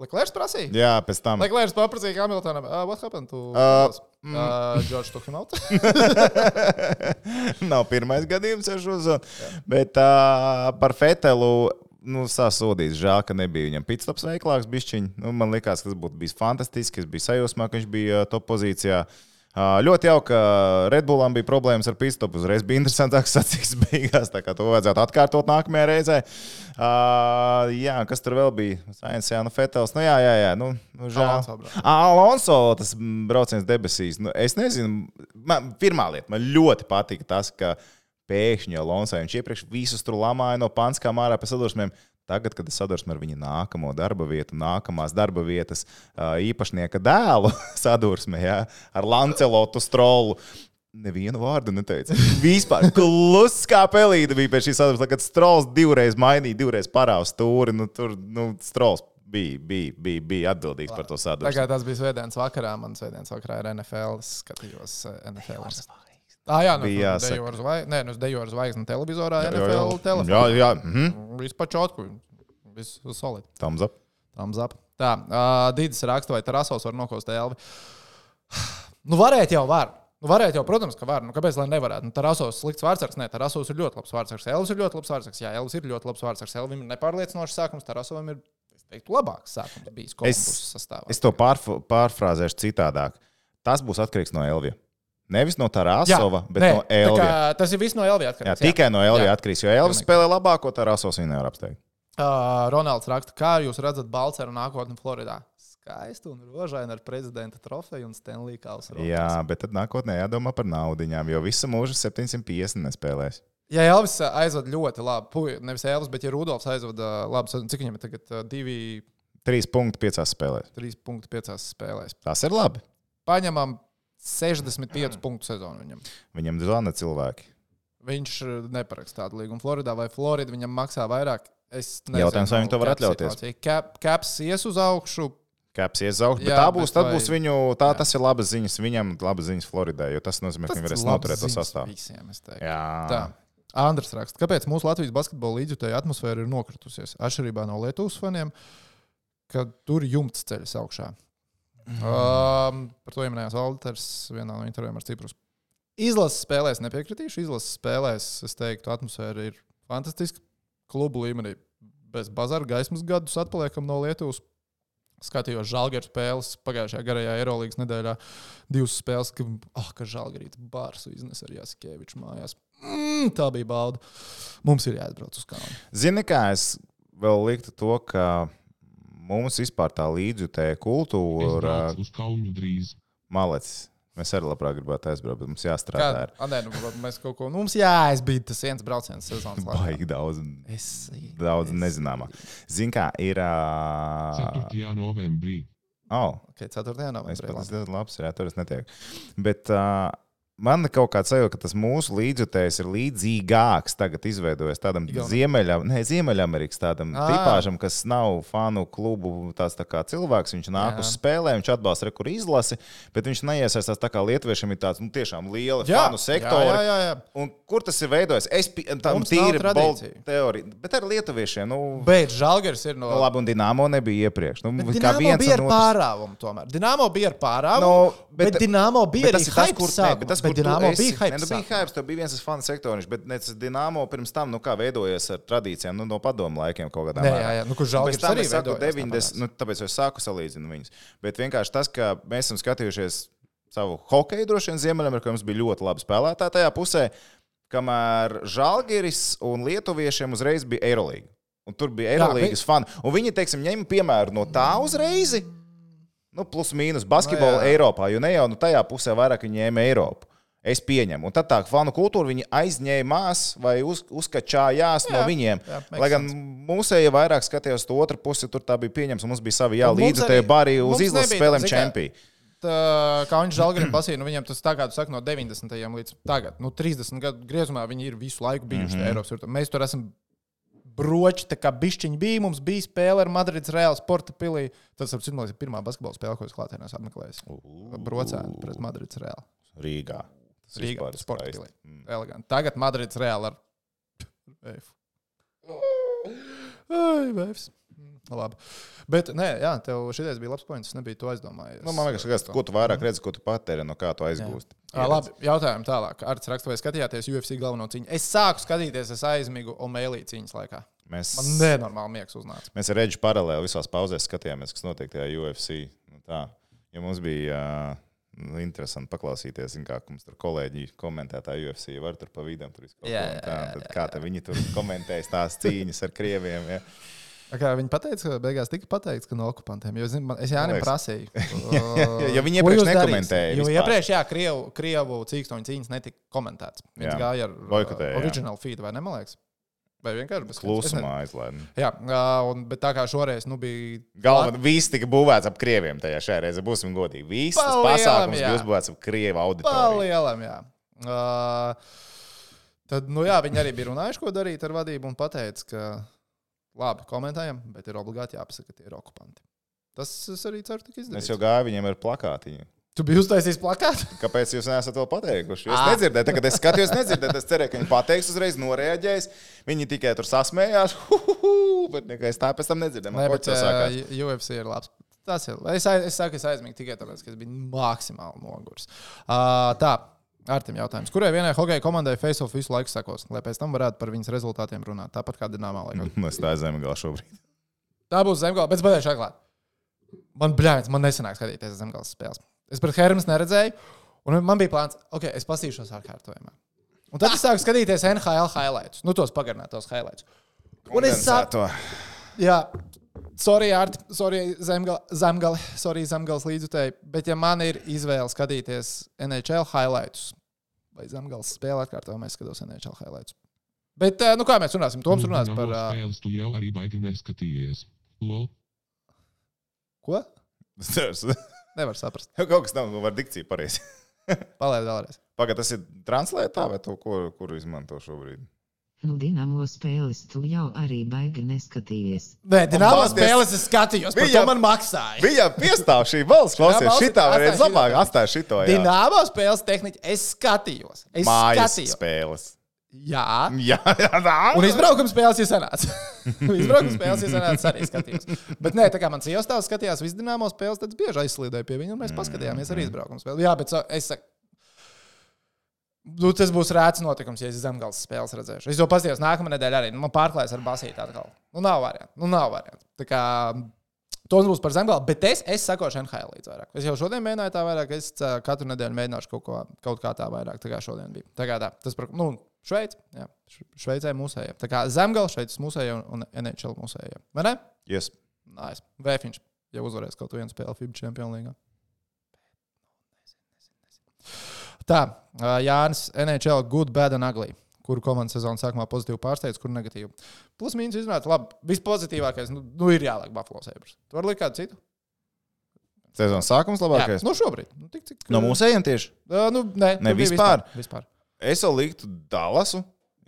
Leclerc prasīja? Jā, pēc tam. Leclerc paprasīja Hamiltonam, uh, what happened to Uh, uh, George took him out? Nav pirmais gadījums ar šo zonu. Bet uh, par Fetelu. Nu, sasodīts. Žēl, ka nebija viņam pitstops veiklāks. Bišķiņ. Nu, man liekas, ka tas būtu bijis fantastiski. Es biju sajūsmā, ka viņš bija uh, top pozīcijā. Uh, ļoti jauki, ka Redbullam bija problēmas ar pitstopu. Uzreiz bija interesantāks sacīks (laughs) beigās. Tā kā to vajadzētu atkārtot nākamajā reizē. Uh, jā, kas tur vēl bija? Sainz, jā, nu, Fetels. Nu, jā, jā, jā. Nu, nu, žēl. Alonso Alonso, tas mm, brauciens debesīs. Nu, es nezinu, man, pirmā lieta, man ļoti patika tas, ka pēkšņi Alonso viņš iepriekš visus tur lamāja no panskām ārā pēc sadursmēm. Tagad, kad es sadursmu ar viņa nākamo darba vietu, nākamās darba vietas īpašnieka dēlu (laughs) sadursmē, jā, ar Lancelotu strolu. Nevienu vārdu neteica. (laughs) Vispār kluss kā pelīte bija pēc šīs sadursmes, kad strols divreiz mainīja, divreiz parāva stūri. Nu, tur nu, strols bija, bija, bija, bija atbildīgs par to sadursmi. Tagad tas bija svētdienas vakarā. Man svētdienas vakarā ir NFL. Es skatījos NFL. Ah, jā, nu, Bija dejo jāsaka. ar zvaigzni. Nē, nu, es dejoju ar zvaigzni televizorā, Jā, jā, NFL jā. telefonā. Jā, jā. Mhm. Viss pačotku. Viss solid. Thumbs up. Thumbs up. Tā, uh, Dīdis raksta, vai Tarasos var nokost Elvi. (sighs) Nu, varētu jau var. Nu, varētu jau, protams, ka var. Nu, kāpēc lai nevarētu? Nu, Tarasos slikts vārdsargs. Nē, Tarasos ir ļoti labs vārdsargs. Elvis ir ļoti labs vārdsargs. Jā, Elvis ir ļoti labs vārdsargs. Elvim ir nepārliecinošs sākums. Tarasovam ir, es teiktu, labāks sākums bijis Kolumbus sastāvā. Es to pārf pārfrāzēšu citādāk. Tas būs atkarīgs no Elvija. Nevis no Tarasova, bet nē, no tā Elvija. kā Tas ir viss no Elvija Jā, atkarīgs. tikai no Elvija Jā. atkarīgs. Jo Elvis spēlē labāko, Tarasovs viņu nevar apsteigt. Uh, Ronalds raksta, kā jūs redzat Balceru nākotni Floridā? Skaisti un rožaini ar prezidenta trofeju un Stanley Kausu. Jā, bet tad nākotnē jādomā par naudiņām, jo visu mūžu 750 nespēlēs. Ja Elvis aizvada ļoti labi, puj, nevis Elvis, bet ja Rudolfs aizvada labi, cik viņam tagad? Divi, 3,5 spēlēs. trīs punkti piecās spēlēs. Tas ir labi. Paņemam 65 punktu sezonu viņam. Viņam zvana cilvēki. Viņš uh, neparakst tādu līgumu Floridā, vai Florida viņam maksā vairāk. Es nezinu, Jautājums, vai viņi to var atļauties? Cap, caps ies uz augšu. Kāps iezaugt, bet Jā, tā būs, bet vai- būs viņu, tā, Jā. tas ir labas ziņas viņam, labas ziņas Floridai, jo tas nozīmē, ka viņi varēs noturēt to sastāvu. Visiem, es teiktu. Jā, Tā. Andris raksta, kāpēc mūsu Latvijas basketbola līdzjutēja atmosfēra ir nokritusies? Atšķirībā no Lietuvas faniem, kad tur jumts ceļas augšā. Um, par to ieminējās Alders vienā no intervijām ar Ciprus. Izlases spēlēs nepiekritīšu. Izlases spēlēs, es teiktu, atmosfēra ir fantastiska. Klubu līmenī bez bazara gaismas gadus atpaliekam no Lietuvas. Skatījos Žalgiris spēles pagājušajā garajā Eirolandes nedēļā. Divas spēles, ka, oh, ka Žalgirīts bārsu iznes ar Jasikeviču mājās. Mm, tā bija bauda. Mums ir jāatbrauc uz kalnu. Zini, kā es vēl liktu to, ka mums vispār tā līdzjutēja Es kultūra uz Kaunu drīz. malecis. Mēs arī labprāt gribētu aizbraukt, bet mums jāstrādā. Kā, ar a, nē, nu, mēs kaut ko, nu, mums jāaizbīd tas viens brauciens sezonas laikā. Baigi daudz, Es, daudz es- nezināmā. Zini, kā ir. Uh... 4. novembrī. Oh, Okay, 4. es novembrī. pat labi. esmu labs, jā, tur es netieku. Bet uh, Man kaut kā sajūta, ka tas mūsu līdzjutējs ir līdzīgāks tagad izveidojies tādam. Ziemeļam, ne, Ziemeļamerikas tādam Ā. tipāžam, kas nav fanu klubu tāds tā kā cilvēks. Viņš nāk Jā. uz spēlēm, viņš atbalsta rekur izlasi, bet viņš neiesaistās tā kā lietuviešiem ir tāds nu, tiešām liela Jā, fanu sektori. jā, jā, jā. Un kur tas ir veidojis? Es tam tīri tradīcija. teorija, bet ar lietuviešiem. Nu, Bet Žalgers ir no. nu, labi, un Dienāmo nebija iepriekš. Nu, Bet kā viens bija ar otrs. pārāvumu. Tomēr. Dienāmo bija ar pārāvumu. Nu, bet, bet Dienāmo bija bet arī tas kur, ne, bet tas, bet Dienāmo bija hype. Nu, bija hype, tev bija viens fanu sektoriņš, bet ne, Dienāmo pirms tam, nu, kā veidojies ar tradīcijām, nu, no padomu laikiem kaut kādā mērā. jā, jā, nu, kur Un Žalgiris pēc tam arī saku veidojās 90, tāpatās. nu, tāpēc es sāku salīdzinu viņus. Bet vienkārši tas, ka mēs esam skatījušies savu hokeju, droši vien Ziemeļamerikā mums bija ļoti labi spēlētāji tajā pusē, kamēr Žalgiris un Lietuviešiem uzreiz bija Eirolīga. Un tur bija Eirolīgas fani. Un viņi, teiksim, ņem piemēru no tā uzreiz. Nu, plus mīnus basketbolu Nu, jā. Eiropā, jo ne jau nu, tajā pusē vairāk viņi ņēma Eiropu. Es pieņemu. Un tad tā fanu kultūra viņi aizņēmās vai uz, uzkačājās jā, no viņiem. jā, Lai gan mūsēji vairāk skatījās to otru pusi, tur tā bija pieņemts. Mums bija savi līdzekļi, arī- uz izlases spēlēm zini kā, viņš žēlgājās basīnā, nu viņam tas tā kā tu saki, no 90. līdz tagad, nu, 30 gadu griezumā, viņi ir visu laiku bijuši mm -hmm. Eiropas virtuvē. Mēs tur esam broči, tā kā bišķiņi bija. Mums bija spēle ar Madrides Reāla sporta pilī. Tas, ap liekas, ir pirmā basketbola spēle, ko es klātienē esmu apmeklējis. Brocēni pret Madrides Reālu. Rīgā. Ir sporta pilī. Mm. Eleganti. Tagad Madrides Reāla ar Vēfu. Ai, Vēfs. Mm, Labi. Bet, nē, jā, tev šis bija labs points. Es nebiju to aizdomājies. Nu, man liekas, ka, ko tu vairāk redzi, ko tu patēri, no kā tu aizgūsti. Ā, Labi, jautājumu tālāk. Ar rakstu, vai skatījāties UFC galveno cīņu? Es sāku skatīties, es aizmigu Omēlī cīņas laikā. Mēs, Man nenormāli miegs uznāca. mēs ar Reģu paralēli visās pauzēs skatījāmies, kas notiek tajā UFC. Nu, tā. Ja mums bija uh, nu, interesanti paklausīties, zin, kā mums tur kolēģi komentētāji UFC var tur pa vidam. Tur visu kaut ko Jā, jā, tā, jā, tad jā, kā te viņi tur komentēs tās cīņas ar krieviem. Ja? A Kā viņi teica, ka beigās tika pateikts, ka no okupantiem. Jo, zin, man, es Jānis prasīju. (laughs) Ja- ja viņi ko iepriekš nekomentēja Jo iepriekš, jā, Krievu, Krievu cīkstoņu cīņas netika komentēts. Viņš Jā. gāja ar Boikotēja, jā. original feed, vai ne? Vai vienkārši bez Klusumā aizlēma. Jā, un, bet tā kā šoreiz nu, bija. Galvenais, viss tika būvēts ap krieviem tajā šajā reizē. Būsim godīgi. Viss tas pasākums bija uzbūvēts ap krievu auditoriju. Palielam, jā. Uh, tad, nu jā, viņi arī bija runājuši, ko darīt ar vadību un pateica, ka labi, komentējam, bet ir obligāti jāpasaka, ka tie ir okupanti. Tas es arī ceru, ka Es izdarīts. jau gāju viņiem ar plakātiņu. Tu biji uztaisījis plakātu? (laughs) Kāpēc jūs neesat vēl pateikuši? Es Ā. nedzirdēju, tagad es skatījos, nedzirdēju. Es cerēju, ka viņi pateiks, uzreiz noreaģēs. Viņi tikai tur sasmējās, hu, hu, hu, bet nekā es tā pēc tam nedzirdēju. Nē, bet uh, UFC ir labs. Tas ir. Es, aiz- es saku, es aizmigu tikai tāpēc, ka es biju maksimāli nogurs. Uh, tā. Artim jautājums. Kurai vienai hokeja komandai face-off visu laiku sekos, lai pēc tam varētu par viņas rezultātiem runāt? Tāpat kā Dienāmā laikā. (laughs) Es tā galā šobrīd. Tā būs zemgala, bet es pateikšu atklāti. Man, bļāvis, man nesanāk skatīties zemgājas spēles. Es pret Hermas neredzēju, un man bija plāns, ok, es pasīšos atkārtojumā. Un tad es sāku skatīties NHL highlights, nu tos pagarinātos highlights. Un es saprotu, jā, sorry, Art, sorry, zemgala, zemgala, sorry, zemgals līdzutēji, bet ja man ir izvēle skatīties NHL highlights vai zemgals spēle atkārtojumā, es skatos NHL highlights. Bet, eh, nu kā mēs runāsim, Toms runās par... ā, spēles, tu jau arī baigi neskatījies. Lol. Ko? (laughs) (laughs) Nevar saprast. Kaut kas nav, nu var dikcija pareizi. (laughs) Palaid vēlreiz. Pagaid, tas ir translētā vai to, ko, kuru izmanto šobrīd? Nu, Dienamo spēles tu jau arī baigi neskatījies. Nē, Dienāmo spēles es skatījos, par Viņa- to man maksāja. Viņa piestāv šī balss, klausies, šitā varēja labāk šito. atstāt šito. Dienāmo spēles tehniķi es skatījos. Es Mājas skatījos. spēles. Jā. Jā, (laughs) jā, tā. Un izbraukuma spēles jau (laughs) sanāca. izbraukuma spēles jau sanāca arī skatījos. Bet nē, tā kā mans iestāvs skatījās visu dināmo spēles, tad bieži aizslīdēju pie viņa un mēs paskatījāmies arī izbraukuma spēli. Jā, bet es saku. Nu, tas būs rēts notikums, ja es zemgājas spēles redzēšu. Es jau paskatījos, nākamā nedēļa arī. Nu, man pārklājas ar basīti atkal. Nu, nav variantu. Nu, nav variantu. Tā kā tos būs par zemgālu, bet es, es sakošu NHL līdz vairāk. Es jau šodien mēģināju tā vairāk. Es ā, katru nedēļu mēģināšu kaut, ko, kaut kā tā vairāk, tā kā šodien bija. Tā kā tā. Tas par, nu, Šveice. Jā, Šveicē mūsējā. Tā kā zemgala šeit mūsējā un, NHL mūsējā. Vai ne? Yes. Nice. Vēfiņš jau uzvarēs kaut vienu spēli FIBA League. Tā, Jānis, NHL, good, bad and ugly. Kuru komandas sezonas sākumā pozitīvi pārsteidz, kur negatīvi. Plus mīnus izrunāt, labi. Vispozitīvākais, nu, nu ir jāliek Buffalo Sabres. Tu vari likt kādu citu? Sezonas sākums Jā, labākais. nu šobrīd. Nu, tik, cik, No mūsējiem tieši. Uh, nu, nē, Ne, tur bija vispār? vispār. Es vēl liktu Dallasu.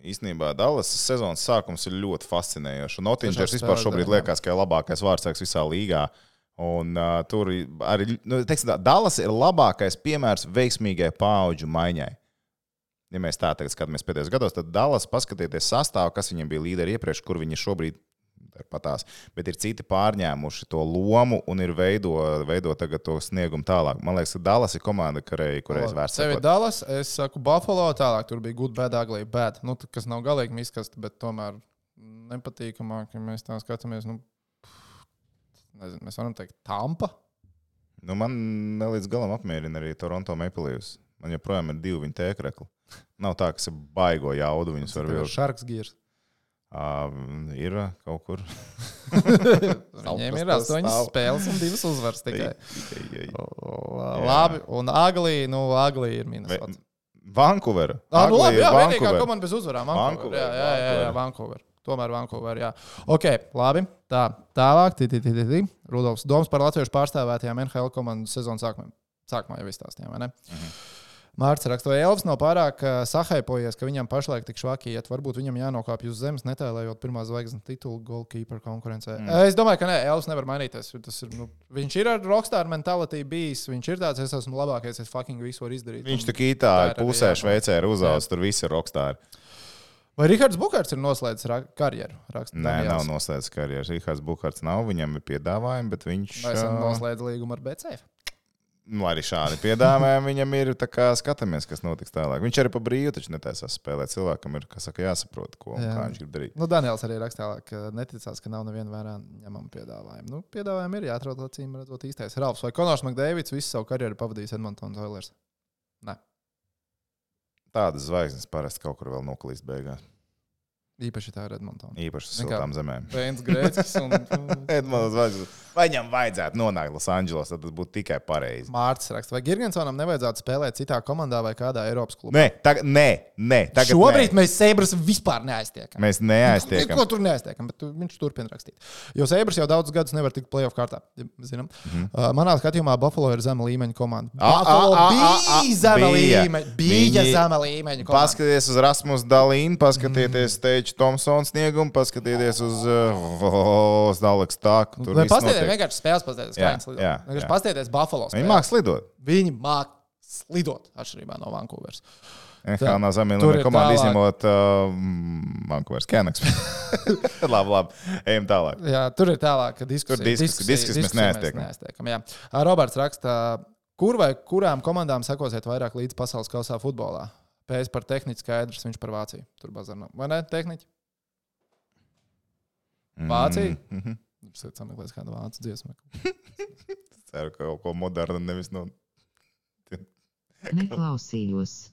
Īstenībā Dallas sezonas sākums ir ļoti fascinējošs. Notīņš vispār šobrīd liekas, ka ir labākais vārdsargs visā līgā. Un uh, tur arī, nu, teiksim, tā, Dallas ir labākais piemērs veiksmīgai paudžu maiņai. Ja mēs tā tagad skatāmies pēdējos gados, tad Dallas paskatieties sastāvā, kas viņiem bija līderi iepriekš, kur viņi šobrīd patās. Bet ir citi pārņēmuši to lomu un ir veido, veido to sniegumu tālāk. Man liekas, ka Dallas ir komanda, kurai, kurai es vērstu. Sevi Dallas, es saku Buffalo, tālāk tur bija good, bad, ugly, bad. Nu, kas nav galīgi miskast, bet tomēr nepatīkamāk, ja mēs tā skatāmies. Nu, nezinu, mēs varam teikt, Tampa. Nu, man ne līdz galam apmierina arī Toronto Maple Leafs. Man joprojām ir divi viņa tēkrekli. Nav tā, ka es baigo jaudu viņus var vilkt. Sharks Gears. Uh, ir kaut kur. (laughs) Viņiem ir astoņas spēles un divas uzvaras tikai. Labi, un Aglī, nu, Aglī ir mīnus. Ve- Vankūvera. Ah, nu, labi, jā, vienīgā Vancouver. komanda bez uzvarām. Vancouver. Vancouver, Jā, jā, jā, jā. Vancouver. Tomēr Vancouver, jā. Ok, labi. Tā, tālāk, tī, tī, tī, tī. Rudolfs Doms par latviešu pārstāvētajām NHL komandu sezonas sākumā. Sākumā jau izstāstījām, vai ne? Mhm. Mārcis raksta, vai Elvis nav pārāk uh, sahaipojies, ka viņam pašlaik tik švaki iet. Varbūt viņam jānokāpj uz zemes, netēlējot pirmā zvaigznes titulu goalkeeper konkurencē. Mm. Es domāju, ka nē, Elvis nevar mainīties. ir, nu, viņš ir ar rockstar mentalitāti bijis. Viņš ir tāds, es esmu labākais, es fucking visu varu izdarīt. Viņš Un- tā kā tā tā ir arī pusē. Šveicē ir uzaugusi, tur viss ir rokstāri. Vai Rihards Bukārts ir noslēdzis ra- karjeru? Raksta Nē, nav noslēdzis karjeras. Rihards Bukārts nav, viņam ir piedāvājumi, bet viņš. Vai esam ā, noslēdz līgumu ar BCF? Nu, arī šādi piedāvājumi viņam ir. Skatāmies, kas notiks tālāk. Viņš arī pa brīvu taču netaisās spēlēt. Cilvēkam ir saka, jāsaprot, ko Jā. kā viņš grib darīt. Nu, Daniels arī tālāk, ka neticās, ka nav neviena vērā ņemama piedāvājuma. Nu, piedāvājumi ir jāatrod acīm redzot īstais. Ralfs vai Konors Makdēvids visu savu karjeru pavadījis Edmontonas Oilers? Tādas zvaigznes parasti kaut kur vēl noklīst beigās. Īpaši tā ir Edmontona. Īpaši siltām zemēm. Pēns Grēcis un (laughs) Edmunds zvaigznes. Vai viņam vajadzētu nonākt Losandželosā, tad tas būtu tikai pareizi. Mārcis raksta, vai Girgensonam nevajadzētu spēlēt citā komandā vai kādā Eiropas klubā? Nē, tagad, nē, nē, tagad Šobrīd nē. mēs Sēbras vispār neaiztiekam. mēs neaiztiekam. Neko tur neaiztiekam, bet viņš turpina rakstīt. Jo Sēbras jau daudzus gadus nevar tikt playoff kārtā. ja Zinām. Mm -hmm. uh, manā skatījumā Buffalo ir zema līmeņa komanda. A, a, Buffalo a, a, a, bija zema līmeņa. Bija zema līmeņa. Paskatieties uz Rasmus Dalīnu, paskatieties Teiču Thompsons sniegumu, paskatieties uz uh, Daleks Tāku. Tur viss paskatieties, vienkārši spēles paskatieties, kā viņi slidot. Vienkārši paskatieties Buffalo. Viņi spēles. māks lidot. Viņi māk slidot atšķirībā no Vankūveras. Kā no tur zemēliem ir komanda izņemot uh, Vankūveras Kenaks. (laughs) labi, labi, ejam tālāk. Jā, tur ir tālāk, ka diskusija. Tur diskusija- diskusijas mēs neaiztiekam. neaiztiekam jā. Roberts raksta, kur vai kurām komandām sekosiet vairāk līdz pasaules kausā futbolā? Pēc par tehniku skaidrs, viņš par Vāciju. Tur bazar nav. Vai ne? Tehniķi? Vācija? Mm -hmm. Viņš ir sameklējis kādu vācu dziesmu. Ceru, ka kaut ko modernu nevis no. Neklausījos. (laughs)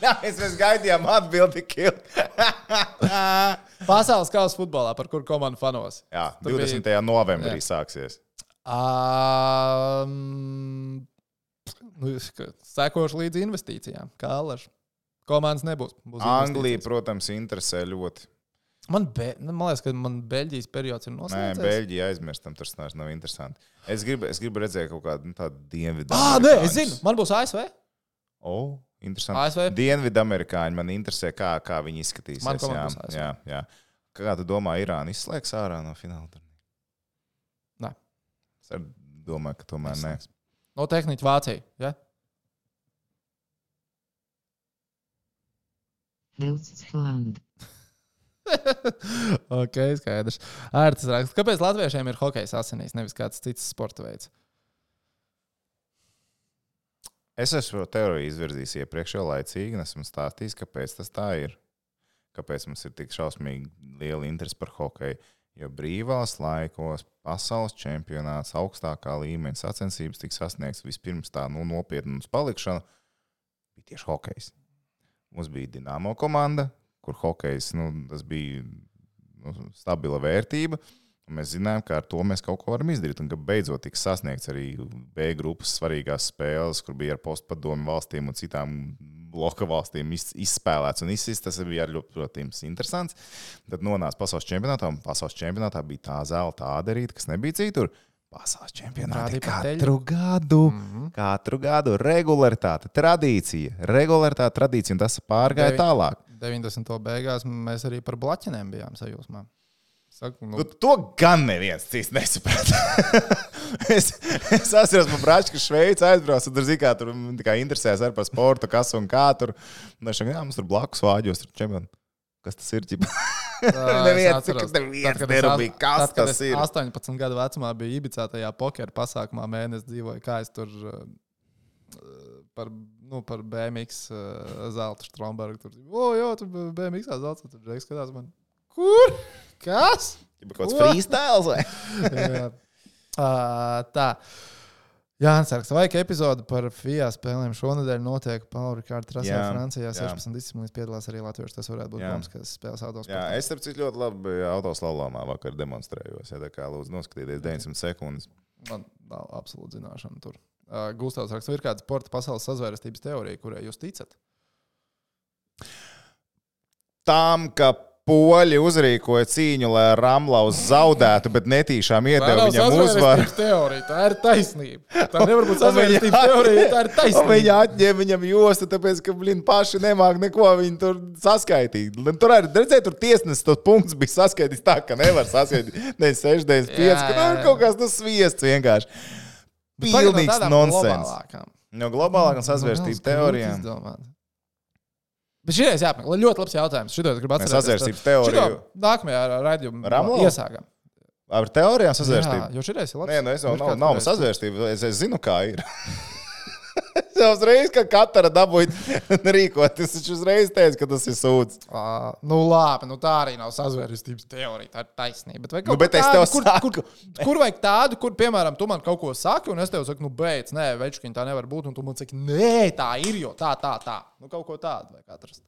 Mēs, mēs gaidījām atbildi, Kil. (laughs) Pasaules kausa futbolā, par kuru komandu fanos? Jā, Tur bija- 20. novembrī Jā. sāksies. Um, nu, sekošu līdz investīcijām. Kā Alaž. Komandas nebūs. Būs Anglija, protams, interesē ļoti. Man, be, nu, man liekas, ka man Beļģijas periods ir Nē, noslēdzies. Beļģija aizmirstam, tas vairs nav interesanti. Es gribu, es gribu redzēt kaut kādu nu, tādu dienvidu. Ah, nē, es zinu, man būs ASV. O, interesanti. ASV. Dienvidu amerikāņi man interesē, kā, kā viņi izskatīsies. Man jā, ASV. jā, jā. Kā tu domā, Irāna izslēgs ārā no fināla? turnīra? Nē. Es domāju, ka tomēr nē. No tehniķa Vācija. Ja? (laughs) Ok, skaidrs. Ārtas raksts. Kāpēc latviešiem ir hokejs asinīs, nevis kāds cits sporta veids? Es esmu šo teoriju izvirzījis iepriekš jau laicīgi, un esmu stāstījis, kāpēc tas tā ir. Kāpēc mums ir tik šausmīgi liela interese par hokeju. Jo brīvās laikos pasaules čempionāts augstākā līmeņa sacensības tika sasniegts vispirms tā nu, nopietna uz palikšanu. Bija tieši hokejs. Mums bija Dienāmo komanda, kur hokejs nu, bija nu, stabila vērtība. Un Mēs zinājām, ka ar to mēs kaut ko varam izdarīt. Un ka beidzot tika sasniegts arī B grupas svarīgās spēles, kur bija ar postpadomu valstīm un citām bloka valstīm iz- izspēlēts un izsist. Tas bija ļoti, protams, interesants. Tad nonāca pasaules čempionātā, un pasaules čempionātā bija tā zelta āderīte, kas nebija citur. Pasaules čempionāti katru gadu. Mm. -hmm. Katru gadu regularitāte, tradīcija, regularitāte, tradīcija, un tas pārgāja Devi- tālāk. 90. beigās mēs arī par blaķinēm bijām sajūsmā. Saku, nu, Nu, to gan neviens cits nesaprata. (laughs) es, es atceros, man brāļš, ka Šveice aizbrauca, un tur zina, tur kā interesēs ar par sportu, kas un kā tur. Un es saku, jā, mums tur blakus vāģos, tur čempioni. Kas tas ir? (laughs) neviens, es atceros, ka neviens nerūpīgi, as- kas tad, tas ir. 18 gadu vecumā biju Ibicā tajā pokeru pasākumā, mēnesi dzīvoju, kā es tur uh, par, nu, par BMX uh, zelta Strombergu. Tur, o, jā, tur BMX zelta, tur Džeks skatās man. Kur? Kas? Kaut kāds freestyle vai? (laughs) Uh, tā. Jā, Ansarks, vajag epizodi par FIA spēlēm. Šonadēļ notiek Pauli Kārta trasē Jā, Francijā. jā. 16 disciplīnas piedalās arī Latvijas. Tas varētu būt mums, kas spēlēs autos. Jā, es starp citu ļoti labi autoslalomā vakar demonstrējos. Ja, tā kā lūdzu noskatieties 900 sekundes. Man nav absolūti zināšana tur. Uh, Gustavs raksta, ir kāda sporta pasaules sazvērestības teorija, kurai jūs ticat? Tām, ka poļi uzrīkoja cīņu, lai Ramlaus zaudētu, bet netīšām iedeva viņam uzvaru. teorija, tā ir taisnība. Tā nevar būt Un viņi sazvērestības teorija, tā ir taisnība. Viņi atņēma viņam jostu, tāpēc, ka viņi paši nemāķi neko viņu tur saskaitīt. Tur arī redzēja, tur tiesnesis tos punktus bija saskaitījis tā, ka nevar saskaitīt. Ne 65, Jā, ka jā, nu, kaut kas tas sviests vienkārši. No Pilnīgs nonsens. No globālākām Nu, sazvērstības teorijām. Bet ir jāapmeklē. Ļoti labs jautājums. Šito gribu atcerēties. sazvērstības teoriju- Šito Nākamajā raidījumā iesākam. Ar teorijām Jā, sazvērstību. jo šī ir labs. Nē, nu es jau nav, nav sazvērstība. Es, es zinu, kā ir. (laughs) (laughs) jau uzreiz, ka katra dabūja (laughs) rīkot. Es taču uzreiz teicu, ka tas ir sūds. Ā, Nu, labi, nu tā arī nav sazvērestības teorija. Tā ir taisnība. Bet, Nu, bet tādu, kur, saku. kur, (laughs) kur vajag tādu, kur, piemēram, tu man kaut ko saki, un es tev saku, nu, beidz, nē, večkiņ, tā nevar būt. Un tu man saki, nē, tā ir, jo tā, tā, tā. Nu, kaut ko tādu vajag atrast.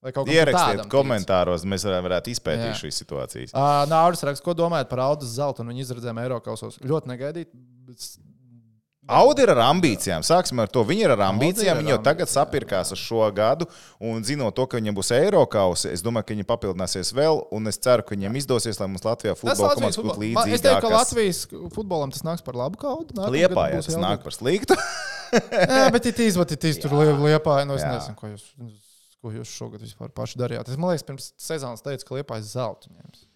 Vai kaut ko Ierakstiet komentāros, mēs varētu- izpētīt šīs situācijas. Uh, Nāvis raksta, ko domājat par Audus zelta un viņa izredzēm Eiropausos. Ļoti negaidīt. Bet... Audi ir ar ambīcijām. Sāksim ar to. Viņi ir ar ambīcijām. ar Viņi jau tagad sapirkās uz šo gadu. Un zinot to, ka viņiem būs Eiropas, es domāju, ka viņi papildināsies vēl. Un es ceru, ka viņiem izdosies, lai mums Latvijā Latvijas komandas būtu Man- Es teiktu, ka līdzīgas. Latvijas futbolam tas nāks par labu kaudu. Liepā, ja tas nāk par sliktu. (laughs) Jā, bet it is, what it is, tur lie- liepā. Nu, es Jā. nezinu, ko jūs, ko jūs šogad vispār paši darījāt. Es man liekas, pirms sezonas teicu, ka liepā ir zelta. ņems.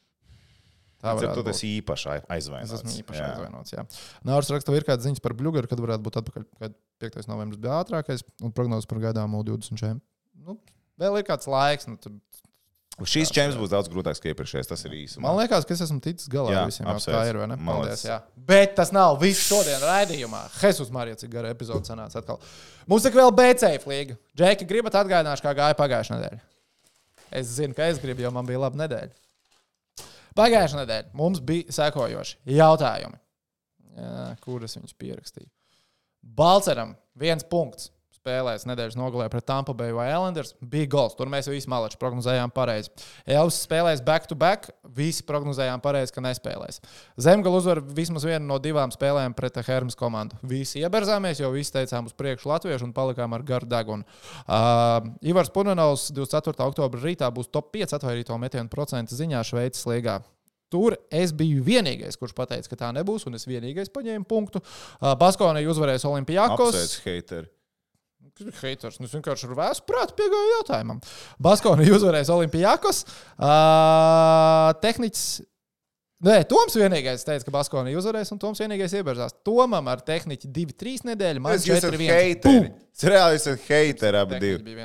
Tad varētu tu būt. esi īpaši ai- Es aizvainots. esmu īpaši Jā. aizvainots. jā. Nāvis raksta, vai ir kādas ziņas par Bluegaru, kad varētu būt atpakaļ. Kad 5. novembris bija ātrākais un prognozes par gaidāmo 20. Nu, vēl ir kāds laiks. Nu, tur Šīs čempions būs daudz grūtāks kā iepriekšējais. Tas ir īsi. Man liekas, ka es esmu ticis galā ar visiem. apsveic. Tā ir vai ne? Paldies. Jā. Bet tas nav viss šodien raidījumā. Jesus Marija, cik gara epizode sanāca atkal. Mums ir vēl BC flīga. Džeki, gribat atgādināšu, kā gāja pagājušā nedēļa? Es zinu, ka es gribu, jo man bija laba nedēļa. Pagājušā nedēļa mums bija sekojoši jautājumi, kurus viņus pierakstīju. Balceram viens punkts. Spēlēs nedēļas nogalē pret Tampa Bay vai Islanders. Bija gols. Tur mēs visi malači prognozējām pareizi. Elvis spēlēs back to back. Visi prognozējām pareizi, ka nespēlēs. Zemgala uzvar vismaz vienu no divām spēlēm pret Hermas komandu. Visi ieberzāmies, jo visi teicām uz priekšu latviešu un palikām ar garu degunu. Uh, Ivars Punanovs 24. oktobra rītā būs top 5 atvairīto metienu procentu ziņā Šveices līgā. Tur es biju vienīgais, kurš teica, ka tā nebūs, un es vienīgais paņēmu punktu. Uh, Baskonija uzvarēs Olimpijākos. Apsveic, hateri. Haters. Nu, es vienkārši ar vēstu prātu piegāju jautājumam. Baskonija uzvarēs Olimpijākos. Uh, tehniķis. Nē, Toms vienīgais teica, ka Baskonija uzvarēs, un Toms vienīgais ieberzās. Tomam ar tehniķi 2-3 nedēļas, man Es jūs esat 4-1. hateri. Es reāli esat hateri abi divi.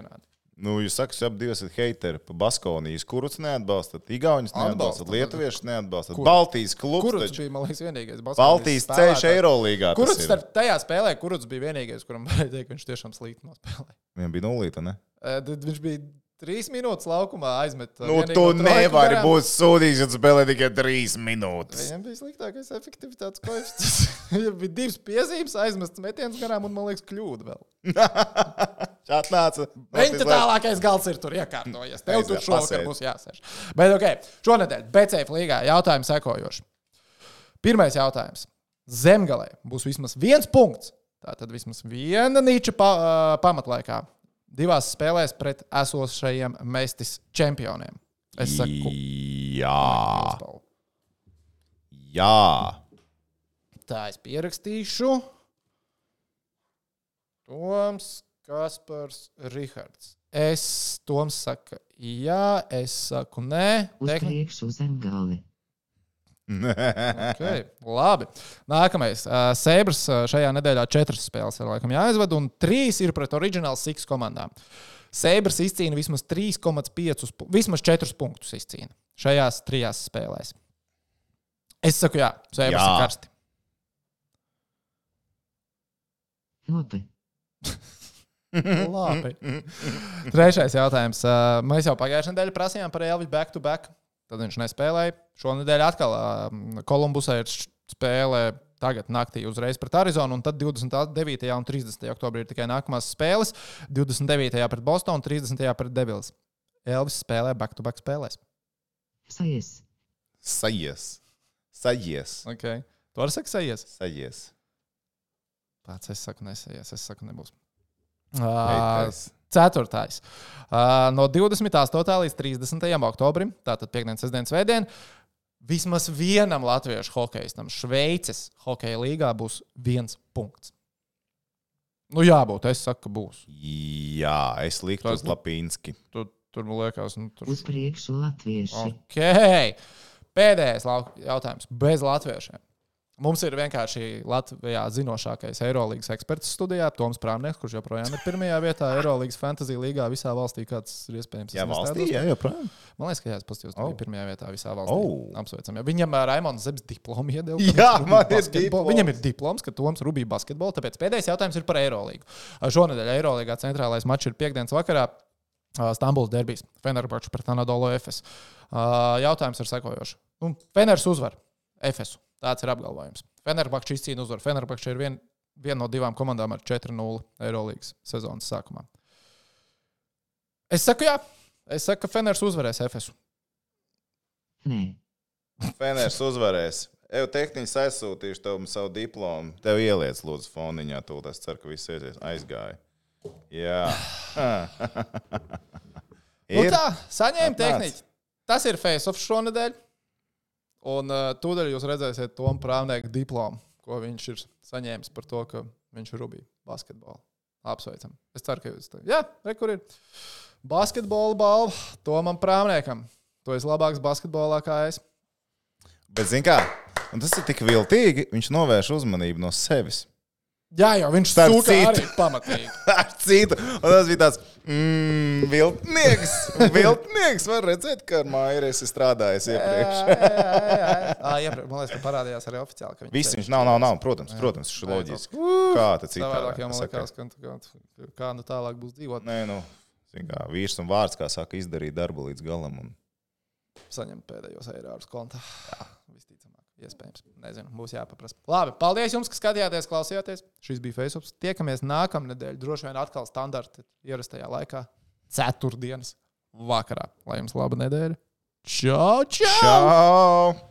Nu, jūs sakat, jūs abi esat hateri. Pa Baskonijas kurus neatbalstat, Igaunijas neatbalstat. Lietuviešus neatbalstat. Kur? Baltijas klubs taču. bija, man liekas, vienīgais? Baltijas ceļš Eirolīgā. ir. starp tajā spēlē, kurš bija vienīgais, kuram (laughs) teikt, ka viņš tiešām slīd no spēlē? Viņam bija nulīta, ne? Eh, tad Viņš bija trīs minūtes laukumā aizmet. uh, Nu, tu nevari garām. būt sūdīgs, ja tu spēlē tikai trīs minūtes. Viņam bija sliktākais efektivitātes koeficients. (laughs) Viņam bija divas piezīmes, aizmests metiens garām un, man liekas, kļūda vēl. (laughs) Šādi nāca. Viņa tālākais gals ir tur iekārtojies. Tev tur šovakar būs jāsēž. Bet, ok, šonadēļ BCF līgā jautājums sekojoši. Pirmais jautājums. Zemgalē būs vismaz viens punkts. Tā tad vismaz viena niča pa, uh, pamatlaikā. Divās spēlēs pret esošajiem mestis čempioniem. Es saku, Jā. Jā. Tā es pierakstīšu. Toms, Kaspars, Rihards. Es, Toms saka, jā, es saku, nē. Uz Tehni... priekšu zemgali. Okay, labi. Nākamais. Uh, Sēbras uh, šajā nedēļā četras spēles ir laikam jāizved, un trīs ir pret Original Six komandām. Sēbras izcīna vismaz 3,5, pu- vismaz 4 punktus izcīna šajās trijās spēlēs. Es saku, jā, Sēbras Jā. ir karsti. Labi. Labi. Trešais jautājums. Uh, Mēs jau pagājušajā nedēļā prasījām par Elvis back to back. Tad viņš nespēlēja. Šonadēļ atkal Kolumbusā ir spēle. Tagad naktī uzreiz pret Arizonu, un tad 29. un 30. oktobrī ir tikai nākamās spēles. 29. pret Bostonu, 30. pret Devils. Elvis spēlē back-to-back spēlēs. Sajies. Sajies. Sajies. Okay. Tu arī saki, sajies. Sajies. Pats es saku, nesajies. Es saku, nebūs. Ceturtais. No 28. līdz 30. oktobrim, tātad piekdienas, sestdienas, svētdien, vismaz vienam latviešu hokeistam Šveices hokeja līgā būs viens punkts. Nu, jābūt. Es saku, ka būs. Jā, es liktu uz Lapīnski. Tur, tur man liekas, nu, tur. Uz priekšu latvieši. Okay. Pēdējais jautājums. Bez latviešiem. Mums ir vienkārši Latvijā zinošākais Eirolandes eksperts studijā, Toms Prāmnieks, kurš joprojām ir pirmajā vietā Eirolandes fantasy līgā visā valstī, kāds ir iespējams. Jā, valstī, jā, joprojām. Man liekas, ka jā, es paskatījos, ka Oh. pirmajā vietā visā valstī. Oh. Apsveicam. Jā. Viņam ir Raimons Zebs diploms iedeva. Jā, man ir diploms. Viņam ir diploms, ka Toms rubīja basketbolu. Tāpēc pēdējais jautājums ir par Eirolandu. Šonadēļ Eirolandā centrālais mačs ir piekdienas vakarā. Uh, Stambuls derbijas, Fenerbahčs pret Anadolu FS. Jautājums ir sekojošs. Nu, Feners uzvar FS. Tāds ir apgalvojums. Fenerbahčs izcīna uzvaru. Fenerbahčs ir vien, viena no divām komandām ar 4-0 Eirolandes sezonas sākumā. Es saku, jā. Es saku, ka Feners uzvarēs FS. Nē. Feners uzvarēs. Eju tehniski aizsūtīšu tev savu diplomu. Tev ieliec, lūdzu, foniņā. Tūlīt es ceru, ka viss aizies. Aizgāja. Jā. (laughs) Nu ir. tā, saņēma tehniku. Tas ir face-off šonadēļ. Un uh, tūdaļ jūs redzēsiet to prāvnieku diplomu, ko viņš ir saņēmis par to, ka viņš ir rubīja basketbolu. Apsveicam. Es ceru, ka jūs to. Jā, re, kur ir basketbola balva Tomam Prāvniekam. Tu esi labāks basketbolā kā es. Bet, kā, un tas ir tik viltīgi, viņš novērš uzmanību no sevis. Jā, jau viņš citu. arī pamatīgi. (laughs) Ar citu. Un tas bija tāds mm, viltnieks. Viltnieks var redzēt, ka ar māju esi strādājis iepriekš. Jā, jā, jā, jā. Ā, iepriekš, man liekas, ka parādījās arī oficiāli. viņš Viss viņš nav, nav, nav. Protams, protams, šis ir loģiski. Kā tas liekas, ka, ka, kā nu tālāk būs dzīvot. Nē, nu, kā, vīrs un vārds, kā saka, izdarīt darbu līdz galam. Un... saņemt pēdējos eiro kontā. Visticamāk, iespējams. Nezinu, būs jāpaprasa. Labi, paldies jums, ka skatījāties, klausījāties. Šis bija Facebook. Tiekamies nākamnedēļ, droši vien atkal standarta ierastajā laikā, ceturtdienas vakarā. Lai jums laba nedēļa! Čau, čau! Čau!